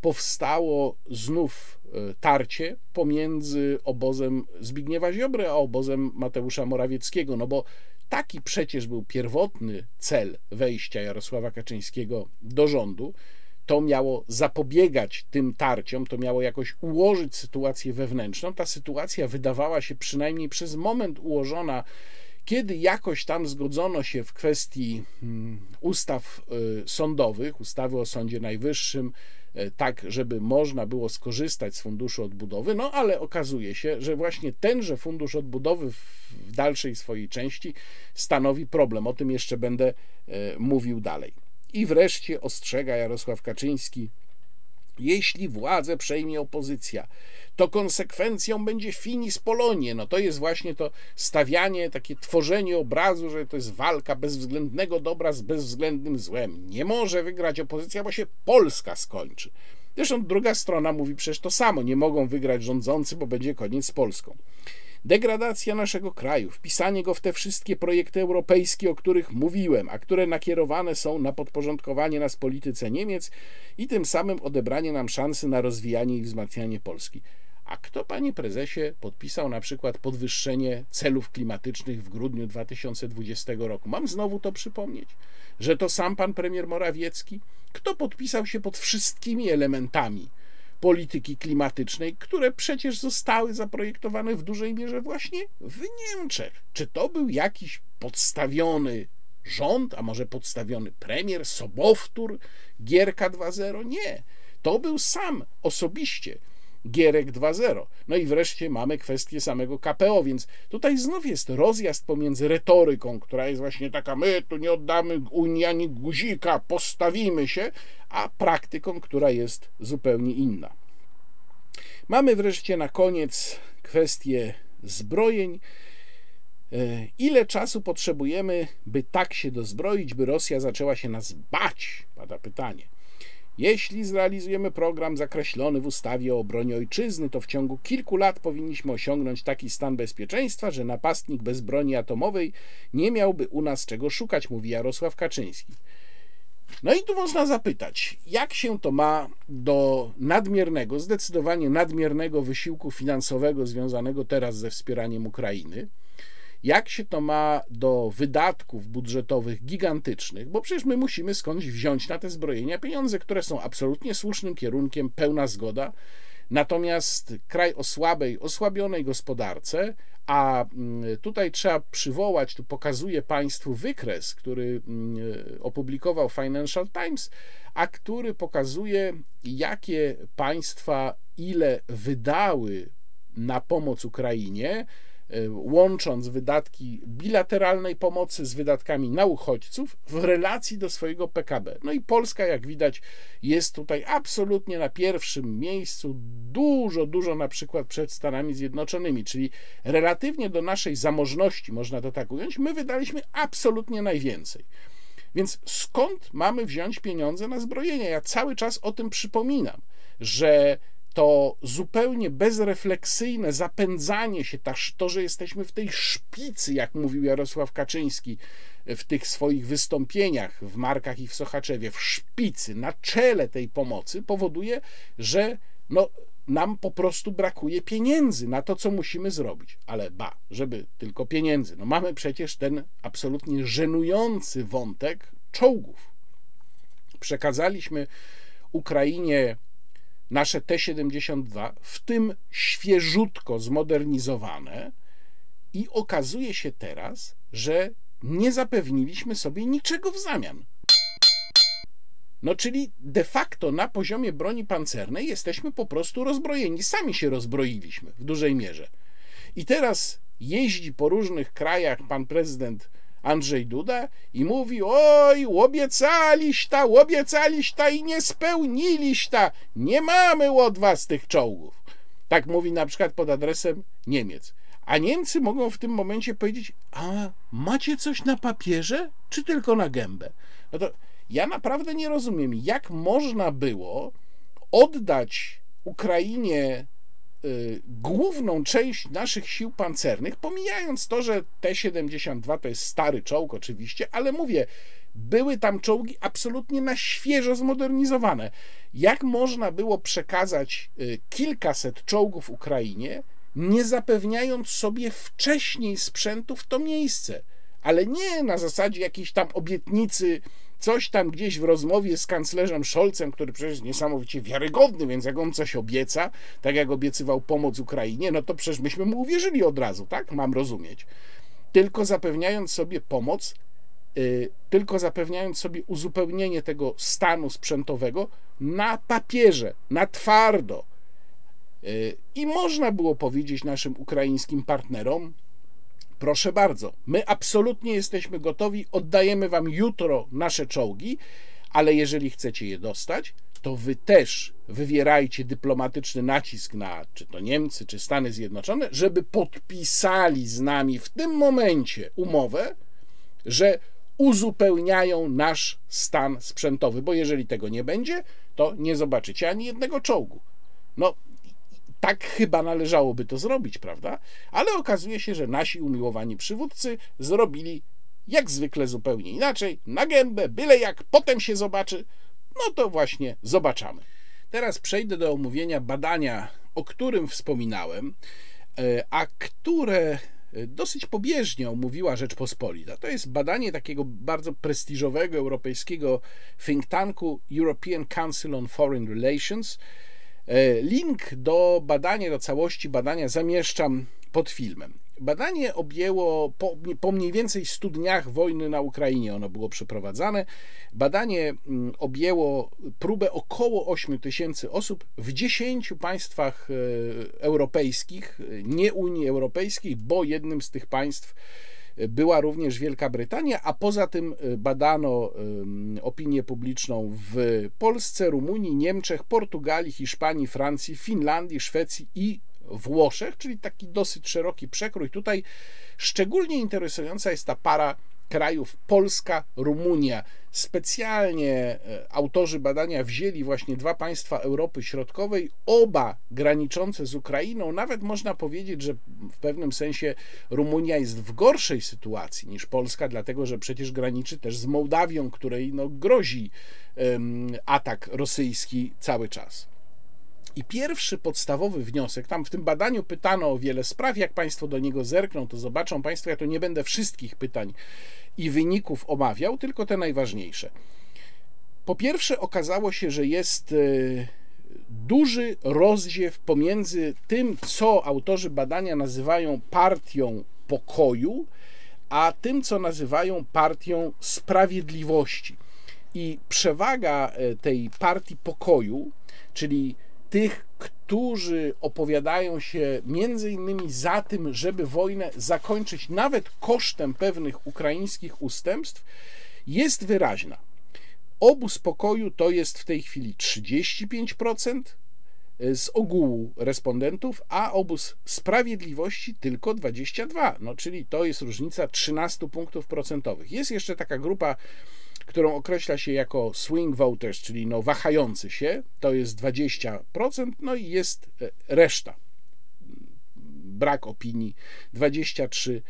powstało znów e, tarcie pomiędzy obozem Zbigniewa Ziobry a obozem Mateusza Morawieckiego, no bo taki przecież był pierwotny cel wejścia Jarosława Kaczyńskiego do rządu, to miało zapobiegać tym tarciom, to miało jakoś ułożyć sytuację wewnętrzną. Ta sytuacja wydawała się przynajmniej przez moment ułożona, kiedy jakoś tam zgodzono się w kwestii mm, ustaw y, sądowych, ustawy o Sądzie Najwyższym, y, tak, żeby można było skorzystać z funduszu odbudowy, no ale okazuje się, że właśnie tenże fundusz odbudowy w dalszej swojej części stanowi problem. O tym jeszcze będę y, mówił dalej. I wreszcie ostrzega Jarosław Kaczyński, jeśli władzę przejmie opozycja, to konsekwencją będzie finis Polonie. No to jest właśnie to stawianie, takie tworzenie obrazu, że to jest walka bezwzględnego dobra z bezwzględnym złem. Nie może wygrać opozycja, bo się Polska skończy. Zresztą druga strona mówi przecież to samo. Nie mogą wygrać rządzący, bo będzie koniec z Polską. Degradacja naszego kraju, wpisanie go w te wszystkie projekty europejskie, o których mówiłem, a które nakierowane są na podporządkowanie nas polityce Niemiec i tym samym odebranie nam szansy na rozwijanie i wzmacnianie Polski. A kto, panie prezesie, podpisał na przykład podwyższenie celów klimatycznych w grudniu 2020 roku? Mam znowu to przypomnieć, że to sam pan premier Morawiecki? Kto podpisał się pod wszystkimi elementami polityki klimatycznej, które przecież zostały zaprojektowane w dużej mierze właśnie w Niemczech. Czy to był jakiś podstawiony rząd, a może podstawiony premier, sobowtór Gierka 2.0? Nie. To był sam osobiście Gierek 2.0. No i wreszcie mamy kwestię samego KPO, więc tutaj znów jest rozjazd pomiędzy retoryką, która jest właśnie taka, my tu nie oddamy Unii ani guzika, postawimy się, a praktyką, która jest zupełnie inna. Mamy wreszcie na koniec kwestię zbrojeń. E, ile czasu potrzebujemy, by tak się dozbroić, by Rosja zaczęła się nas bać? Pada pytanie. Jeśli zrealizujemy program zakreślony w ustawie o obronie ojczyzny, to w ciągu kilku lat powinniśmy osiągnąć taki stan bezpieczeństwa, że napastnik bez broni atomowej nie miałby u nas czego szukać, mówi Jarosław Kaczyński. No i tu można zapytać, jak się to ma do nadmiernego, zdecydowanie nadmiernego wysiłku finansowego związanego teraz ze wspieraniem Ukrainy? Jak się to ma do wydatków budżetowych gigantycznych, bo przecież my musimy skądś wziąć na te zbrojenia pieniądze, które są absolutnie słusznym kierunkiem, pełna zgoda. Natomiast kraj o słabej, osłabionej gospodarce, a mm, tutaj trzeba przywołać, tu pokazuję Państwu wykres, który mm, opublikował Financial Times, a który pokazuje, jakie państwa ile wydały na pomoc Ukrainie łącząc wydatki bilateralnej pomocy z wydatkami na uchodźców w relacji do swojego PKB. No i Polska, jak widać, jest tutaj absolutnie na pierwszym miejscu, dużo, dużo na przykład przed Stanami Zjednoczonymi, czyli relatywnie do naszej zamożności, można to tak ująć, my wydaliśmy absolutnie najwięcej. Więc skąd mamy wziąć pieniądze na zbrojenie? Ja cały czas o tym przypominam, że to zupełnie bezrefleksyjne zapędzanie się, to, że jesteśmy w tej szpicy, jak mówił Jarosław Kaczyński w tych swoich wystąpieniach w Markach i w Sochaczewie, w szpicy, na czele tej pomocy, powoduje, że no, nam po prostu brakuje pieniędzy na to, co musimy zrobić. Ale ba, żeby tylko pieniędzy. No mamy przecież ten absolutnie żenujący wątek czołgów. Przekazaliśmy Ukrainie nasze T-72, w tym świeżutko zmodernizowane, i okazuje się teraz, że nie zapewniliśmy sobie niczego w zamian. No, czyli de facto na poziomie broni pancernej jesteśmy po prostu rozbrojeni. Sami się rozbroiliśmy w dużej mierze. I teraz jeździ po różnych krajach pan prezydent Andrzej Duda i mówi: Oj, łobiecaliśta, łobiecaliśta i nie spełniliśta, nie mamy od was tych czołgów. Tak mówi na przykład pod adresem Niemiec. A Niemcy mogą w tym momencie powiedzieć: A macie coś na papierze, czy tylko na gębę? No to ja naprawdę nie rozumiem, jak można było oddać Ukrainie główną część naszych sił pancernych, pomijając to, że T-72 to jest stary czołg oczywiście, ale mówię, były tam czołgi absolutnie na świeżo zmodernizowane. Jak można było przekazać y, kilkaset czołgów Ukrainie, nie zapewniając sobie wcześniej sprzętu w to miejsce? Ale nie na zasadzie jakiejś tam obietnicy coś tam gdzieś w rozmowie z kanclerzem Scholzem, który przecież jest niesamowicie wiarygodny, więc jak on coś obieca, tak jak obiecywał pomoc Ukrainie, no to przecież myśmy mu uwierzyli od razu, tak? Mam rozumieć. Tylko zapewniając sobie pomoc, yy, tylko zapewniając sobie uzupełnienie tego stanu sprzętowego na papierze, na twardo. Yy, I można było powiedzieć naszym ukraińskim partnerom, Proszę bardzo, my absolutnie jesteśmy gotowi, oddajemy wam jutro nasze czołgi, ale jeżeli chcecie je dostać, to wy też wywierajcie dyplomatyczny nacisk na czy to Niemcy, czy Stany Zjednoczone, żeby podpisali z nami w tym momencie umowę, że uzupełniają nasz stan sprzętowy, bo jeżeli tego nie będzie, to nie zobaczycie ani jednego czołgu. No, tak chyba należałoby to zrobić, prawda? Ale okazuje się, że nasi umiłowani przywódcy zrobili jak zwykle zupełnie inaczej, na gębę, byle jak, potem się zobaczy, no to właśnie zobaczamy. Teraz przejdę do omówienia badania, o którym wspominałem, e, a które e, dosyć pobieżnie omówiła Rzeczpospolita. To jest badanie takiego bardzo prestiżowego europejskiego think tanku European Council on Foreign Relations, link do badania, do całości badania zamieszczam pod filmem. Badanie objęło po, po, mniej więcej 100 dniach wojny na Ukrainie ono było przeprowadzane. Badanie mm, objęło próbę około 8 tysięcy osób w 10 państwach e, europejskich, nie Unii Europejskiej, bo jednym z tych państw była również Wielka Brytania, a poza tym y, badano opinię publiczną w Polsce, Rumunii, Niemczech, Portugalii, Hiszpanii, Francji, Finlandii, Szwecji i Włoszech, czyli taki dosyć szeroki przekrój. Tutaj szczególnie interesująca jest ta para krajów Polska, Rumunia. Specjalnie e, autorzy badania wzięli właśnie dwa państwa Europy Środkowej, oba graniczące z Ukrainą. Nawet można powiedzieć, że w pewnym sensie Rumunia jest w gorszej sytuacji niż Polska, dlatego że przecież graniczy też z Mołdawią, której no, grozi um, atak rosyjski cały czas. I pierwszy podstawowy wniosek, tam w tym badaniu pytano o wiele spraw, jak Państwo do niego zerkną, to zobaczą Państwo, ja tu nie będę wszystkich pytań i wyników omawiał, tylko te najważniejsze. Po pierwsze, okazało się, że jest e, duży rozziew pomiędzy tym, co autorzy badania nazywają partią pokoju, a tym, co nazywają partią sprawiedliwości. I przewaga e, tej partii pokoju, czyli tych, którzy opowiadają się między innymi za tym, żeby wojnę zakończyć nawet kosztem pewnych ukraińskich ustępstw, jest wyraźna. Obóz pokoju to jest w tej chwili 35% z ogółu respondentów, a obóz sprawiedliwości tylko 22, no czyli to jest różnica 13 punktów procentowych. Jest jeszcze taka grupa którą określa się jako swing voters, czyli no wahający się, to jest 20%, no i jest e, reszta. Brak opinii 23%.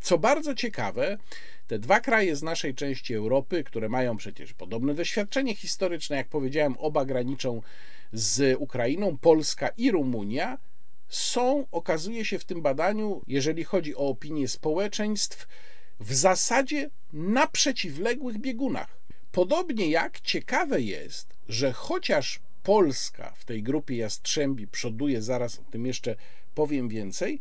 Co bardzo ciekawe, te dwa kraje z naszej części Europy, które mają przecież podobne doświadczenie historyczne, jak powiedziałem, oba graniczą z Ukrainą, Polska i Rumunia, są, okazuje się w tym badaniu, jeżeli chodzi o opinię społeczeństw, w zasadzie na przeciwległych biegunach. Podobnie jak ciekawe jest, że chociaż Polska w tej grupie Jastrzębi przoduje, zaraz o tym jeszcze powiem więcej,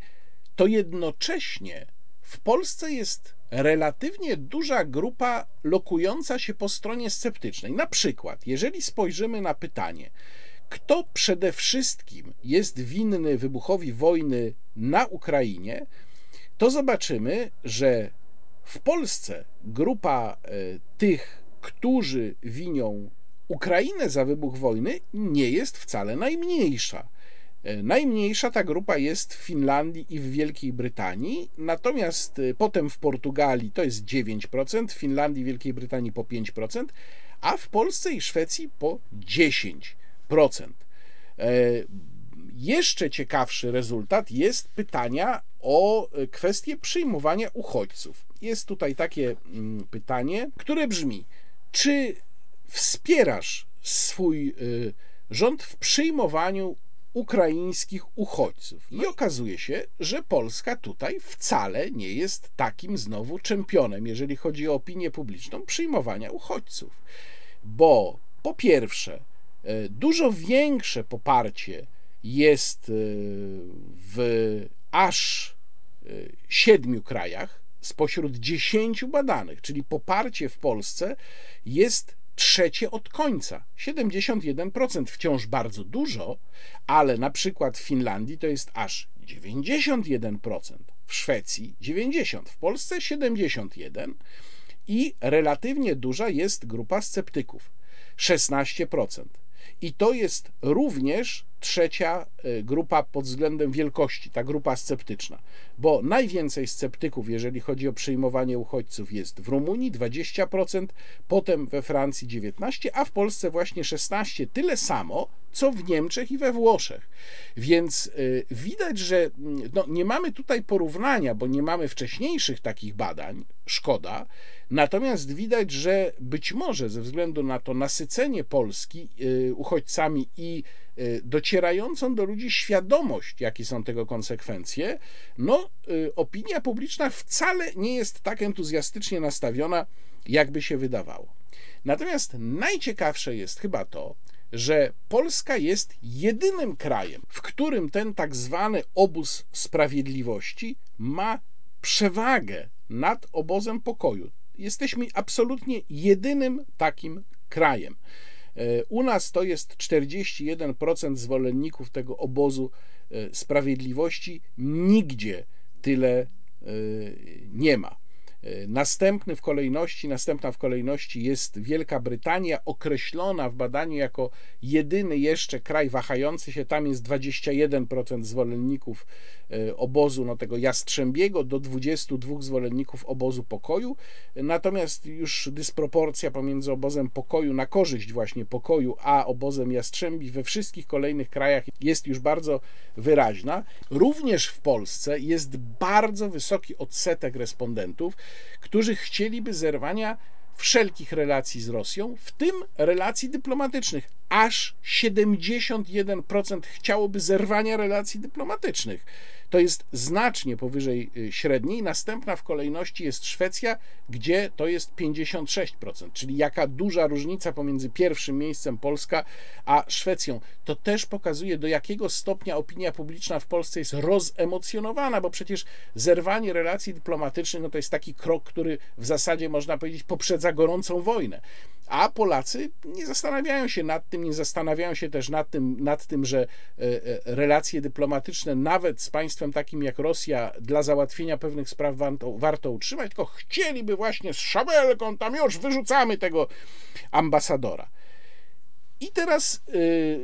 to jednocześnie w Polsce jest relatywnie duża grupa lokująca się po stronie sceptycznej. Na przykład, jeżeli spojrzymy na pytanie, kto przede wszystkim jest winny wybuchowi wojny na Ukrainie, to zobaczymy, że w Polsce grupa e, tych, którzy winią Ukrainę za wybuch wojny, nie jest wcale najmniejsza. E, najmniejsza ta grupa jest w Finlandii i w Wielkiej Brytanii, natomiast e, potem w Portugalii to jest 9%, w Finlandii i Wielkiej Brytanii po 5%, a w Polsce i Szwecji po 10%. Jeszcze ciekawszy rezultat jest pytania o kwestię przyjmowania uchodźców jest tutaj takie mm, pytanie, które brzmi: czy wspierasz swój y, rząd w przyjmowaniu ukraińskich uchodźców. I okazuje się, że Polska tutaj wcale nie jest takim znowu czempionem, jeżeli chodzi o opinię publiczną przyjmowania uchodźców. Bo po pierwsze, e, dużo większe poparcie jest e, w aż siedmiu krajach spośród dziesięciu badanych, czyli poparcie w Polsce jest trzecie od końca. 71% wciąż bardzo dużo, ale na przykład w Finlandii to jest aż 91%, w Szwecji 90%, w Polsce 71% i relatywnie duża jest grupa sceptyków 16%. I to jest również trzecia y, grupa pod względem wielkości, ta grupa sceptyczna, bo najwięcej sceptyków, jeżeli chodzi o przyjmowanie uchodźców, jest w Rumunii 20%, potem we Francji 19%, a w Polsce właśnie 16%, tyle samo, co w Niemczech i we Włoszech. Więc y, widać, że mm, no, nie mamy tutaj porównania, bo nie mamy wcześniejszych takich badań, szkoda. Natomiast widać, że być może ze względu na to nasycenie Polski y, uchodźcami i y, docierającą do ludzi świadomość, jakie są tego konsekwencje, no opinia publiczna wcale nie jest tak entuzjastycznie nastawiona, jakby się wydawało. Natomiast najciekawsze jest chyba to, że Polska jest jedynym krajem, w którym ten tak zwany obóz sprawiedliwości ma przewagę nad obozem pokoju. Jesteśmy absolutnie jedynym takim krajem. E, u nas to jest 41% zwolenników tego obozu e, sprawiedliwości. Nigdzie tyle e, nie ma. Następny w kolejności, następna w kolejności jest Wielka Brytania, określona w badaniu jako jedyny jeszcze kraj wahający się. Tam jest 21% zwolenników e, obozu no, tego jastrzębiego do 22 zwolenników obozu pokoju. Natomiast już dysproporcja pomiędzy obozem pokoju na korzyść właśnie pokoju, a obozem jastrzębi we wszystkich kolejnych krajach jest już bardzo wyraźna. Również w Polsce jest bardzo wysoki odsetek respondentów, którzy chcieliby zerwania wszelkich relacji z Rosją, w tym relacji dyplomatycznych. Aż 71% chciałoby zerwania relacji dyplomatycznych. To jest znacznie powyżej y, średniej. Następna w kolejności jest Szwecja, gdzie to jest 56%, czyli jaka duża różnica pomiędzy pierwszym miejscem Polska a Szwecją. To też pokazuje, do jakiego stopnia opinia publiczna w Polsce jest rozemocjonowana, bo przecież zerwanie relacji dyplomatycznych no to jest taki krok, który w zasadzie można powiedzieć poprzedza gorącą wojnę. A Polacy nie zastanawiają się nad tym, nie zastanawiają się też nad tym, nad tym że e, e, relacje dyplomatyczne nawet z państwem takim jak Rosja dla załatwienia pewnych spraw warto, utrzymać, tylko chcieliby właśnie z szabelką tam już wyrzucamy tego ambasadora. I teraz y,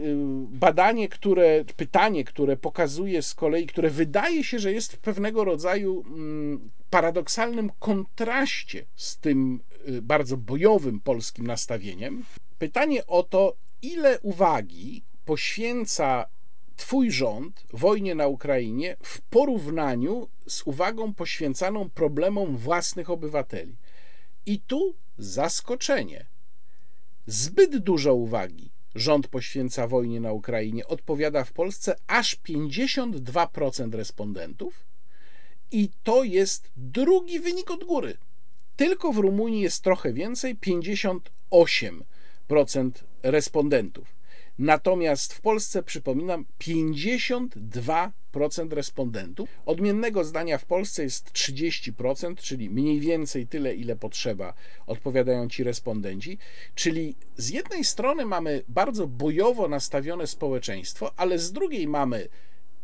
badanie, które, pytanie, które pokazuje z kolei, które wydaje się, że jest w pewnego rodzaju mm, paradoksalnym kontraście z tym bardzo bojowym polskim nastawieniem. Pytanie o to, ile uwagi poświęca Twój rząd wojnie na Ukrainie w porównaniu z uwagą poświęcaną problemom własnych obywateli. I tu zaskoczenie. Zbyt dużo uwagi rząd poświęca wojnie na Ukrainie, odpowiada w Polsce aż 52% respondentów, i to jest drugi wynik od góry. Tylko w Rumunii jest trochę więcej 58% respondentów. Natomiast w Polsce, przypominam, 52% respondentów. Odmiennego zdania w Polsce jest 30%, czyli mniej więcej tyle, ile potrzeba, odpowiadają ci respondenci. Czyli z jednej strony mamy bardzo bojowo nastawione społeczeństwo, ale z drugiej mamy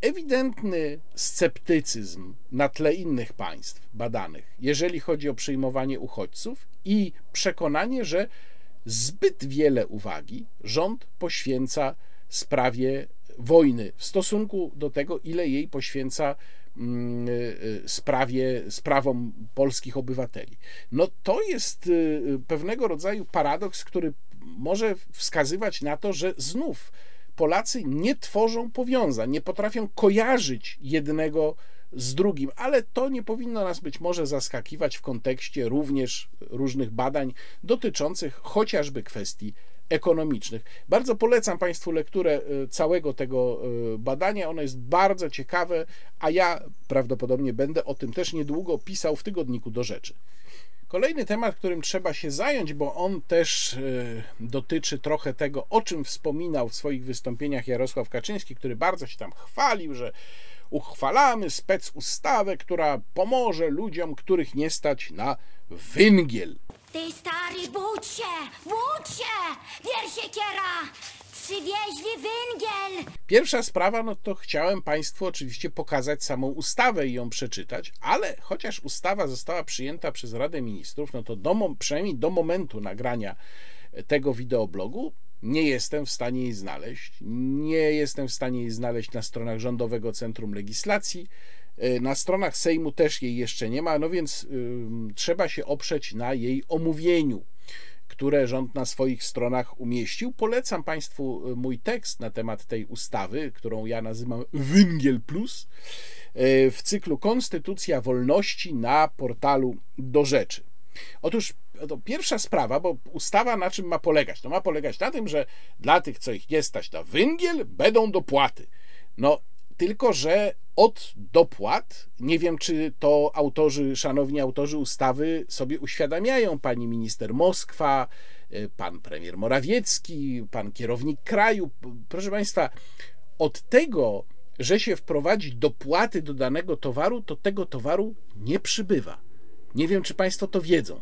ewidentny sceptycyzm na tle innych państw badanych, jeżeli chodzi o przyjmowanie uchodźców i przekonanie, że zbyt wiele uwagi rząd poświęca sprawie wojny w stosunku do tego, ile jej poświęca mm, y, y, sprawie, sprawom polskich obywateli. No to jest y, pewnego rodzaju paradoks, który może wskazywać na to, że znów Polacy nie tworzą powiązań, nie potrafią kojarzyć jednego z drugim, ale to nie powinno nas być może zaskakiwać w kontekście również różnych badań dotyczących chociażby kwestii ekonomicznych. Bardzo polecam Państwu lekturę y, całego tego y, badania. Ono jest bardzo ciekawe, a ja prawdopodobnie będę o tym też niedługo pisał w tygodniku do rzeczy. Kolejny temat, którym trzeba się zająć, bo on też y, dotyczy trochę tego, o czym wspominał w swoich wystąpieniach Jarosław Kaczyński, który bardzo się tam chwalił, że uchwalamy specustawę, która pomoże ludziom, których nie stać na węgiel. Ty stary, budź się, budź się! Piersiekiera! Przywieźli węgiel! Pierwsza sprawa, no to chciałem Państwu oczywiście pokazać samą ustawę i ją przeczytać, ale chociaż ustawa została przyjęta przez Radę Ministrów, no to do, przynajmniej do momentu nagrania tego wideoblogu nie jestem w stanie jej znaleźć. Nie jestem w stanie jej znaleźć na stronach Rządowego Centrum Legislacji. E, na stronach Sejmu też jej jeszcze nie ma, no więc y, trzeba się oprzeć na jej omówieniu, które rząd na swoich stronach umieścił. Polecam Państwu y, mój tekst na temat tej ustawy, którą ja nazywam Węgiel Plus, y, w cyklu Konstytucja Wolności na portalu Do Rzeczy. Otóż to pierwsza sprawa, bo ustawa na czym ma polegać? No ma polegać na tym, że dla tych, co ich nie stać na węgiel, będą dopłaty. No, tylko że od dopłat, nie wiem czy to autorzy, szanowni autorzy ustawy sobie uświadamiają, pani minister Moskwa, y, pan premier Morawiecki, pan kierownik kraju. Proszę państwa, od tego, że się wprowadzi dopłaty do danego towaru, to tego towaru nie przybywa. Nie wiem, czy państwo to wiedzą.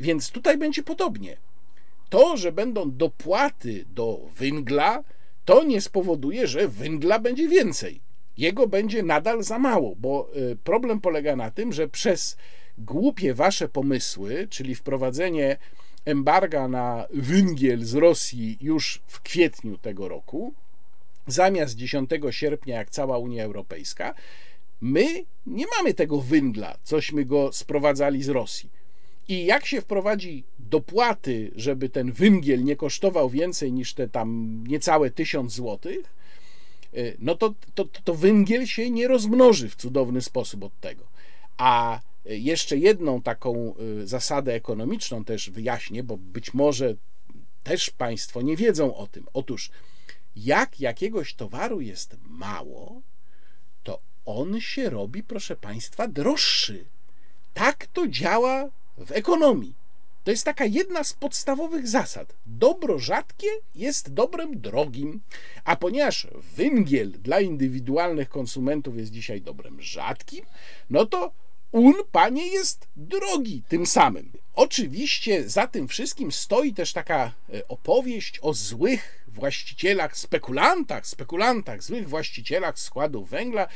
Więc tutaj będzie podobnie. To, że będą dopłaty do węgla, to nie spowoduje, że węgla będzie więcej. Jego będzie nadal za mało, bo y, problem polega na tym, że przez głupie wasze pomysły, czyli wprowadzenie embarga na węgiel z Rosji już w kwietniu tego roku, zamiast 10 sierpnia, jak cała Unia Europejska, my nie mamy tego węgla, cośmy go sprowadzali z Rosji. I jak się wprowadzi dopłaty, żeby ten węgiel nie kosztował więcej niż te tam niecałe tysiąc złotych, no to, to, to węgiel się nie rozmnoży w cudowny sposób od tego. A jeszcze jedną taką y, zasadę ekonomiczną też wyjaśnię, bo być może też Państwo nie wiedzą o tym. Otóż, jak jakiegoś towaru jest mało, to on się robi, proszę Państwa, droższy. Tak to działa w ekonomii. To jest taka jedna z podstawowych zasad. Dobro rzadkie jest dobrem drogim, a ponieważ węgiel dla indywidualnych konsumentów jest dzisiaj dobrem rzadkim, no to un, panie, jest drogi tym samym. Oczywiście za tym wszystkim stoi też taka e, opowieść o złych właścicielach, spekulantach, spekulantach, złych właścicielach składów węgla.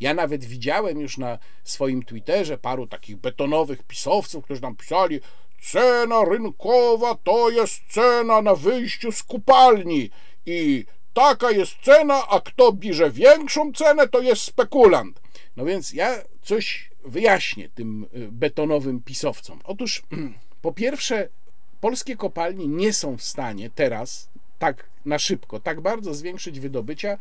Ja nawet widziałem już na swoim Twitterze paru takich betonowych pisowców, którzy nam pisali, cena rynkowa to jest cena na wyjściu z kupalni i taka jest cena, a kto bierze większą cenę, to jest spekulant. No więc ja coś wyjaśnię tym y, betonowym pisowcom. Otóż po pierwsze, polskie kopalnie nie są w stanie teraz tak na szybko, tak bardzo zwiększyć wydobycia,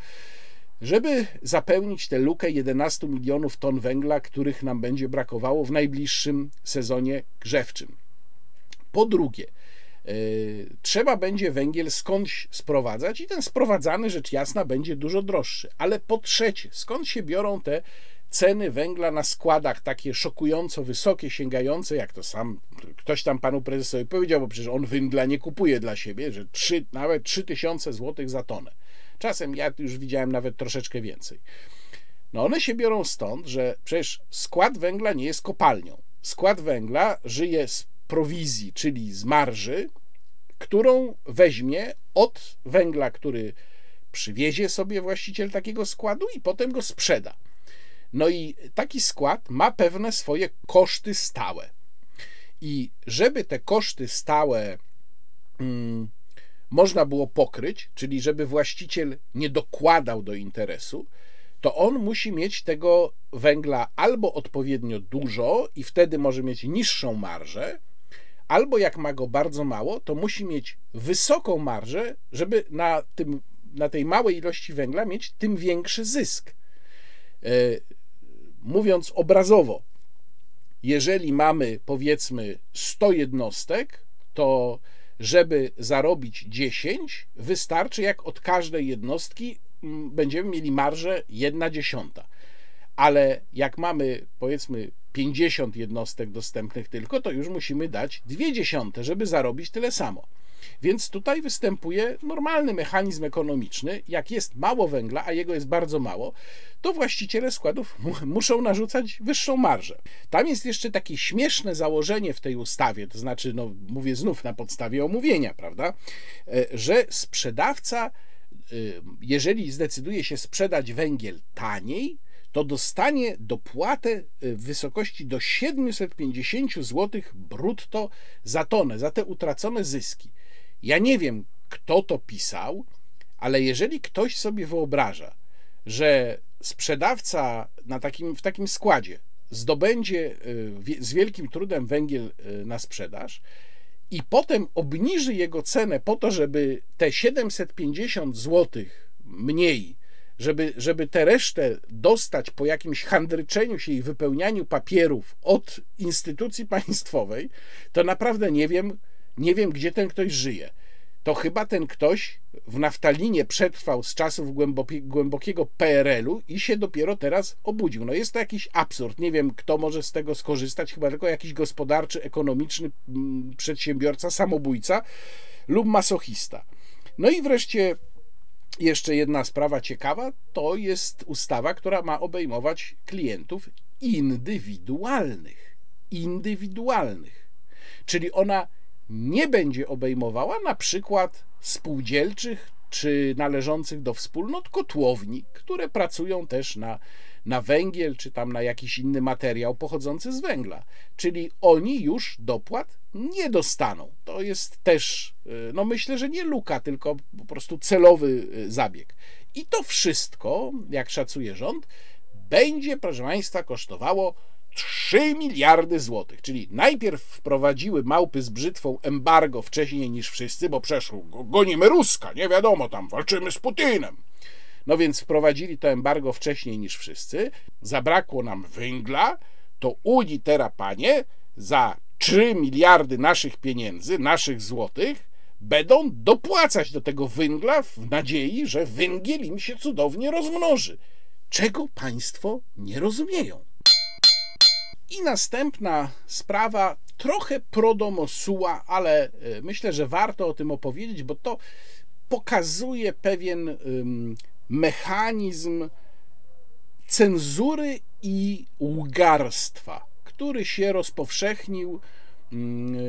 żeby zapełnić tę lukę 11 milionów ton węgla, których nam będzie brakowało w najbliższym sezonie grzewczym. Po drugie, yy, trzeba będzie węgiel skądś sprowadzać i ten sprowadzany, rzecz jasna, będzie dużo droższy. Ale po trzecie, skąd się biorą te ceny węgla na składach takie szokująco wysokie, sięgające, jak to sam ktoś tam panu prezesowi powiedział, bo przecież on węgla nie kupuje dla siebie, że 3, nawet 3000 zł za tonę. Czasem ja już widziałem nawet troszeczkę więcej. No one się biorą stąd, że przecież skład węgla nie jest kopalnią. Skład węgla żyje z prowizji, czyli z marży, którą weźmie od węgla, który przywiezie sobie właściciel takiego składu i potem go sprzeda. No i taki skład ma pewne swoje koszty stałe. I żeby te koszty stałe hmm, można było pokryć, czyli żeby właściciel nie dokładał do interesu, to on musi mieć tego węgla albo odpowiednio dużo i wtedy może mieć niższą marżę, albo jak ma go bardzo mało, to musi mieć wysoką marżę, żeby na, tym, na tej małej ilości węgla mieć tym większy zysk. E, mówiąc obrazowo, jeżeli mamy powiedzmy 100 jednostek, to żeby zarobić 10, wystarczy jak od każdej jednostki mm, będziemy mieli marżę 1 dziesiąta. Ale jak mamy powiedzmy 50 jednostek dostępnych tylko, to już musimy dać 2 dziesiąte, żeby zarobić tyle samo. Więc tutaj występuje normalny mechanizm ekonomiczny. Jak jest mało węgla, a jego jest bardzo mało, to właściciele składów muszą narzucać wyższą marżę. Tam jest jeszcze takie śmieszne założenie w tej ustawie, to znaczy, no, mówię znów na podstawie omówienia, prawda, e, że sprzedawca, e, jeżeli zdecyduje się sprzedać węgiel taniej, to dostanie dopłatę e, w wysokości do 750 zł brutto za tonę, za te utracone zyski. Ja nie wiem, kto to pisał, ale jeżeli ktoś sobie wyobraża, że sprzedawca na takim, w takim składzie zdobędzie y, z wielkim trudem węgiel y, na sprzedaż i potem obniży jego cenę po to, żeby te 750 zł mniej, żeby, żeby tę resztę dostać po jakimś handryczeniu się i wypełnianiu papierów od instytucji państwowej, to naprawdę nie wiem, nie wiem, gdzie ten ktoś żyje. To chyba ten ktoś w naftalinie przetrwał z czasów głęboki, głębokiego PRL-u i się dopiero teraz obudził. No jest to jakiś absurd. Nie wiem, kto może z tego skorzystać. Chyba tylko jakiś gospodarczy, ekonomiczny mm, przedsiębiorca, samobójca lub masochista. No i wreszcie jeszcze jedna sprawa ciekawa, to jest ustawa, która ma obejmować klientów indywidualnych. Indywidualnych. Czyli ona nie będzie obejmowała na przykład spółdzielczych czy należących do wspólnot kotłowni, które pracują też na, na węgiel czy tam na jakiś inny materiał pochodzący z węgla. Czyli oni już dopłat nie dostaną. To jest też, y, no myślę, że nie luka, tylko po prostu celowy y, zabieg. I to wszystko, jak szacuje rząd, będzie, proszę Państwa, kosztowało 3 miliardy złotych. Czyli najpierw wprowadziły małpy z brzytwą embargo wcześniej niż wszyscy, bo przeszło, gonimy Ruska, nie wiadomo, tam walczymy z Putinem. No więc wprowadzili to embargo wcześniej niż wszyscy, zabrakło nam węgla, to Unii teraz, panie, za 3 miliardy naszych pieniędzy, naszych złotych, będą dopłacać do tego węgla w nadziei, że węgiel im się cudownie rozmnoży. Czego państwo nie rozumieją? I następna sprawa, trochę prodomosuła, ale e, myślę, że warto o tym opowiedzieć, bo to pokazuje pewien mechanizm cenzury i łgarstwa, który się rozpowszechnił mm, e,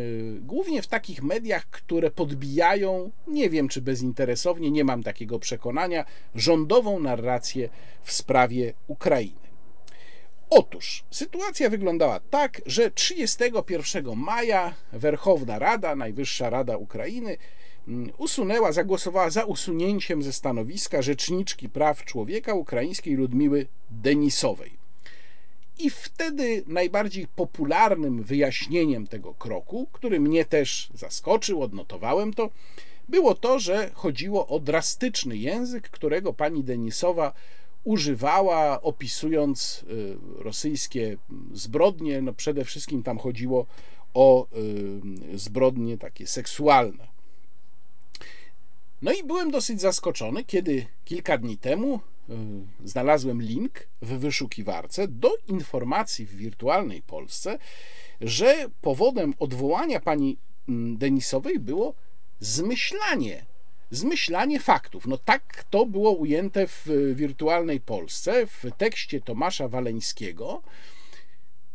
głównie w takich mediach, które podbijają, nie wiem czy bezinteresownie, nie mam takiego przekonania, rządową narrację w sprawie Ukrainy. Otóż sytuacja wyglądała tak, że 31 maja Werchowna Rada, Najwyższa Rada Ukrainy, usunęła, zagłosowała za usunięciem ze stanowiska rzeczniczki praw człowieka ukraińskiej Ludmiły Denisowej. I wtedy najbardziej popularnym wyjaśnieniem tego kroku, który mnie też zaskoczył, odnotowałem to, było to, że chodziło o drastyczny język, którego pani Denisowa używała, opisując y, rosyjskie zbrodnie. No przede wszystkim tam chodziło o y, zbrodnie takie seksualne. No i byłem dosyć zaskoczony, kiedy kilka dni temu y, znalazłem link w wyszukiwarce do informacji w wirtualnej Polsce, że powodem odwołania pani mm, Denisowej było zmyślanie zmyślanie faktów. No tak to było ujęte w wirtualnej Polsce, w tekście Tomasza Waleńskiego,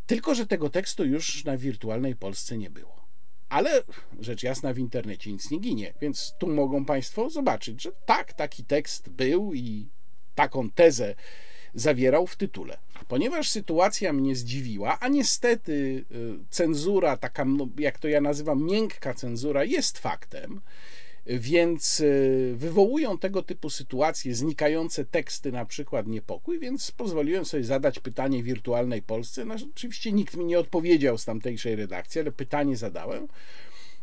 tylko że tego tekstu już na wirtualnej Polsce nie było. Ale rzecz jasna w internecie nic nie ginie, więc tu mogą Państwo zobaczyć, że tak, taki tekst był i taką tezę zawierał w tytule. Ponieważ sytuacja mnie zdziwiła, a niestety y, cenzura, taka, no, jak to ja nazywam, miękka cenzura, jest faktem, więc e, wywołują tego typu sytuacje, znikające teksty, na przykład niepokój, więc pozwoliłem sobie zadać pytanie wirtualnej Polsce. No, oczywiście nikt mi nie odpowiedział z tamtejszej redakcji, ale pytanie zadałem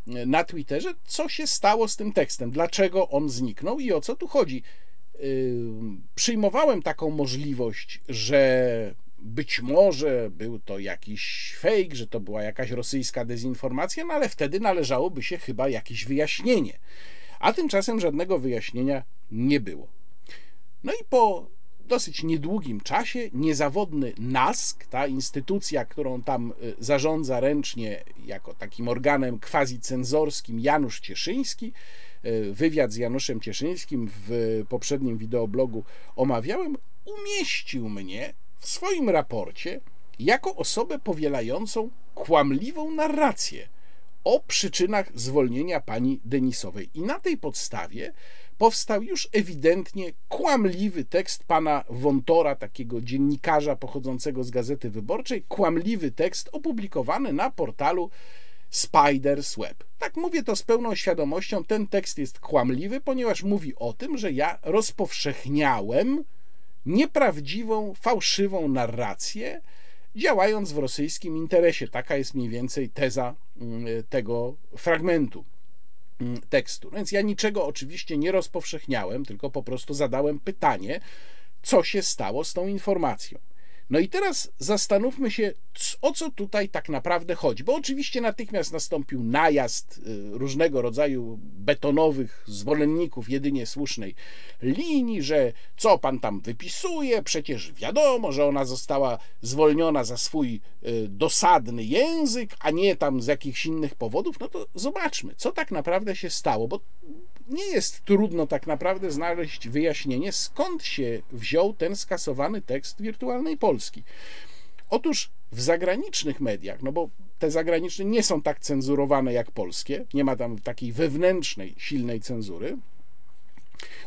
e, na Twitterze, co się stało z tym tekstem, dlaczego on zniknął i o co tu chodzi. E, przyjmowałem taką możliwość, że być może był to jakiś fake, że to była jakaś rosyjska dezinformacja, no ale wtedy należałoby się chyba jakieś wyjaśnienie. A tymczasem żadnego wyjaśnienia nie było. No i po dosyć niedługim czasie niezawodny NASK, ta instytucja, którą tam y, zarządza ręcznie jako takim organem quasi-cenzorskim Janusz Cieszyński, y, wywiad z Januszem Cieszyńskim w poprzednim wideoblogu omawiałem, umieścił mnie w swoim raporcie jako osobę powielającą kłamliwą narrację o przyczynach zwolnienia pani Denisowej. I na tej podstawie powstał już ewidentnie kłamliwy tekst pana Wontora, takiego dziennikarza pochodzącego z Gazety Wyborczej, kłamliwy tekst opublikowany na portalu Spider's Web. Tak mówię to z pełną świadomością, ten tekst jest kłamliwy, ponieważ mówi o tym, że ja rozpowszechniałem nieprawdziwą, fałszywą narrację, działając w rosyjskim interesie. Taka jest mniej więcej teza mm, tego fragmentu mm, tekstu. No więc ja niczego oczywiście nie rozpowszechniałem, tylko po prostu zadałem pytanie, co się stało z tą informacją. No i teraz zastanówmy się, o co tutaj tak naprawdę chodzi, bo oczywiście natychmiast nastąpił najazd y, różnego rodzaju betonowych zwolenników jedynie słusznej linii, że co pan tam wypisuje, przecież wiadomo, że ona została zwolniona za swój y, dosadny język, a nie tam z jakichś innych powodów. No to zobaczmy, co tak naprawdę się stało, bo nie jest trudno tak naprawdę znaleźć wyjaśnienie, skąd się wziął ten skasowany tekst wirtualnej Polski. Otóż w zagranicznych mediach, no bo te zagraniczne nie są tak cenzurowane jak polskie, nie ma tam takiej wewnętrznej, silnej cenzury,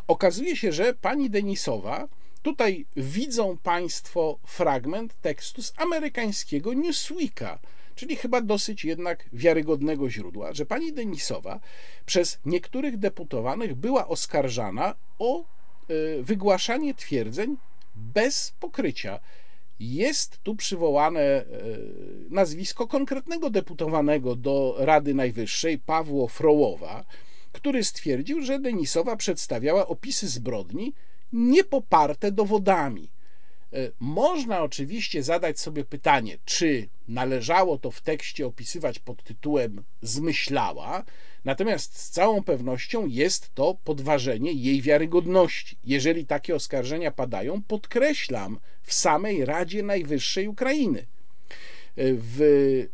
okazuje się, że pani Denisowa, tutaj widzą Państwo fragment tekstu z amerykańskiego Newsweeka, czyli chyba dosyć jednak wiarygodnego źródła, że pani Denisowa przez niektórych deputowanych była oskarżana o e, wygłaszanie twierdzeń bez pokrycia. Jest tu przywołane e, nazwisko konkretnego deputowanego do Rady Najwyższej, Pawło Frołowa, który stwierdził, że Denisowa przedstawiała opisy zbrodni niepoparte dowodami. E, można oczywiście zadać sobie pytanie, czy należało to w tekście opisywać pod tytułem zmyślała, natomiast z całą pewnością jest to podważenie jej wiarygodności. Jeżeli takie oskarżenia padają, podkreślam, w samej Radzie Najwyższej Ukrainy. E, w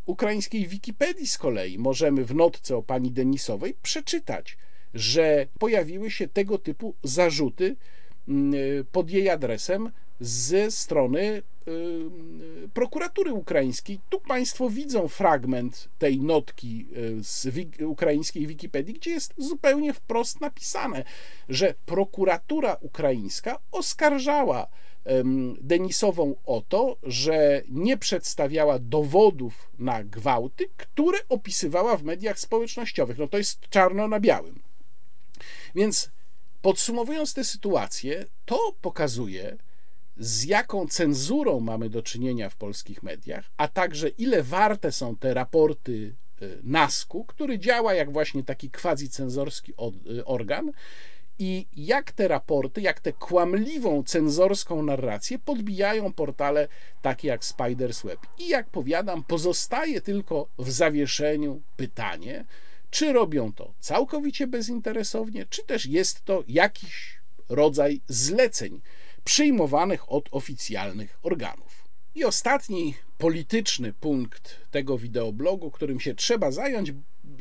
ukraińskiej Wikipedii z kolei możemy w notce o pani Denisowej przeczytać, że pojawiły się tego typu zarzuty mm, e, pod jej adresem ze strony y, y, prokuratury ukraińskiej. Tu Państwo widzą fragment tej notki y, z ukraińskiej Wikipedii, gdzie jest zupełnie wprost napisane, że prokuratura ukraińska oskarżała Denisową o to, że nie przedstawiała dowodów na gwałty, które opisywała w mediach społecznościowych. No to jest czarno na białym. Więc podsumowując tę sytuację, to pokazuje, z jaką cenzurą mamy do czynienia w polskich mediach, a także ile warte są te raporty y, NASK-u, który działa jak właśnie taki quasi-cenzorski y, organ i jak te raporty, jak tę kłamliwą cenzorską narrację podbijają portale takie jak Spider's Web. I jak powiadam, pozostaje tylko w zawieszeniu pytanie, czy robią to całkowicie bezinteresownie, czy też jest to jakiś rodzaj zleceń przyjmowanych od oficjalnych organów. I ostatni polityczny punkt tego wideoblogu, którym się trzeba zająć,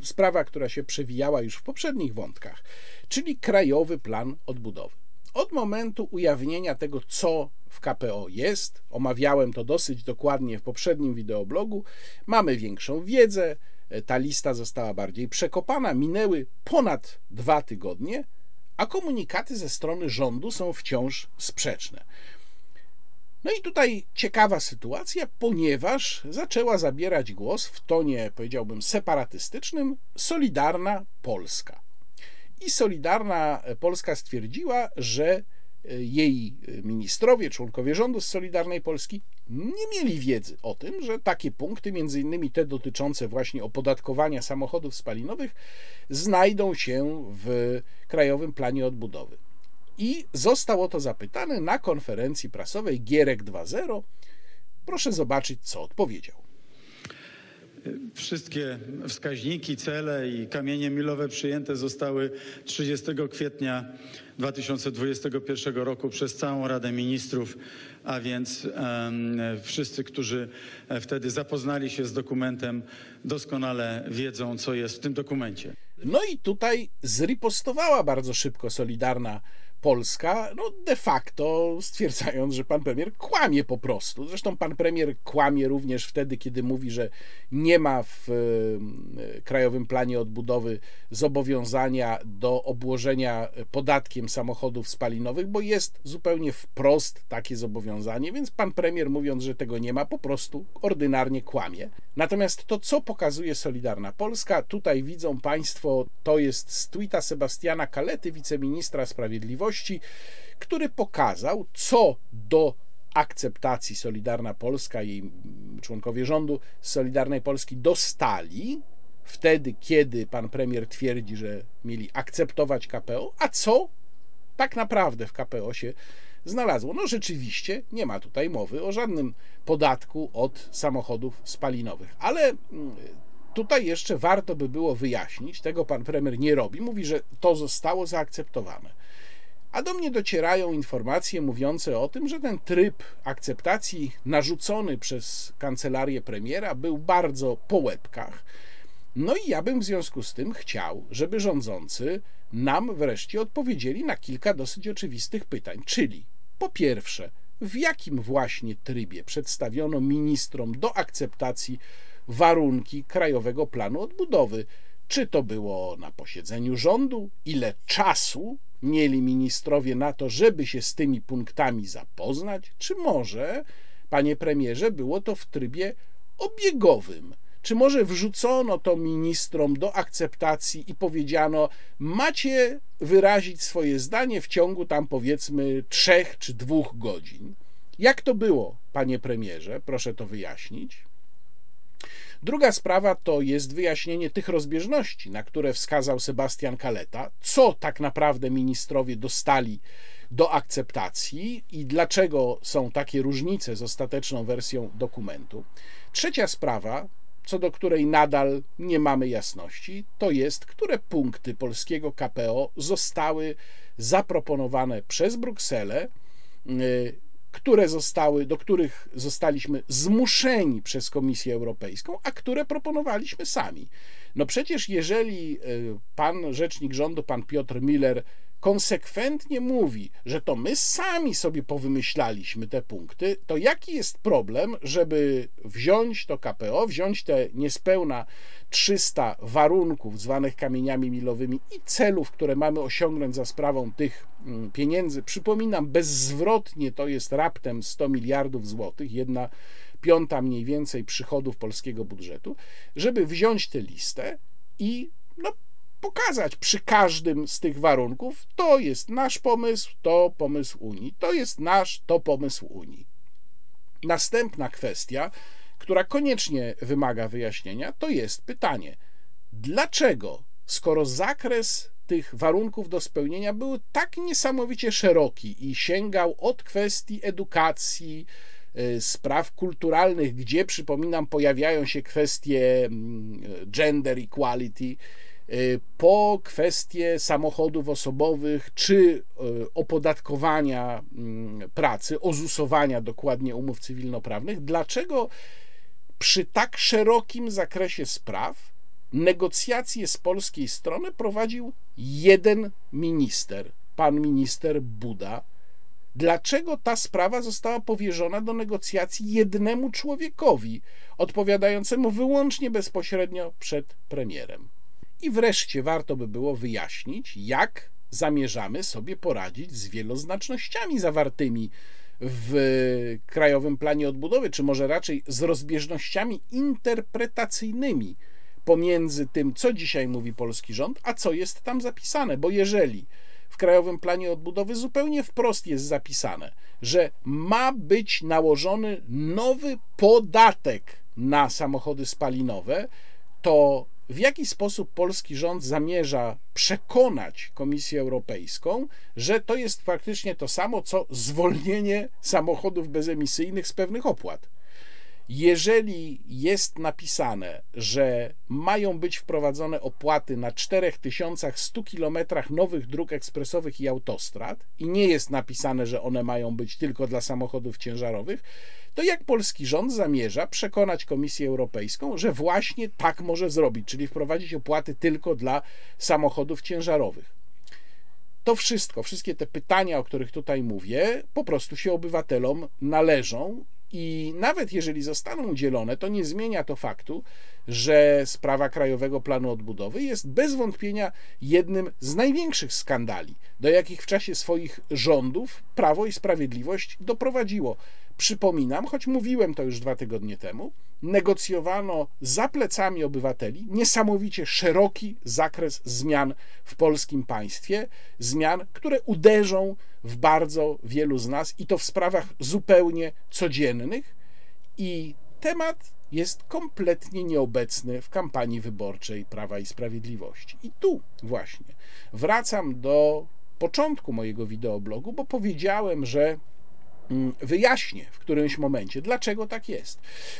sprawa, która się przewijała już w poprzednich wątkach, czyli Krajowy Plan Odbudowy. Od momentu ujawnienia tego, co w KPO jest, omawiałem to dosyć dokładnie w poprzednim wideoblogu, mamy większą wiedzę, ta lista została bardziej przekopana, minęły ponad dwa tygodnie, a komunikaty ze strony rządu są wciąż sprzeczne. No i tutaj ciekawa sytuacja, ponieważ zaczęła zabierać głos w tonie, powiedziałbym, separatystycznym Solidarna Polska. I Solidarna Polska stwierdziła, że jej ministrowie, członkowie rządu z Solidarnej Polski nie mieli wiedzy o tym, że takie punkty, między innymi te dotyczące właśnie opodatkowania samochodów spalinowych, znajdą się w Krajowym Planie Odbudowy. I zostało to zapytane na konferencji prasowej Gierek 2.0 Proszę zobaczyć, co odpowiedział. Wszystkie wskaźniki, cele i kamienie milowe przyjęte zostały 30 kwietnia 2021 roku przez całą Radę Ministrów, a więc um, wszyscy, którzy wtedy zapoznali się z dokumentem, doskonale wiedzą, co jest w tym dokumencie. No i tutaj zripostowała bardzo szybko Solidarna Polska, no de facto stwierdzając, że pan premier kłamie po prostu. Zresztą pan premier kłamie również wtedy, kiedy mówi, że nie ma w e, Krajowym Planie Odbudowy zobowiązania do obłożenia podatkiem samochodów spalinowych, bo jest zupełnie wprost takie zobowiązanie, więc pan premier mówiąc, że tego nie ma, po prostu ordynarnie kłamie. Natomiast to, co pokazuje Solidarna Polska, tutaj widzą państwo, to jest z tweeta Sebastiana Kalety, wiceministra sprawiedliwości, który pokazał, co do akceptacji Solidarna Polska i członkowie rządu Solidarnej Polski dostali wtedy, kiedy pan premier twierdzi, że mieli akceptować KPO, a co tak naprawdę w KPO się znalazło. No rzeczywiście nie ma tutaj mowy o żadnym podatku od samochodów spalinowych, ale mm, tutaj jeszcze warto by było wyjaśnić, tego pan premier nie robi, mówi, że to zostało zaakceptowane. A do mnie docierają informacje mówiące o tym, że ten tryb akceptacji narzucony przez kancelarię premiera był bardzo po łebkach. No i ja bym w związku z tym chciał, żeby rządzący nam wreszcie odpowiedzieli na kilka dosyć oczywistych pytań. Czyli po pierwsze, w jakim właśnie trybie przedstawiono ministrom do akceptacji warunki Krajowego Planu Odbudowy? Czy to było na posiedzeniu rządu? Ile czasu mieli ministrowie na to, żeby się z tymi punktami zapoznać? Czy może, panie premierze, było to w trybie obiegowym? Czy może wrzucono to ministrom do akceptacji i powiedziano, macie wyrazić swoje zdanie w ciągu tam powiedzmy trzech czy dwóch godzin? Jak to było, panie premierze? Proszę to wyjaśnić. Druga sprawa to jest wyjaśnienie tych rozbieżności, na które wskazał Sebastian Kaleta, co tak naprawdę ministrowie dostali do akceptacji i dlaczego są takie różnice z ostateczną wersją dokumentu. Trzecia sprawa, co do której nadal nie mamy jasności, to jest, które punkty polskiego KPO zostały zaproponowane przez Brukselę y, które zostały, do których zostaliśmy zmuszeni przez Komisję Europejską, a które proponowaliśmy sami. No przecież jeżeli e, pan rzecznik rządu, pan Piotr Miller konsekwentnie mówi, że to my sami sobie powymyślaliśmy te punkty, to jaki jest problem, żeby wziąć to KPO, wziąć te niespełna 300 warunków zwanych kamieniami milowymi i celów, które mamy osiągnąć za sprawą tych mm, pieniędzy. Przypominam, bezzwrotnie to jest raptem 100 miliardów złotych, jedna piąta mniej więcej przychodów polskiego budżetu, żeby wziąć tę listę i no, pokazać przy każdym z tych warunków, to jest nasz pomysł, to pomysł Unii, to jest nasz, to pomysł Unii. Następna kwestia, która koniecznie wymaga wyjaśnienia, to jest pytanie, dlaczego, skoro zakres tych warunków do spełnienia był tak niesamowicie szeroki i sięgał od kwestii edukacji, y, spraw kulturalnych, gdzie przypominam, pojawiają się kwestie mm, gender equality, po kwestie samochodów osobowych czy y, opodatkowania mm, pracy, ozusowania dokładnie umów cywilnoprawnych, dlaczego przy tak szerokim zakresie spraw negocjacje z polskiej strony prowadził jeden minister, pan minister Buda. Dlaczego ta sprawa została powierzona do negocjacji jednemu człowiekowi, odpowiadającemu wyłącznie bezpośrednio przed premierem? I wreszcie warto by było wyjaśnić, jak zamierzamy sobie poradzić z wieloznacznościami zawartymi w Krajowym Planie Odbudowy, czy może raczej z rozbieżnościami interpretacyjnymi pomiędzy tym, co dzisiaj mówi polski rząd, a co jest tam zapisane. Bo jeżeli w Krajowym Planie Odbudowy zupełnie wprost jest zapisane, że ma być nałożony nowy podatek na samochody spalinowe, to w jaki sposób polski rząd zamierza przekonać Komisję Europejską, że to jest faktycznie to samo, co zwolnienie samochodów bezemisyjnych z pewnych opłat. Jeżeli jest napisane, że mają być wprowadzone opłaty na 4100 kilometrach nowych dróg ekspresowych i autostrad, i nie jest napisane, że one mają być tylko dla samochodów ciężarowych, to jak polski rząd zamierza przekonać Komisję Europejską, że właśnie tak może zrobić, czyli wprowadzić opłaty tylko dla samochodów ciężarowych? To wszystko, wszystkie te pytania, o których tutaj mówię, po prostu się obywatelom należą i nawet jeżeli zostaną udzielone, to nie zmienia to faktu, że sprawa Krajowego Planu Odbudowy jest bez wątpienia jednym z największych skandali, do jakich w czasie swoich rządów Prawo i Sprawiedliwość doprowadziło. Przypominam, choć mówiłem to już dwa tygodnie temu, negocjowano za plecami obywateli niesamowicie szeroki zakres zmian w polskim państwie, zmian, które uderzą w bardzo wielu z nas i to w sprawach zupełnie codziennych. I temat jest kompletnie nieobecny w kampanii wyborczej Prawa i Sprawiedliwości. I tu właśnie wracam do początku mojego wideoblogu, bo powiedziałem, że wyjaśnię w którymś momencie, dlaczego tak jest.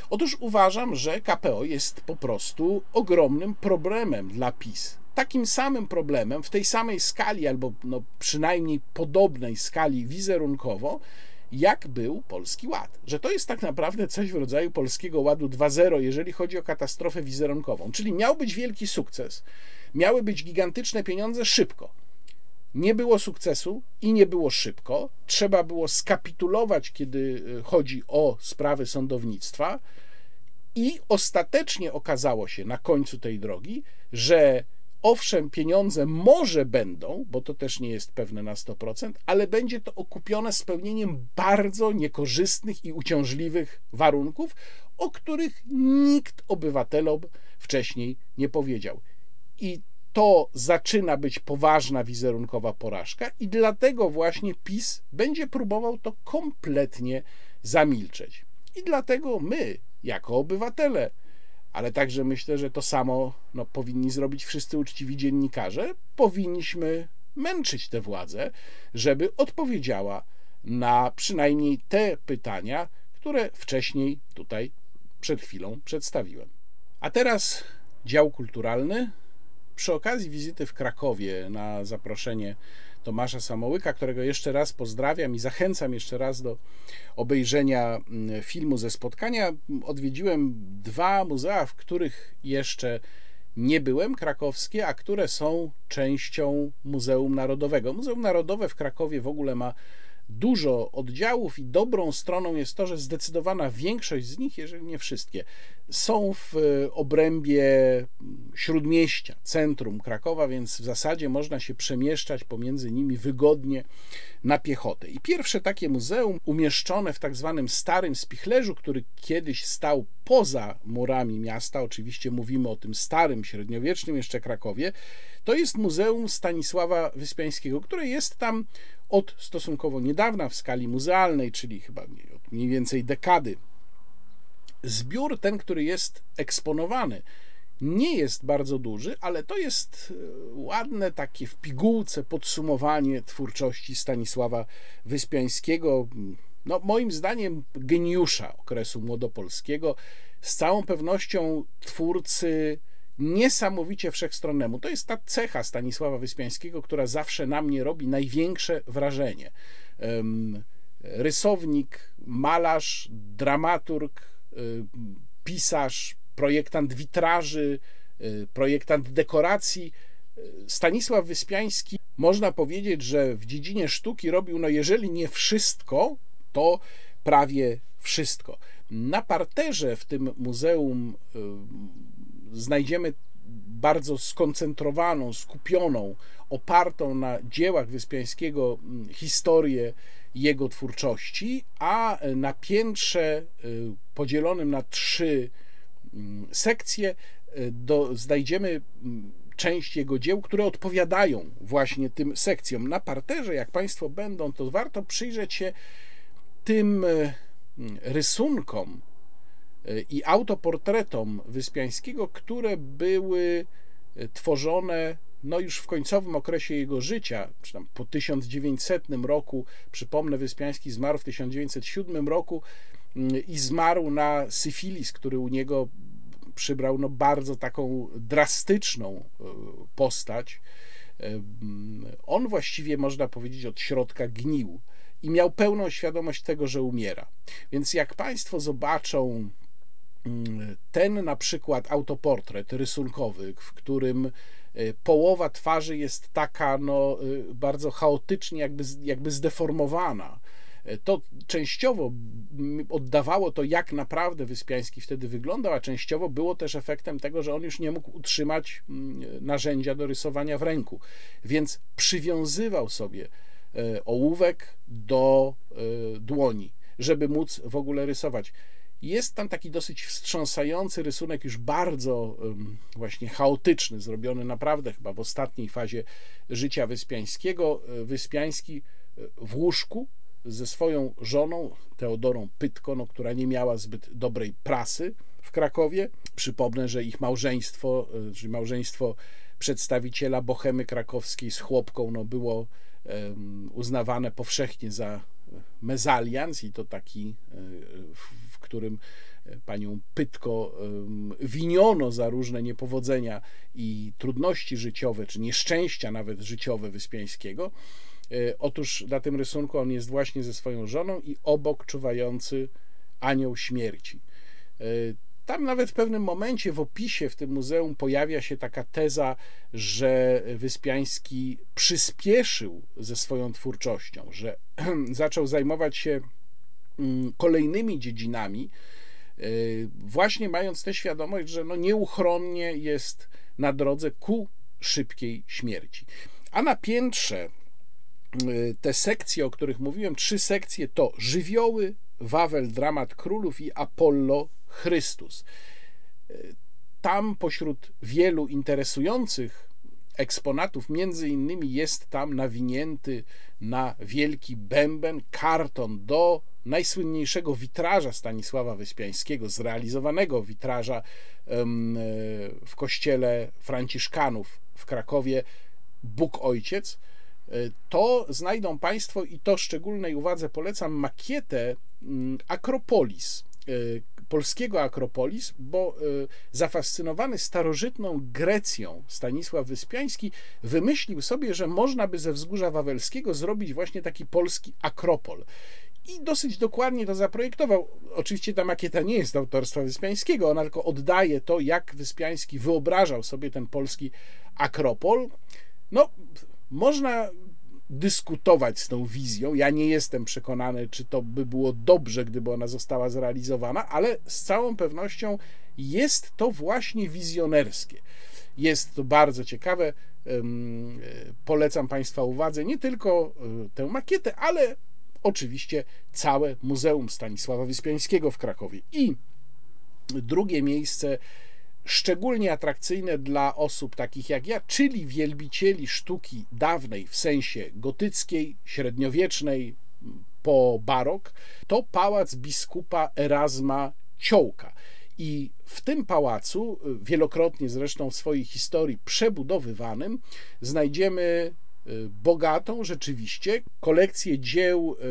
Otóż uważam, że KPO jest po prostu ogromnym problemem dla PiS. Takim samym problemem, w tej samej skali, albo no przynajmniej podobnej skali wizerunkowo, jak był Polski Ład. Że to jest tak naprawdę coś w rodzaju Polskiego Ładu 2.0, jeżeli chodzi o katastrofę wizerunkową. Czyli miał być wielki sukces, miały być gigantyczne pieniądze szybko. Nie było sukcesu i nie było szybko. Trzeba było skapitulować, kiedy y, chodzi o sprawy sądownictwa. I ostatecznie okazało się na końcu tej drogi, że Owszem, pieniądze może będą, bo to też nie jest pewne na 100%, ale będzie to okupione spełnieniem bardzo niekorzystnych i uciążliwych warunków, o których nikt obywatelom wcześniej nie powiedział. I to zaczyna być poważna wizerunkowa porażka, i dlatego właśnie PiS będzie próbował to kompletnie zamilczeć. I dlatego my, jako obywatele, ale także myślę, że to samo no, powinni zrobić wszyscy uczciwi dziennikarze. Powinniśmy męczyć tę władzę, żeby odpowiedziała na przynajmniej te pytania, które wcześniej tutaj przed chwilą przedstawiłem. A teraz dział kulturalny. Przy okazji wizyty w Krakowie na zaproszenie Tomasza Samołyka, którego jeszcze raz pozdrawiam i zachęcam jeszcze raz do obejrzenia mm, filmu ze spotkania. Odwiedziłem dwa muzea, w których jeszcze nie byłem, krakowskie, a które są częścią Muzeum Narodowego. Muzeum Narodowe w Krakowie w ogóle ma dużo oddziałów i dobrą stroną jest to, że zdecydowana większość z nich, jeżeli nie wszystkie, są w e, obrębie śródmieścia, centrum Krakowa, więc w zasadzie można się przemieszczać pomiędzy nimi wygodnie na piechotę. I pierwsze takie muzeum umieszczone w tak zwanym starym spichlerzu, który kiedyś stał poza murami miasta, oczywiście mówimy o tym starym, średniowiecznym jeszcze Krakowie, to jest Muzeum Stanisława Wyspiańskiego, które jest tam od stosunkowo niedawna w skali muzealnej, czyli chyba od mniej więcej dekady. Zbiór ten, który jest eksponowany, nie jest bardzo duży, ale to jest e, ładne takie w pigułce podsumowanie twórczości Stanisława Wyspiańskiego, no moim zdaniem geniusza okresu młodopolskiego, z całą pewnością twórcy niesamowicie wszechstronnemu. To jest ta cecha Stanisława Wyspiańskiego, która zawsze na mnie robi największe wrażenie. Rysownik, malarz, dramaturg, y, pisarz, projektant witraży, y, projektant dekoracji. Stanisław Wyspiański, można powiedzieć, że w dziedzinie sztuki robił, no jeżeli nie wszystko, to prawie wszystko. Na parterze w tym muzeum y, znajdziemy bardzo skoncentrowaną, skupioną, opartą na dziełach Wyspiańskiego mm, historię jego twórczości, a na piętrze y, podzielonym na trzy mm, sekcje y, do, znajdziemy mm, część jego dzieł, które odpowiadają właśnie tym sekcjom. Na parterze, jak Państwo będą, to warto przyjrzeć się tym y, rysunkom, i autoportretom Wyspiańskiego, które były e, tworzone no już w końcowym okresie jego życia, czy tam po 1900 roku, przypomnę, Wyspiański zmarł w 1907 roku, i zmarł na syfilis, który u niego przybrał no, bardzo taką drastyczną postać. On właściwie, można powiedzieć, od środka gnił i miał pełną świadomość tego, że umiera. Więc jak Państwo zobaczą mm, ten na przykład autoportret rysunkowy, w którym e, połowa twarzy jest taka no, e, bardzo chaotycznie, jakby, jakby zdeformowana. E, to częściowo oddawało to, jak naprawdę Wyspiański wtedy wyglądał, a częściowo było też efektem tego, że on już nie mógł utrzymać mm, narzędzia do rysowania w ręku. Więc przywiązywał sobie ołówek do dłoni, żeby móc w ogóle rysować. Jest tam taki dosyć wstrząsający rysunek, już bardzo właśnie chaotyczny, zrobiony naprawdę chyba w ostatniej fazie życia Wyspiańskiego. E, Wyspiański w łóżku ze swoją żoną, Teodorą Pytko, no, która nie miała zbyt dobrej prasy w Krakowie. Przypomnę, że ich małżeństwo, czyli małżeństwo przedstawiciela bohemy krakowskiej z chłopką, no, było uznawane powszechnie za mezalians i to taki, e, w którym panią Pytko winiono za różne niepowodzenia i trudności życiowe, czy nieszczęścia nawet życiowe Wyspiańskiego. E, otóż na tym rysunku on jest właśnie ze swoją żoną i obok czuwający anioł śmierci. E, tam nawet w pewnym momencie w opisie w tym muzeum pojawia się taka teza, że Wyspiański przyspieszył ze swoją twórczością, że zaczął zajmować się kolejnymi dziedzinami, y, właśnie mając tę świadomość, że no nieuchronnie jest na drodze ku szybkiej śmierci. A na piętrze y, te sekcje, o których mówiłem, trzy sekcje to żywioły, Wawel, dramat królów i Apollo, Chrystus. Tam pośród wielu interesujących eksponatów, między innymi jest tam nawinięty na wielki bęben karton do najsłynniejszego witraża Stanisława Wyspiańskiego, zrealizowanego witraża w kościele Franciszkanów w Krakowie, Bóg Ojciec. To znajdą Państwo i to szczególnej uwadze polecam makietę Akropolis Y, polskiego Akropolis, bo zafascynowany starożytną Grecją Stanisław Wyspiański wymyślił sobie, że można by ze wzgórza wawelskiego zrobić właśnie taki polski Akropol. I dosyć dokładnie to zaprojektował. Oczywiście ta makieta nie jest autorstwa Wyspiańskiego, ona tylko oddaje to, jak Wyspiański wyobrażał sobie ten polski Akropol. No, można dyskutować z tą wizją. Ja nie jestem przekonany, czy to by było dobrze, gdyby ona została zrealizowana, ale z całą pewnością jest to właśnie wizjonerskie. Jest to bardzo ciekawe. Polecam Państwa uwadze nie tylko e, tę makietę, ale oczywiście całe Muzeum Stanisława Wyspiańskiego w Krakowie. I drugie miejsce szczególnie atrakcyjne dla osób takich jak ja, czyli wielbicieli sztuki dawnej w sensie gotyckiej, średniowiecznej, po barok, to pałac biskupa Erasma Ciołka. I w tym pałacu, wielokrotnie zresztą w swojej historii przebudowywanym, znajdziemy bogatą rzeczywiście kolekcję dzieł e,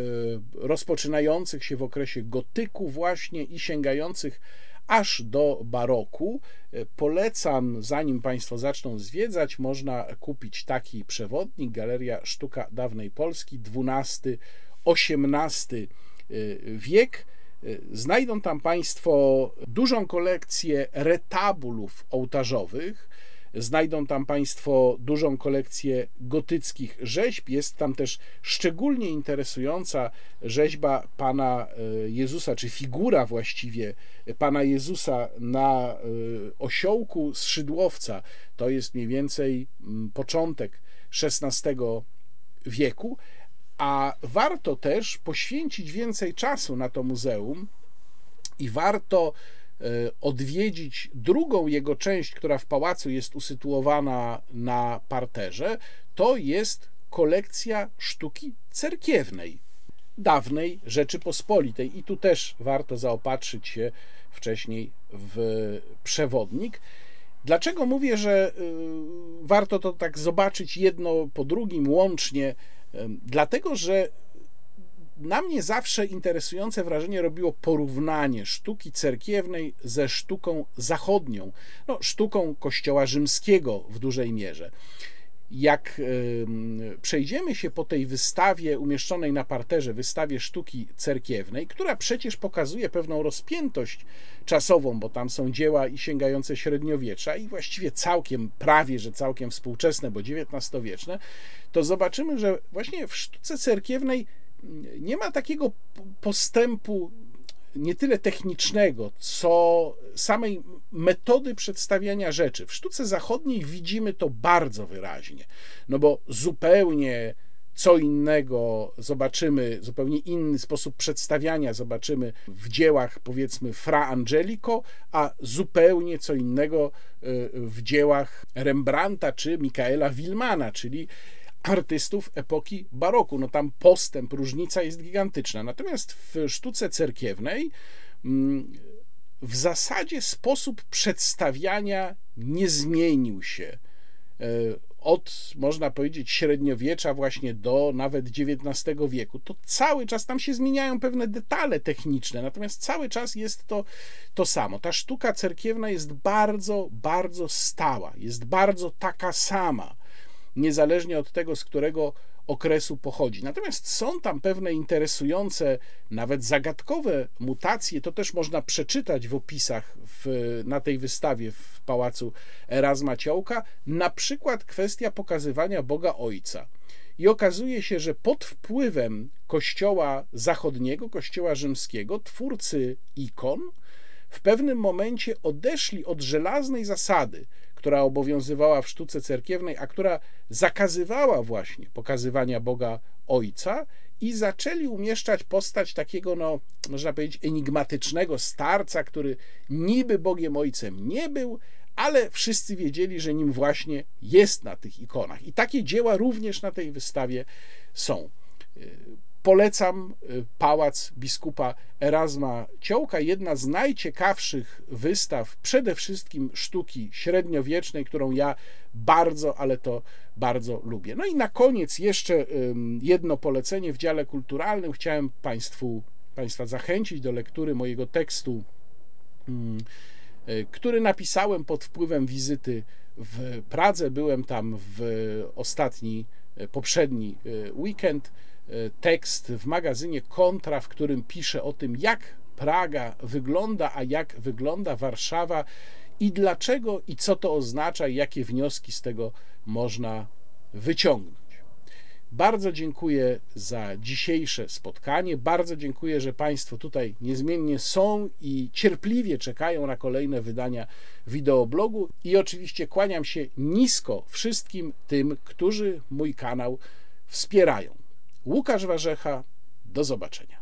rozpoczynających się w okresie gotyku właśnie i sięgających aż do baroku. E, polecam, zanim Państwo zaczną zwiedzać, można kupić taki przewodnik Galeria Sztuka Dawnej Polski, XII-XVIII wiek. Znajdą tam Państwo dużą kolekcję retabulów ołtarzowych, Znajdą tam Państwo dużą kolekcję gotyckich rzeźb. Jest tam też szczególnie interesująca rzeźba Pana e, Jezusa, czy figura właściwie Pana Jezusa na e, osiołku z szydłowca. To jest mniej więcej mm, początek XVI wieku. A warto też poświęcić więcej czasu na to muzeum i warto odwiedzić drugą jego część, która w pałacu jest usytuowana na parterze, to jest kolekcja sztuki cerkiewnej dawnej Rzeczypospolitej. I tu też warto zaopatrzyć się wcześniej w przewodnik. Dlaczego mówię, że e, warto to tak zobaczyć jedno po drugim łącznie? E, dlatego, że na mnie zawsze interesujące wrażenie robiło porównanie sztuki cerkiewnej ze sztuką zachodnią, no, sztuką kościoła rzymskiego w dużej mierze. Jak przejdziemy się po tej wystawie umieszczonej na parterze, wystawie sztuki cerkiewnej, która przecież pokazuje pewną rozpiętość czasową, bo tam są dzieła i sięgające średniowiecza i właściwie całkiem, prawie że całkiem współczesne, bo XIX-wieczne, to zobaczymy, że właśnie w sztuce cerkiewnej nie ma takiego postępu nie tyle technicznego, co samej metody przedstawiania rzeczy. W sztuce zachodniej widzimy to bardzo wyraźnie, no bo zupełnie co innego zobaczymy, zupełnie inny sposób przedstawiania zobaczymy w dziełach powiedzmy Fra Angelico, a zupełnie co innego y, w dziełach Rembrandta czy Michaela Wilmana, czyli artystów epoki baroku. No tam postęp, różnica jest gigantyczna. Natomiast w sztuce cerkiewnej mm, w zasadzie sposób przedstawiania nie zmienił się e, od, można powiedzieć, średniowiecza właśnie do nawet XIX wieku. To cały czas tam się zmieniają pewne detale techniczne, natomiast cały czas jest to to samo. Ta sztuka cerkiewna jest bardzo, bardzo stała, jest bardzo taka sama niezależnie od tego, z którego okresu pochodzi. Natomiast są tam pewne interesujące, nawet zagadkowe mutacje, to też można przeczytać w opisach w, na tej wystawie w pałacu Erasma Ciołka, na przykład kwestia pokazywania Boga Ojca. I okazuje się, że pod wpływem kościoła zachodniego, kościoła rzymskiego, twórcy ikon w pewnym momencie odeszli od żelaznej zasady, która obowiązywała w sztuce cerkiewnej, a która zakazywała właśnie pokazywania Boga Ojca i zaczęli umieszczać postać takiego, no, można powiedzieć, enigmatycznego starca, który niby Bogiem Ojcem nie był, ale wszyscy wiedzieli, że nim właśnie jest na tych ikonach. I takie dzieła również na tej wystawie są. Polecam y, pałac biskupa Erasma Ciołka, jedna z najciekawszych wystaw, przede wszystkim sztuki średniowiecznej, którą ja bardzo, ale to bardzo lubię. No i na koniec jeszcze jedno polecenie w dziale kulturalnym. Chciałem Państwu, Państwa zachęcić do lektury mojego tekstu, y, który napisałem pod wpływem wizyty w Pradze. Byłem tam w ostatni, y, poprzedni weekend tekst w magazynie Kontra, w którym pisze o tym, jak Praga wygląda, a jak wygląda Warszawa i dlaczego i co to oznacza i jakie wnioski z tego można wyciągnąć. Bardzo dziękuję za dzisiejsze spotkanie. Bardzo dziękuję, że Państwo tutaj niezmiennie są i cierpliwie czekają na kolejne wydania wideoblogu. I oczywiście kłaniam się nisko wszystkim tym, którzy mój kanał wspierają. Łukasz Warzecha, do zobaczenia.